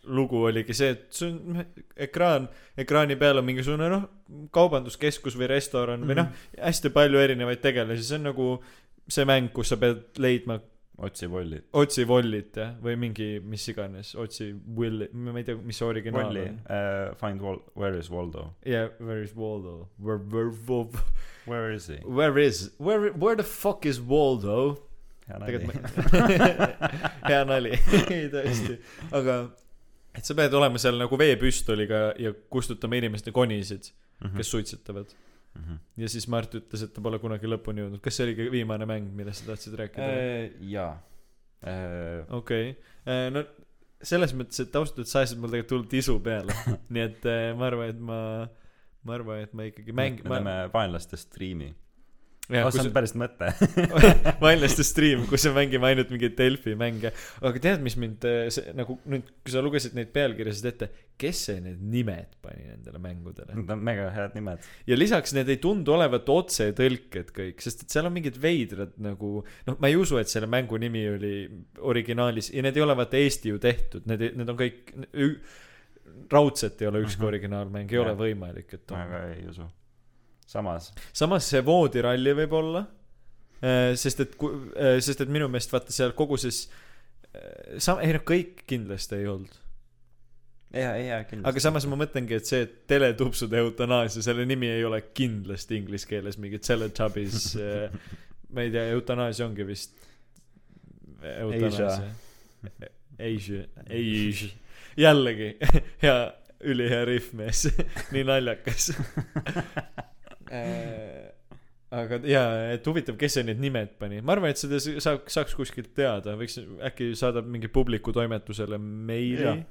lugu oligi see, et see on ekraan, ekraani peal on mingisugune noh, kaubanduskeskus või restoran mm. või noh, hästi palju erinevaid tegelasi, see on nagu see mäng, kus sa pead leidma otsi volli. otsi Vollit jah, või mingi mis iganes, otsi Will, ma ei tea, mis see originaal volli on. uh,, find Wal-, where is Waldo? Yeah, where is Waldo? Where, where, where, Where is he? where is, where, where the fuck is Waldo? hea nali. ma hea nali. Tõesti. Aga et sa pead olema seal nagu veepüstoliga ja kustutama inimeste konisid Mhm. kes suitsetavad. Mhm. ja siis Mart ütles et ta pole kunagi lõpuni jõudnud. Kas see oligi viimane mäng millest sa tahtsid rääkida? Äh, jaa. Äh, okei. Okay. no selles mõttes et ausalt öeldes sa ajasid mul tegelikult hullult isu peale. Nii et eh, ma arvan et ma ma arvan et ma ikkagi mäng me teeme vaenlaste striimi jah see on päris mõte vaenlaste stream kus me mängime ainult mingeid Delfi mänge. Aga tead mis mind eh, see nagu nüüd kui sa lugesid neid pealkirjasid ette kes see need nimed pani nendele mängudele? Need on mega head nimed. Ja lisaks need ei tundu olevat otsetõlked kõik sest et seal on mingid veidrad nagu noh ma ei usu et selle mängu nimi oli originaalis ja need ei ole vaata Eesti ju tehtud need need on kõik raudselt ei ole ükski Mhm. originaalmäng ei ole Jah. võimalik et ma on. Ka ei usu samas. Samas see voodiralli võib olla äh, sest et äh, sest et minu meelest vaata seal kogu siis äh, sa- ei noh kõik kindlasti ei olnud. Jaa jaa kindlasti. Aga samas ma mõtlengi et see et teletupsude eutanaasia selle nimi ei ole kindlasti inglise keeles mingi Teletubbies ma ei tea eutanaasia ongi vist eutanaasia Asia Asia. Jällegi hea ülihea riff mees nii naljakas aga jaa et huvitav kes see need nimed pani. Ma arvan et seda s- saaks saaks kuskilt teada. Võiks äkki saadab mingi publiku toimetusele meili.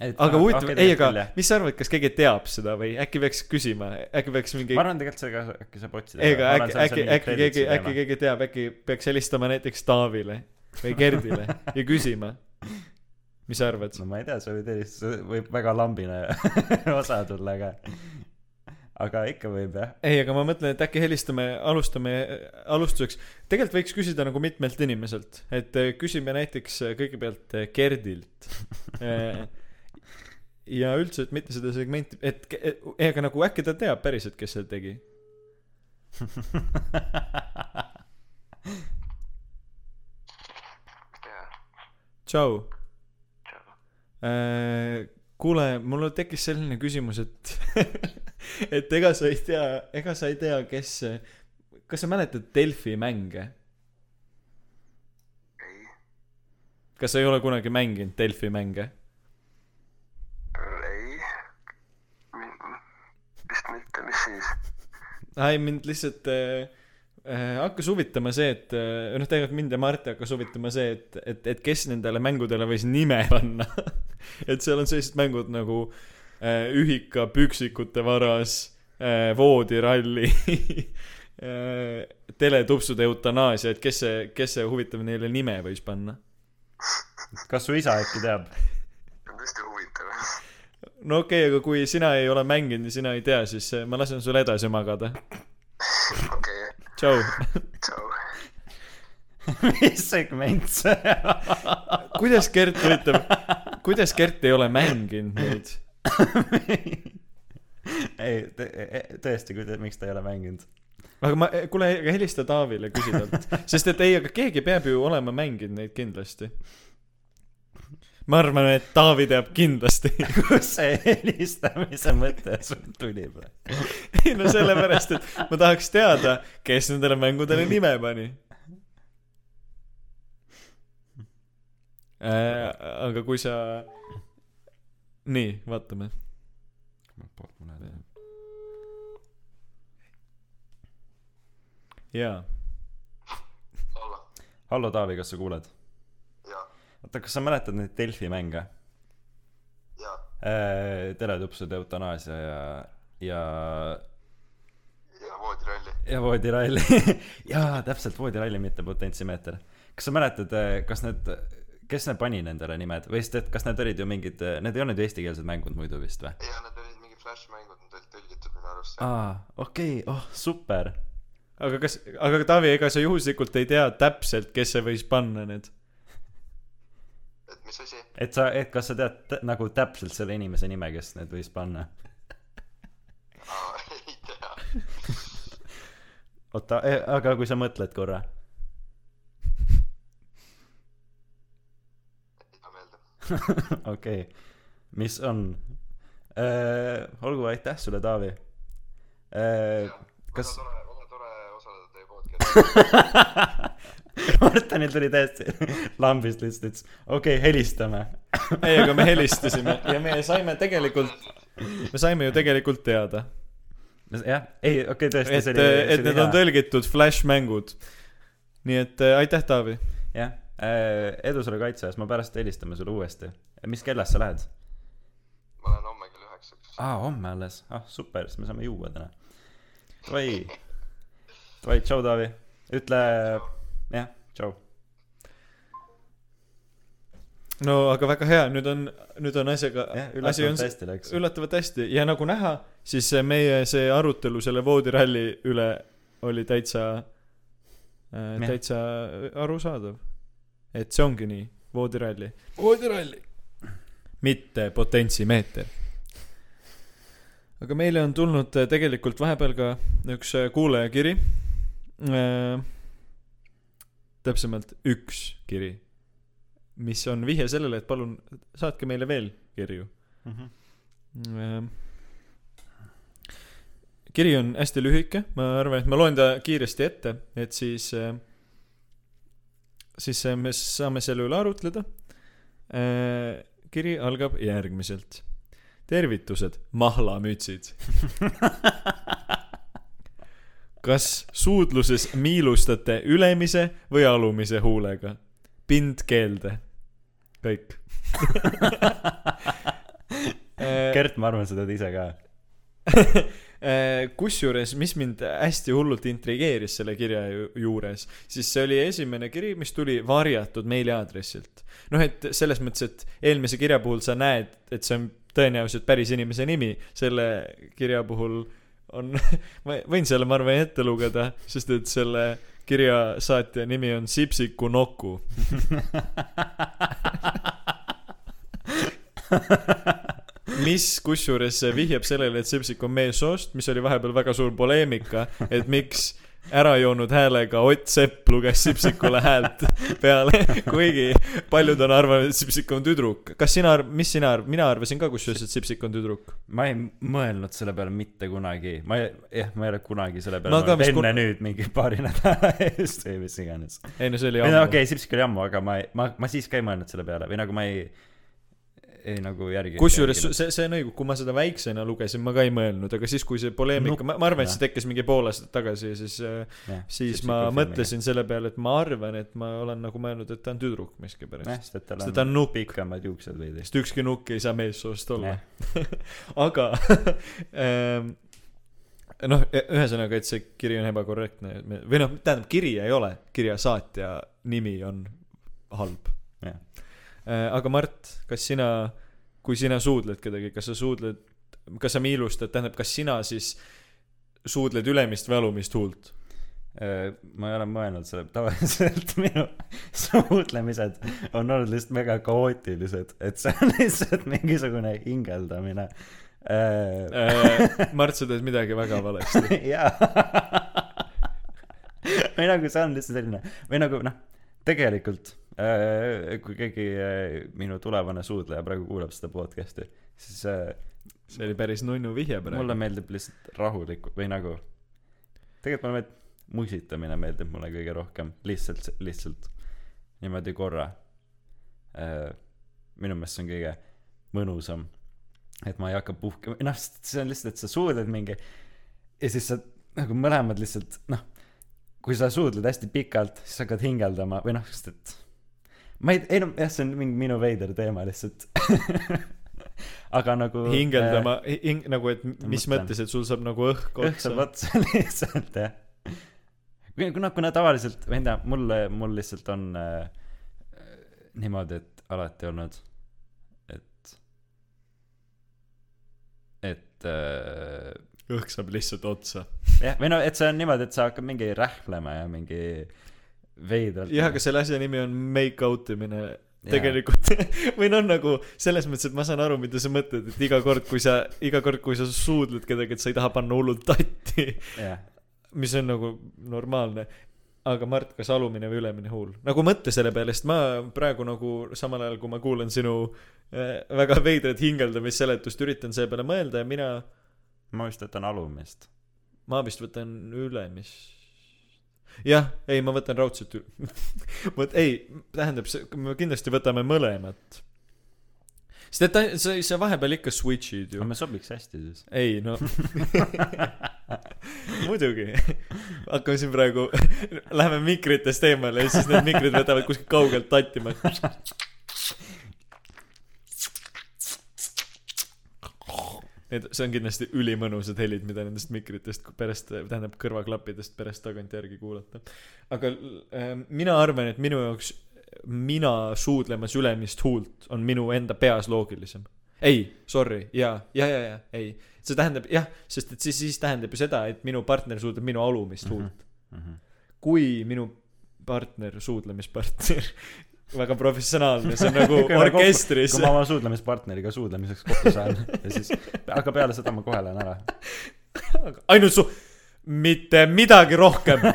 Aga huvitav ei aga küll, mis sa arvad kas keegi teab seda või äkki peaks küsima? Äkki peaks mingi ma arvan tegelikult see ka äkki saab otsida ei aga äkki äkki äkki keegi äkki keegi teab äkki peaks helistama näiteks Taavile või Gerdile ja küsima. Mis sa arvad? No ma ei tea see võib helistada võib väga lambine osa tulla ka aga ikka võib jah. Ei aga ma mõtlen et äkki helistame alustame alustuseks. Tegelikult võiks küsida nagu mitmelt inimeselt. Et eh, küsime näiteks eh, kõigepealt Gerdilt ja üldse et mitte seda segmenti et ei aga nagu äkki ta teab päriselt kes seda tegi? Tšau. Äh, kuule mul tekkis selline küsimus et et ega sa ei tea ega sa ei tea kes kas sa mäletad Delfi mänge? Ei, kas sa ei ole kunagi mänginud Delfi mänge? Ei, vist mitte, mis siis? ai mind lihtsalt äh, äh, hakkas huvitama see et äh, noh tegelikult mind ja Marti hakkas huvitama see et et et kes nendele mängudele võis nime panna et seal on sellised mängud nagu äh, ühika püksikute varas äh, voodiralli äh, teletupsude eutanaasia et kes see kes see huvitav neile nime võis panna kas su isa äkki teab tõesti huvitav. no okei okay, aga kui sina ei ole mänginud ja sina ei tea siis äh, ma lasen sul edasi magada okei, tšau tšau. mis segment see kuidas Gert üritab kuidas Gert ei ole mänginud neid ei tõ- tõesti kui te miks ta ei ole mänginud? Aga ma kuule aga helista Taavile küsi talt sest et ei aga keegi peab ju olema mänginud neid kindlasti. Ma arvan et Taavi teab kindlasti. Kust see helistamise mõte sul tuli praegu? Ei no sellepärast et ma tahaks teada kes nendele mängudele nime pani aga kui sa nii vaatame. Jaa. Alla, hallo Taavi kas sa kuuled? Jaa, oota kas sa mäletad neid Delfi mänge? Jaa, äh, teletupsude eutanaasia ja ja ja voodiralli. ja voodiralli jaa täpselt voodiralli mitte potentsimeeter. Kas sa mäletad äh, kas need kes need pani nendele nimed või sest et kas need olid ju mingid need ei olnud ju eestikeelsed mängud muidu vist või ja need olid mingid Flash-mängud, need olid tõlgitud minu arust. aa okei okay. oh super aga kas aga Taavi ega sa juhuslikult ei tea täpselt kes see võis panna need et mis asi? et sa et kas sa tead nagu täpselt selle inimese nime kes need võis panna ei tea. oota eh, aga kui sa mõtled korra ei tule meelde. okei okay. mis on äh, olgu aitäh sulle Taavi äh, kas väga tore, väga tore osaleda teie podcast'is. Martinil tuli täiesti lambist lihtsalt ütles okei okay, helistame ei, aga me helistasime ja me saime tegelikult, me saime ju tegelikult teada, jah ei okei okay, tõesti et, et need on tõlgitud Flash mängud. nii et äh, aitäh, Taavi. jah edu sulle kaitseas ma pärast helistame sulle uuesti. Mis kellast sa lähed? Ma lähen homme kell üheksaks. aa homme alles? Ah super siis me saame juua täna. Davai. Davai tšau Taavi. Ütle jah tšau. No aga väga hea, nüüd on, nüüd on asjaga jah, üllatavalt hästi läks. üllatavalt hästi. Ja nagu näha, siis meie see arutelu selle voodiralli üle oli täitsa äh,, täitsa arusaadav. Et see ongi nii, voodiralli. voodiralli. mitte potentsimeeter. aga meile on tulnud äh, tegelikult vahepeal ka üks äh, kuulajakiri äh,. täpsemalt üks kiri, mis on vihje sellele, et palun saatke meile veel kirju Mhm. Ähm, kiri on hästi lühike, ma arvan, et ma loen ta kiiresti ette, et siis, siis äh, me saame selle üle arutleda. kiri algab järgmiselt. tervitused, mahlamütsid. kas suudluses miilustate ülemise või alumise huulega? pind keelde. kõik. Gert ma arvan sa tead ise ka Äh, kusjuures, mis mind hästi hullult intrigeeris selle kirja ju- juures, siis see oli esimene kiri, mis tuli varjatud meiliaadressilt. noh, et selles mõttes, et eelmise kirja puhul sa näed, et see on tõenäoliselt päris inimese nimi, selle kirja puhul on, ma võin selle, ma arvan, ette lugeda, sest et selle kirja saatja nimi on Sipsiku Noku. mis kusjuures vihjab sellele, et Sipsik on meessoost, mis oli vahepeal väga suur poleemika, et miks ära joonud häälega Ott Sepp luges Sipsikule häält peale, kuigi paljud on arvanud, et Sipsik on tüdruk. kas sina mis sina mina arvasin ka kusjuures, et Sipsik on tüdruk. ma ei mõelnud selle peale mitte kunagi. Ma ei jah ma ei ole kunagi selle peale mõelnud. enne kun- nüüd mingi paari nädala eest või mis iganes. Ei no see oli ammu. okei okay, Sipsik oli ammu aga ma ei ma ma siis ka ei mõelnud selle peale. Või nagu ma ei ei nagu järgi kusjuures see, see on õige, kui ma seda väiksena lugesin, ma ka ei mõelnud, aga siis, kui see poleemika, ma, ma arvan, et see tekkis mingi pool aastat tagasi ja siis, siis ma mõtlesin selle peale, et ma arvan, et ma olen nagu mõelnud, et ta on tüdruk miskipärast. jah sest tal ta on nukk, pikemad juuksed veidi sest ükski nukk ei saa meessoost olla. Aga ähm, noh, ühesõnaga, et see kiri on ebakorrektne. Või noh, tähendab, kiri ei ole, kirja saatja nimi on halb. Jah. aga Mart, kas sina, kui sina suudled kedagi, kas sa suudled, kas sa miilustad, tähendab, kas sina siis suudled ülemist või alumist huult? Äh, ma ei ole mõelnud selle tavaliselt minu suhtlemised on olnud lihtsalt mega kaootilised et see on lihtsalt mingisugune hingeldamine äh, Mart, sa teed midagi väga valesti. jaa või nagu see on lihtsalt selline või nagu noh tegelikult äh, kui keegi äh, minu tulevane suudleja praegu kuulab seda podcast'i siis äh, see oli päris nunnu vihje praegu. mulle meeldib lihtsalt rahulik või nagu tegelikult mulle meeldib musitamine meeldib mulle kõige rohkem lihtsalt lihtsalt niimoodi korra äh, minu meelest see on kõige mõnusam et ma ei hakka puhkama noh see on lihtsalt et sa suudled mingi ja siis sa nagu mõlemad lihtsalt noh kui sa suudled hästi pikalt siis hakkad hingeldama või noh sest et ma ei ei noh jah see on mingi minu veider teema lihtsalt aga nagu hingeldama, hing-, nagu, et mis mõtlen. mõttes, et sul saab nagu õhk õhk otsa saab. otsa lihtsalt jah kuna kuna kuna tavaliselt ma ei tea mulle mul lihtsalt on äh, niimoodi et alati olnud et et äh, õhk saab lihtsalt otsa. jah või no et see on niimoodi et sa hakkad mingi rähklema ja mingi veidralt jah, aga selle asja nimi on make out imine tegelikult või noh, nagu selles mõttes, et ma saan aru, mida sa mõtled, et iga kord, kui sa, iga kord, kui sa suudled kedagi, et sa ei taha panna hullult tatti, jah mis on nagu normaalne. aga Mart, kas alumine või ülemine huul? nagu mõtle selle peale, sest ma praegu nagu samal ajal, kui ma kuulan sinu äh, väga veidrat hingeldamisseletust, üritan selle peale mõelda ja mina, ma vist võtan alumist ma vist võtan ülemist. jah, ei, ma võtan raudselt ü-. vot ei, tähendab, me kindlasti võtame mõlemat. sest et ta, sa, sa vahepeal ikka switch'id ju me sobiks hästi siis. ei no muidugi hakkame siin praegu läheme mikritest eemale ja siis need mikrid võtavad kuskilt kaugelt tattima Need, see on kindlasti ülimõnusad helid, mida nendest mikritest pärast, tähendab kõrvaklappidest pärast tagantjärgi kuulata. aga äh, mina arvan, et minu jaoks mina suudlemas ülemist huult on minu enda peas loogilisem. ei, sorry, ja, ja, ja, ja, ei. see tähendab jah, sest et siis, siis tähendab ju seda, et minu partner suudleb minu alumist huult. Mhm. kui minu partner, suudlemispartner, väga professionaalne, see on nagu orkestris kui ma oma suudlemispartneriga suudlemiseks kokku saan ja siis, aga peale seda ma kohe lähen ära. ainult su-, mitte midagi rohkem,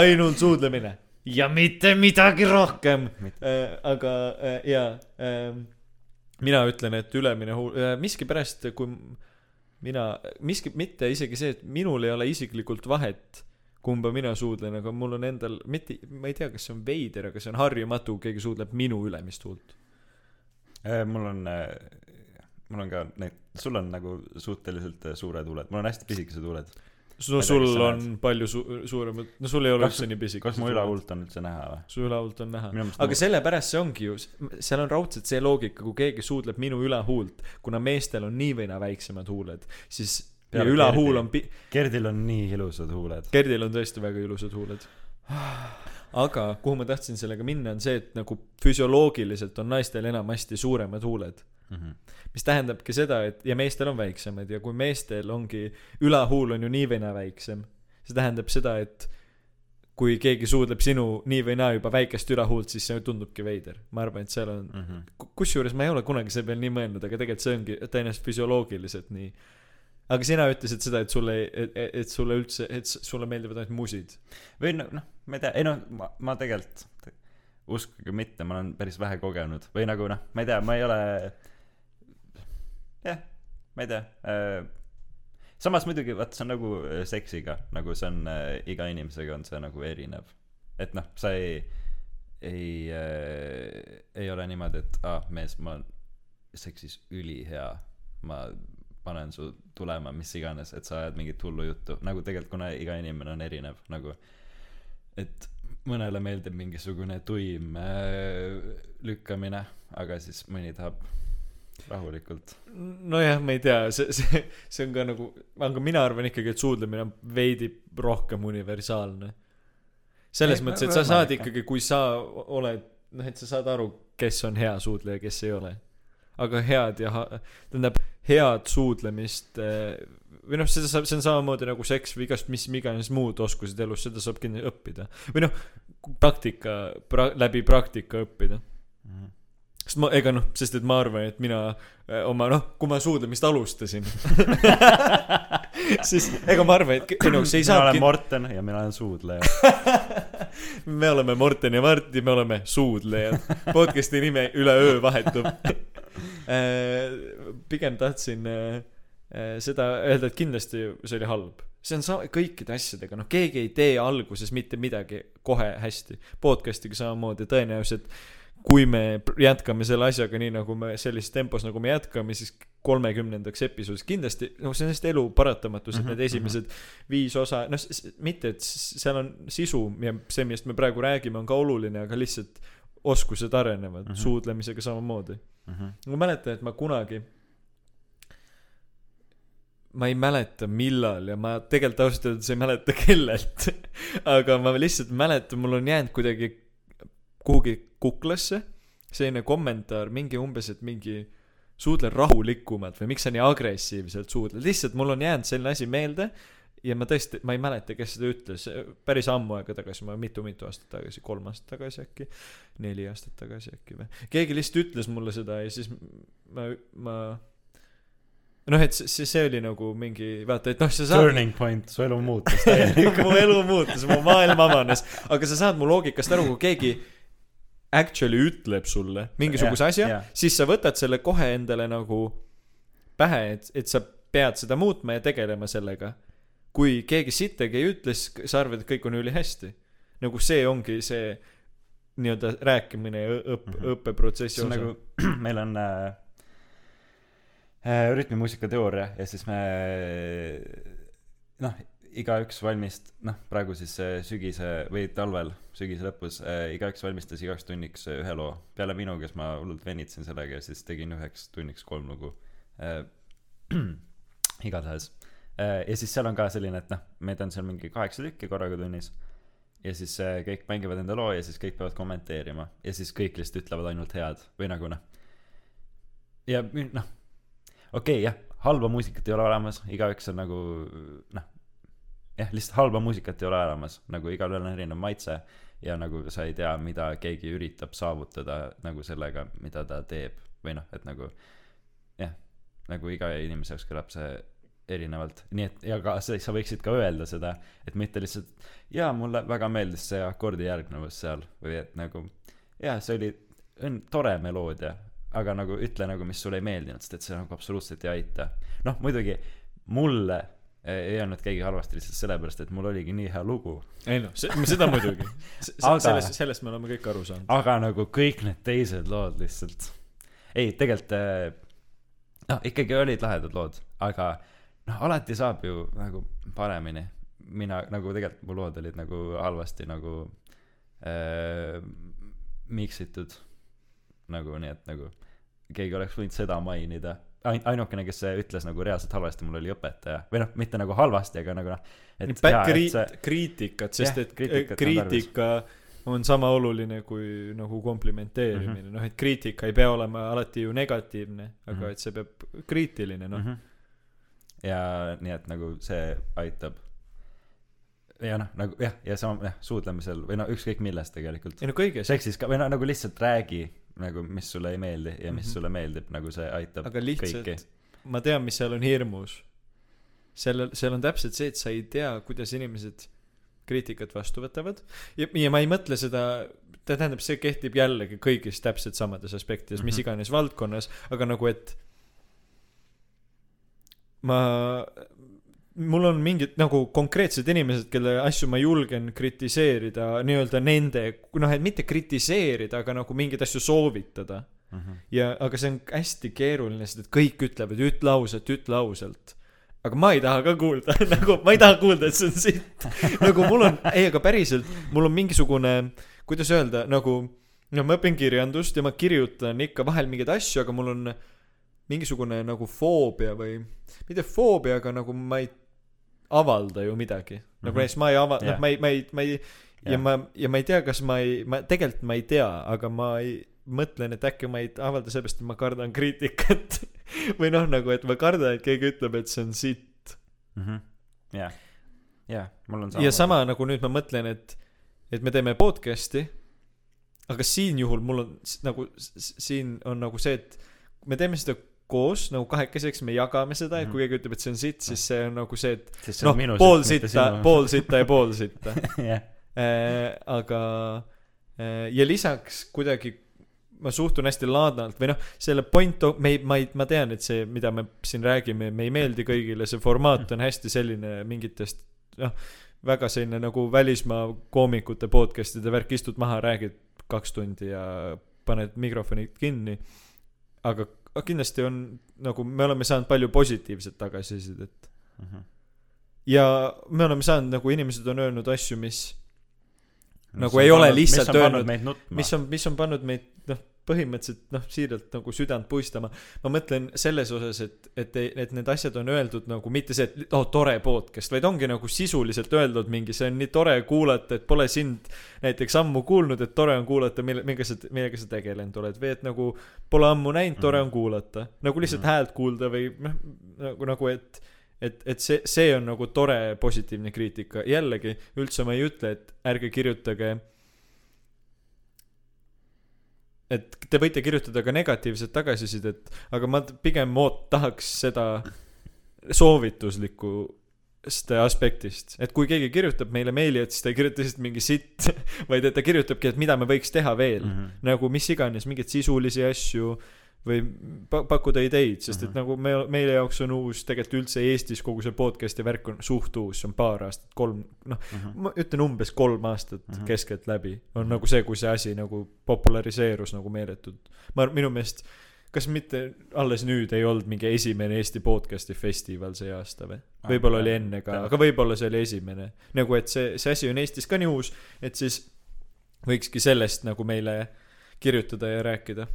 ainult suudlemine ja mitte midagi rohkem. aga äh, jaa äh,, mina ütlen, et ülemine huul äh,, miskipärast, kui mina, miski, mitte isegi see, et minul ei ole isiklikult vahet, kumba mina suudlen, aga mul on endal, mitte, ma ei tea, kas see on veider, aga see on harjumatu, keegi suudleb minu ülemist huult. mul on, mul on ka need, sul on nagu suhteliselt äh, suured huuled, mul on hästi pisikesed huuled. no sul on palju su-, suuremad, no sul ei ole üldse nii pisik. kas mu ülahuult on üldse näha või? su ülahuult on näha. aga sellepärast see ongi ju, seal on raudselt see loogika, kui keegi suudleb minu ülahuult, kuna meestel on nii või naa väiksemad huuled, siis ja ülahuul on pi-, Gerdil on nii ilusad huuled. Gerdil on tõesti väga ilusad huuled. aga kuhu ma tahtsin sellega minna, on see, et nagu füsioloogiliselt on naistel enamasti suuremad huuled. Mhm. mis tähendabki seda, et ja meestel on väiksemad ja kui meestel ongi, ülahuul on ju nii või naa väiksem, see tähendab seda, et kui keegi suudleb sinu nii või naa juba väikest ülahuult, siis see tundubki veider. ma arvan, et seal on, Mhm. kusjuures ma ei ole kunagi selle peale nii mõelnud, aga tegelikult see ongi tõenäoliselt füsioloogiliselt nii. Aga sina ütlesid seda, et sulle, et, sulle üldse, et sulle meeldivad ainult musid. või noh, noh, ma ei tea, ei noh, ma, ma tegelikult, uskuge mitte, ma olen päris vähe kogenud või nagu noh, ma ei tea, ma ei ole, jah, ma ei tea äh,. samas muidugi vaat see on nagu äh, seksiga, nagu see on äh, iga inimesega on see nagu erinev. et noh, sa ei, ei äh,, ei ole niimoodi, et aa ah,, mees, ma olen seksis ülihea, ma panen su tulema, mis iganes, et sa ajad mingit hullu juttu, nagu tegelikult kuna iga inimene on erinev, nagu et mõnele meeldib mingisugune tuim äh, lükkamine, aga siis mõni tahab rahulikult. nojah, ma ei tea, see, see, see on ka nagu, aga mina arvan ikkagi, et suudlemine on veidi rohkem universaalne. selles Ei, mõttes, et sa saad ikkagi, kui sa oled, noh, et sa saad aru, kes on hea suudleja, kes ei ole. Aga head ja tähendab, head suudlemist eh, või noh, seda saab, see on samamoodi nagu seks või igast mis iganes muud oskused elus, seda saab kindlasti õppida. või noh, praktika pra,, läbi praktika õppida sest ma, ega noh, sest et ma arvan, et mina äh, oma noh, kui ma suudlemist alustasin siis ega ma arvan, et ei no see ei mina olen Morten ja mina olen suudleja. me oleme Morten ja Martin, me oleme suudlejad. podcast'i nimi üleöö vahetub. pigem tahtsin äh, äh, seda öelda, et kindlasti see oli halb. see on sa-, kõikide asjadega, noh, keegi ei tee alguses mitte midagi kohe hästi. podcast'iga samamoodi, tõenäoliselt kui me jätkame selle asjaga nii, nagu me sellises tempos, nagu me jätkame, siis kolmekümnendaks episoodiks kindlasti, noh, see on lihtsalt elu paratamatus, et Mhm, need esimesed viis osa, noh, mitte, et seal on sisu ja see, millest me praegu räägime, on ka oluline, aga lihtsalt oskused arenevad mm, Mhm. -hmm. suudlemisega samamoodi. ma mäletan, et ma kunagi, ma ei mäleta, millal ja ma tegelikult ausalt öeldes ei mäleta, kellelt, aga ma lihtsalt mäletan, mul on jäänud kuidagi kuhugi kuklasse selline kommentaar, mingi umbes, et mingi suudle rahulikumalt või miks sa nii agressiivselt suudled, lihtsalt mul on jäänud selline asi meelde ja ma tõesti, ma ei mäleta, kes seda ütles, päris ammu aega tagasi, ma mitu-mitu aastat tagasi, kolm aastat tagasi äkki, neli aastat tagasi äkki või, keegi lihtsalt ütles mulle seda ja siis ma, ma noh, et see, see oli nagu mingi, vaata, et noh, sa saad Turning point, su elu muutus täielikult. mu elu muutus, mu maailm avanes, aga sa saad mu loogikast aru, kui keegi actually ütleb sulle mingisuguse Jah, asja jah., siis sa võtad selle kohe endale nagu pähe, et, et sa pead seda muutma ja tegelema sellega. kui keegi sittagi ei ütle, siis sa arvad, et kõik on ülihästi. nagu see ongi see nii-öelda rääkimine ja õpp- mm, -hmm. õppeprotsessi osa nagu meil on äh, äh, rütmimuusika teooria ja siis me noh igaüks valmist- noh praegu siis äh, sügise või talvel sügise lõpus äh, igaüks valmistas igaks tunniks äh, ühe loo. Peale minu kes ma hullult venitasin sellega ja siis tegin üheks tunniks kolm lugu. Äh, igatahes. Äh, ja siis seal on ka selline et noh meid on seal mingi kaheksa tükki korraga tunnis. Ja siis äh, kõik mängivad enda loo ja siis kõik peavad kommenteerima. Ja siis kõik lihtsalt ütlevad ainult head või nagu noh. Ja noh okei okay, jah halba muusikat ei ole olemas. Igaüks on nagu noh jah lihtsalt halba muusikat ei ole olemas nagu igalühel on erinev maitse ja nagu sa ei tea mida keegi üritab saavutada nagu sellega mida ta teeb. Või noh et nagu jah nagu iga inimese jaoks kõlab see erinevalt. Nii et ja ka sa, sa võiksid ka öelda seda et mitte lihtsalt jaa mulle väga meeldis see akordi järgnevus seal või et nagu jaa see oli õnn- tore meloodia aga nagu ütle nagu mis sulle ei meeldinud sest et see nagu absoluutselt ei aita. Noh muidugi mulle ei öelnud keegi halvasti lihtsalt sellepärast et mul oligi nii hea lugu. Ei noh seda muidugi. Aga- sellest sellest me oleme kõik aru saanud. Aga nagu kõik need teised lood lihtsalt. Ei tegelikult äh, noh ikkagi olid lahedad lood aga noh alati saab ju nagu paremini. Mina nagu tegelikult mu lood olid nagu halvasti nagu äh, miksitud. Nagu nii et nagu keegi oleks võinud seda mainida Ain- ainukene kes see ütles nagu reaalselt halvasti mul oli õpetaja või noh mitte nagu halvasti aga nagu noh et Pä- jaa, et kri- see kriitikat sest Jah, et on kriitika on sama oluline kui nagu komplimenteerimine Mhm. noh et kriitika ei pea olema alati ju negatiivne aga Mhm. et see peab kriitiline noh mm. -hmm. ja nii et nagu see aitab ja noh nagu jah ja sama jah suudlemisel või no ükskõik milles tegelikult ei no kõiges seksis ka või no nagu lihtsalt räägi nagu mis sulle ei meeldi ja mis Mhm. sulle meeldib nagu see aitab aga lihtsalt kõiki ma tean mis seal on hirmus sellel seal on täpselt see et sa ei tea kuidas inimesed kriitikat vastu võtavad ja, ja ma ei mõtle seda ta tähendab see kehtib jällegi kõigis täpselt samades aspektides mm -hmm. mis Mhm. iganes valdkonnas aga nagu et ma mul on mingid nagu konkreetsed inimesed kelle asju ma julgen kritiseerida nii-öelda nende noh et mitte kritiseerida aga nagu mingeid asju soovitada. Mm -hmm. ja aga see on hästi keeruline sest et kõik ütlevad ütle ausalt ütle ausalt. Aga ma ei taha ka kuulda nagu ma ei taha kuulda et see on sitt. Nagu mul on ei aga päriselt mul on mingisugune kuidas öelda nagu no ma õpin kirjandust ja ma kirjutan ikka vahel mingeid asju aga mul on mingisugune nagu foobia või mitte foobia aga nagu ma ei avalda ju midagi nagu Mhm. näiteks ma ei ava- Jah. noh ma ei ma ei ma ei ja Jah. ma ja ma ei tea kas ma ei ma tegelikult ma ei tea aga ma ei mõtlen et äkki ma ei avalda sellepärast et ma kardan kriitikat või noh nagu et ma kardan et keegi ütleb et see on sitt Mhm. jah jah mul on ja sama nagu nüüd ma mõtlen et et me teeme podcast'i aga siin juhul mul on nagu siin on nagu see et me teeme seda koos nagu kahekesi eks me jagame seda et kui keegi ütleb et see on sitt siis see on nagu see et noh pool sitta pool sitta ja pool sitta. Jah. Äh, aga äh, ja lisaks kuidagi ma suhtun hästi laadnalt või noh selle point me ei ma ei ma tean et see mida me siin räägime me ei meeldi kõigile see formaat on hästi selline mingitest noh väga selline nagu välismaa koomikute podcast'ide värk istud maha räägid kaks tundi ja paned mikrofonid kinni. Aga aga kindlasti on nagu me oleme saanud palju positiivset tagasisidet Mhm. ja me oleme saanud nagu inimesed on öelnud asju mis Mis Nagu ei ole pannud- lihtsalt on pannud öelnud- mis on mis on pannud meid noh põhimõtteliselt noh siiralt nagu südant puistama. ma mõtlen selles osas et et et need asjad on öeldud nagu mitte see et oh tore podcast vaid ongi nagu sisuliselt öeldud mingi see on nii tore kuulata et pole sind näiteks ammu kuulnud et tore on kuulata mille millega sa millega sa tegelenud oled või et nagu pole ammu näinud tore on kuulata nagu lihtsalt Mhm. häält kuulda või noh nagu nagu et et et see see on nagu tore positiivne kriitika. Jällegi üldse ma ei ütle et ärge kirjutage et te võite kirjutada ka negatiivset tagasisidet aga ma pigem oot- tahaks seda soovituslikku sellest aspektist et kui keegi kirjutab meile meili et siis ta ei kirjuta lihtsalt mingi sitt vaid et ta kirjutabki et mida me võiks teha veel Mhm. nagu mis iganes mingeid sisulisi asju või pa- pakkuda ideid sest et Mhm. nagu me meie jaoks on uus tegelikult üldse Eestis kogu see podcast'i värk on suht uus see on paar aastat kolm noh ma ütlen umbes kolm aastat Mhm. keskeltläbi on nagu see kui see asi nagu populariseerus nagu meeletult. Ma minu meelest kas mitte alles nüüd ei olnud mingi esimene Eesti podcast'i festival see aasta või? Ah, võib-olla oli enne ka aga võib-olla see oli esimene. Nagu et see see asi on Eestis ka nii uus et siis võikski sellest nagu meile kirjutada ja rääkida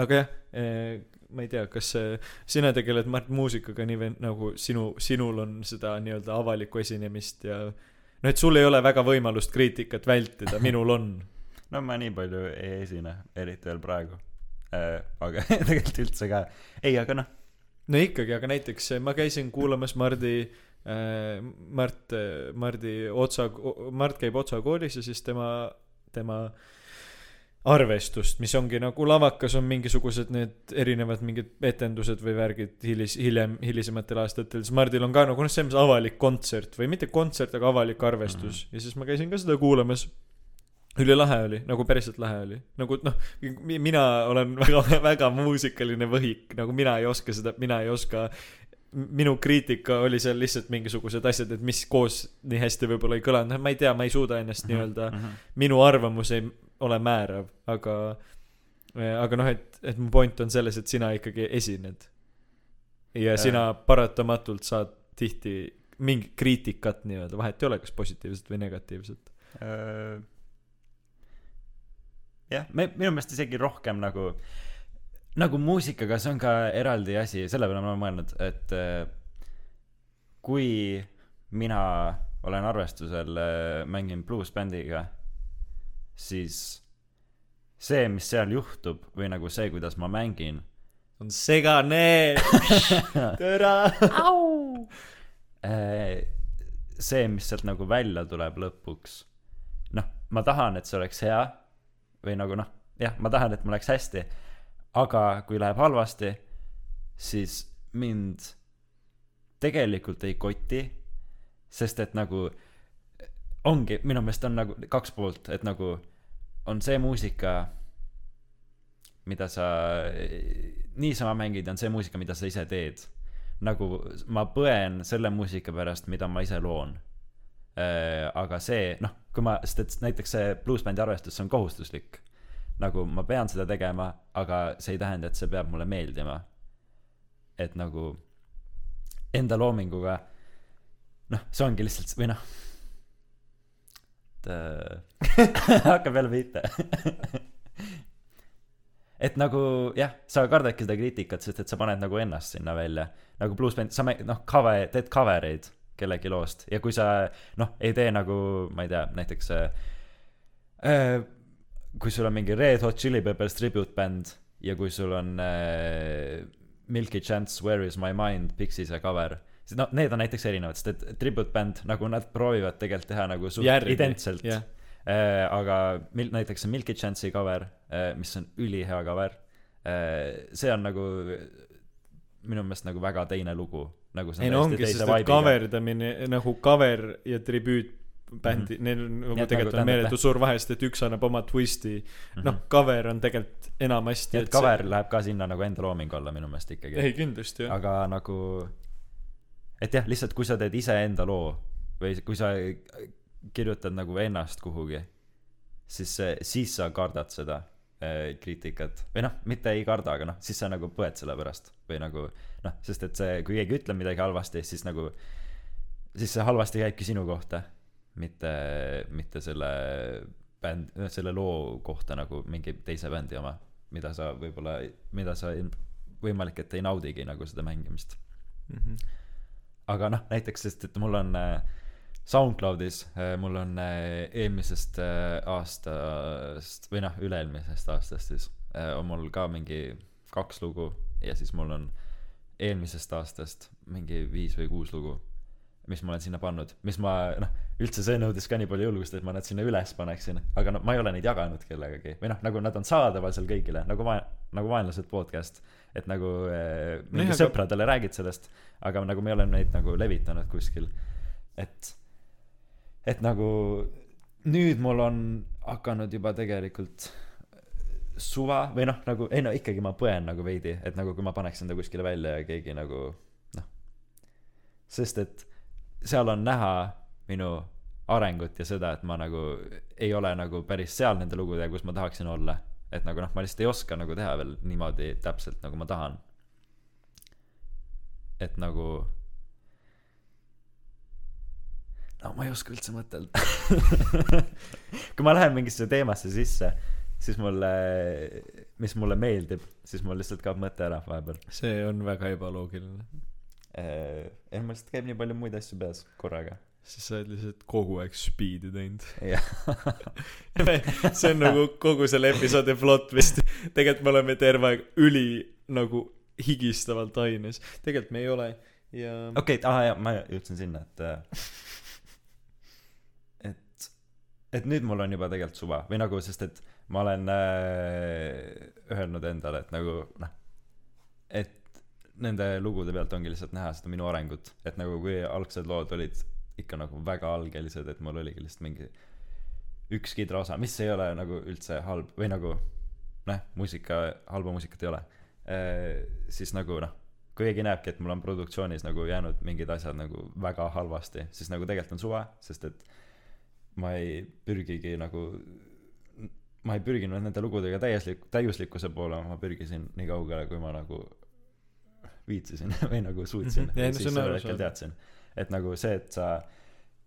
aga jah eh, ma ei tea kas eh, sina tegeled Mart muusikaga nii või nagu sinu sinul on seda nii-öelda avalikku esinemist ja noh et sul ei ole väga võimalust kriitikat vältida minul on. No ma nii palju ei esine eriti veel praegu. Äh, aga tegelikult üldse ka. Ei aga noh. No ikkagi aga näiteks ma käisin kuulamas Mardi äh, Mart Mardi Otsa Mart käib Otsa koolis ja siis tema tema arvestust mis ongi nagu lavakas on mingisugused need erinevad mingid etendused või värgid hilis hiljem hilisematel aastatel. Siis Mardil on ka nagu noh selles mõttes avalik kontsert või mitte kontsert aga avalik arvestus. Ja siis ma käisin ka seda kuulamas. Ülilahe oli nagu päriselt lahe oli. Nagu noh mi- mina olen väga väga muusikaline võhik. Nagu mina ei oska seda mina ei oska minu kriitika oli seal lihtsalt mingisugused asjad et mis koos nii hästi võib-olla ei kõlanud. Noh ma ei tea ma ei suuda ennast nii-öelda Mhm. minu arvamus ei ole määrav aga aga noh et et mu point on selles et sina ikkagi esined. ja sina paratamatult saad tihti mingi kriitikat nii-öelda vahet ei ole kas positiivset või negatiivset. Jah me minu meelest isegi rohkem nagu nagu muusikaga see on ka eraldi asi selle peale ma olen mõelnud et äh, kui mina olen arvestusel äh, mängin bluusbändiga siis see mis seal juhtub või nagu see kuidas ma mängin on segane. Türa äh, see mis sealt nagu välja tuleb lõpuks. Noh ma tahan et see oleks hea või nagu noh jah ma tahan et mul läheks hästi. Aga kui läheb halvasti siis mind tegelikult ei koti sest et nagu ongi minu meelest on nagu kaks poolt et nagu on see muusika mida sa niisama mängid on see muusika mida sa ise teed. Nagu ma põen selle muusika pärast mida ma ise loon. Äh, aga see noh kui ma sest et näiteks see bluusbändi arvestus see on kohustuslik. Nagu ma pean seda tegema aga see ei tähenda et see peab mulle meeldima. Et nagu enda loominguga noh see ongi lihtsalt või noh et äh, hakkab jälle pihta et nagu jah sa kardadki seda kriitikat sest et sa paned nagu ennast sinna välja. Nagu bluusbänd sa mä- noh cover teed cover eid kellegi loost ja kui sa noh ei tee nagu ma ei tea näiteks äh, äh, kui sul on mingi Red Hot Chili Peppers tribute bänd ja kui sul on äh, Milky Chance Where is my mind Pixies'e cover noh need on näiteks erinevad sest et tribute bänd nagu nad proovivad tegelikult teha nagu suht Järgi, identselt. jah. äh, aga mil- näiteks see Milky Chance'i cover äh, mis on ülihea cover äh, see on nagu minu meelest nagu väga teine lugu. Nagu see ei on no täiesti ongi sest et vibe'iga. kaverdamine nagu cover ja tribüüt bändi mm -hmm. neil on nagu et tegelikult nagu on meeletu suur vahe sest et üks annab oma twisti. Noh cover on tegelikult enamasti et cover läheb ka sinna nagu enda looming alla minu meelest ikkagi. Ei kindlasti jah. Aga nagu et jah lihtsalt kui sa teed iseenda loo või kui sa kirjutad nagu ennast kuhugi siis siis sa kardad seda eh, kriitikat või noh mitte ei karda aga noh siis sa nagu põed selle pärast või nagu noh sest et see kui keegi ütleb midagi halvasti siis nagu siis see halvasti käibki sinu kohta mitte mitte selle bänd noh selle loo kohta nagu mingi teise bändi oma mida sa võib-olla mida sa võimalik et ei naudigi nagu seda mängimist mm -hmm. Aga noh näiteks sest et mul on äh, SoundCloudis äh, mul on äh, eelmisest aastast või noh üle-eelmisest aastast siis on mul ka mingi kaks lugu ja siis mul on eelmisest aastast mingi viis või kuus lugu mis ma olen sinna pannud mis ma noh üldse see nõudis ka nii palju julgust et ma nad sinna üles paneksin. Aga no ma ei ole neid jaganud kellegagi. Või noh nagu nad on saadaval seal kõigile nagu va- nagu vaenlased podcast et nagu äh, mingi aga- sõpradele räägid sellest aga nagu me ei ole neid nagu levitanud kuskil et et nagu nüüd mul on hakanud juba tegelikult suva või noh, nagu ei no ikkagi ma põen nagu veidi, et nagu kui ma paneks enda kuskile välja ja keegi nagu noh, sest et seal on näha minu arengut ja seda, et ma nagu ei ole nagu päris seal nende lugudega, kus ma tahaksin olla. Et nagu noh, ma lihtsalt ei oska nagu teha veel niimoodi täpselt, nagu ma tahan. et nagu no ma ei oska üldse mõtelda kui ma lähen mingisse teemasse sisse siis mulle mis mulle meeldib siis mul lihtsalt kaob mõte ära vahepeal see on väga ebaloogiline. Eh, ei mul lihtsalt käib nii palju muid asju peas korraga siis sa oled lihtsalt kogu aeg speed'i teinud. jah see on nagu kogu selle episoodi plott vist. tegelikult me oleme terve aeg üli nagu higistavalt aines. tegelikult me ei ole ja okei okay, aa jaa ma jõudsin sinna et äh, et et nüüd mul on juba tegelikult suva või nagu sest et ma olen äh, öelnud endale et nagu noh et nende lugude pealt ongi lihtsalt näha seda minu arengut et nagu kui algsed lood olid ikka nagu väga algelised et mul oligi lihtsalt mingi üks kidraosa mis ei ole nagu üldse halb või nagu noh muusika halba muusikat ei ole. Äh, siis nagu noh kui keegi näebki et mul on produktsioonis nagu jäänud mingid asjad nagu väga halvasti siis nagu tegelikult on suva sest et ma ei pürgigi nagu ma ei pürginud nende lugudega täieslik- täiuslikkuse poole ma pürgisin nii kaugele kui ma nagu viitsisin või nagu suutsin. Mhm. Ei, no siis sellel hetkel teadsin et nagu see et sa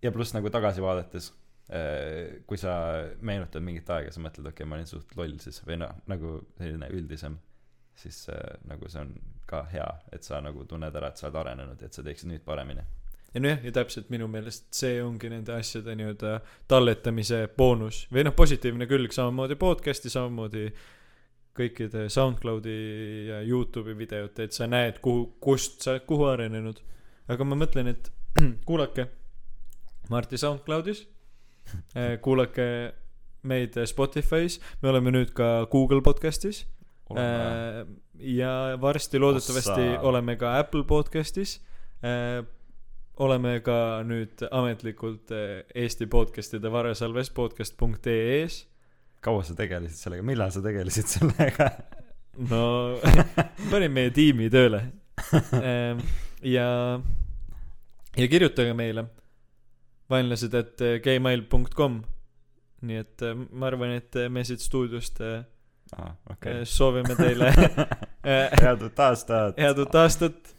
ja pluss nagu tagasi vaadates eh, kui sa meenutad mingit aega sa mõtled okei okay, ma olin suht loll siis või noh nagu selline üldisem siis äh, nagu see on ka hea et sa nagu tunned ära et sa oled arenenud ja et sa teeksid nüüd paremini ja nojah, ja täpselt minu meelest see ongi nende asjade nii-öelda talletamise boonus või noh, positiivne külg samamoodi podcast'i, samamoodi kõikide SoundCloudi ja Youtube'i videote, et sa näed, kuhu, kust sa kuhu arenenud. aga ma mõtlen, et kuulake. Marti SoundCloudis, kuulake meid Spotify's, me oleme nüüd ka Google podcast'is. Äh, ja varsti loodetavasti Ossa. oleme ka Apple podcast'is. Äh, oleme ka nüüd ametlikult Eesti podcast'ide varasalves podcast.ee-s kaua sa tegelesid sellega? Millal sa tegelesid sellega? No panin meie tiimi tööle. Ja ja kirjutage meile vaenlased et gmail.com nii et äh, ma arvan et me siit stuudiost aa okei soovime teile head uut aastat head uut aastat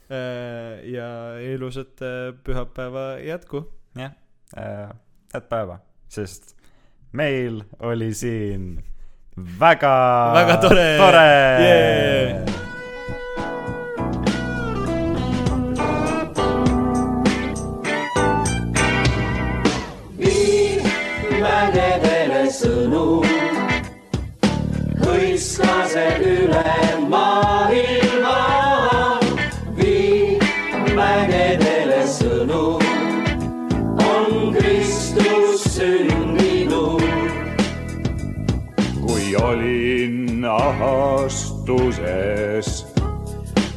ja ilusat pühapäeva jätku. jah äh, head päeva sest meil oli siin väga Väga tore! tore Yeah! Hõiskased üle maailma. vii mägedele sõnum, on Kristus sündinud. kui olin ahastuses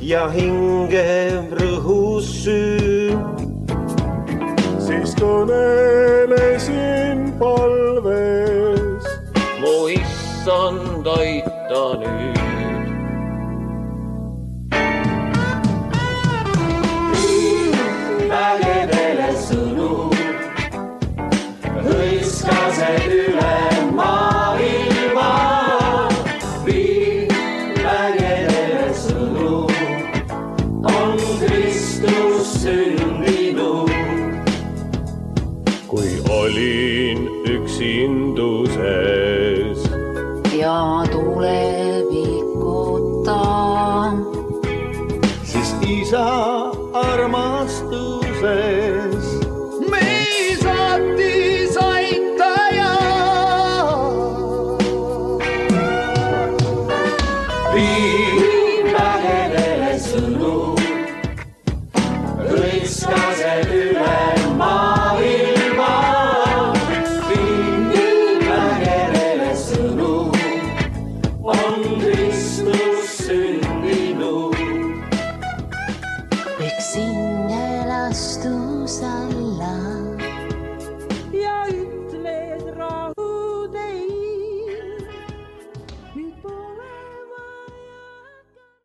ja hinge rõhus süü, siis kõnelesin palves mu issand, aita nüüd.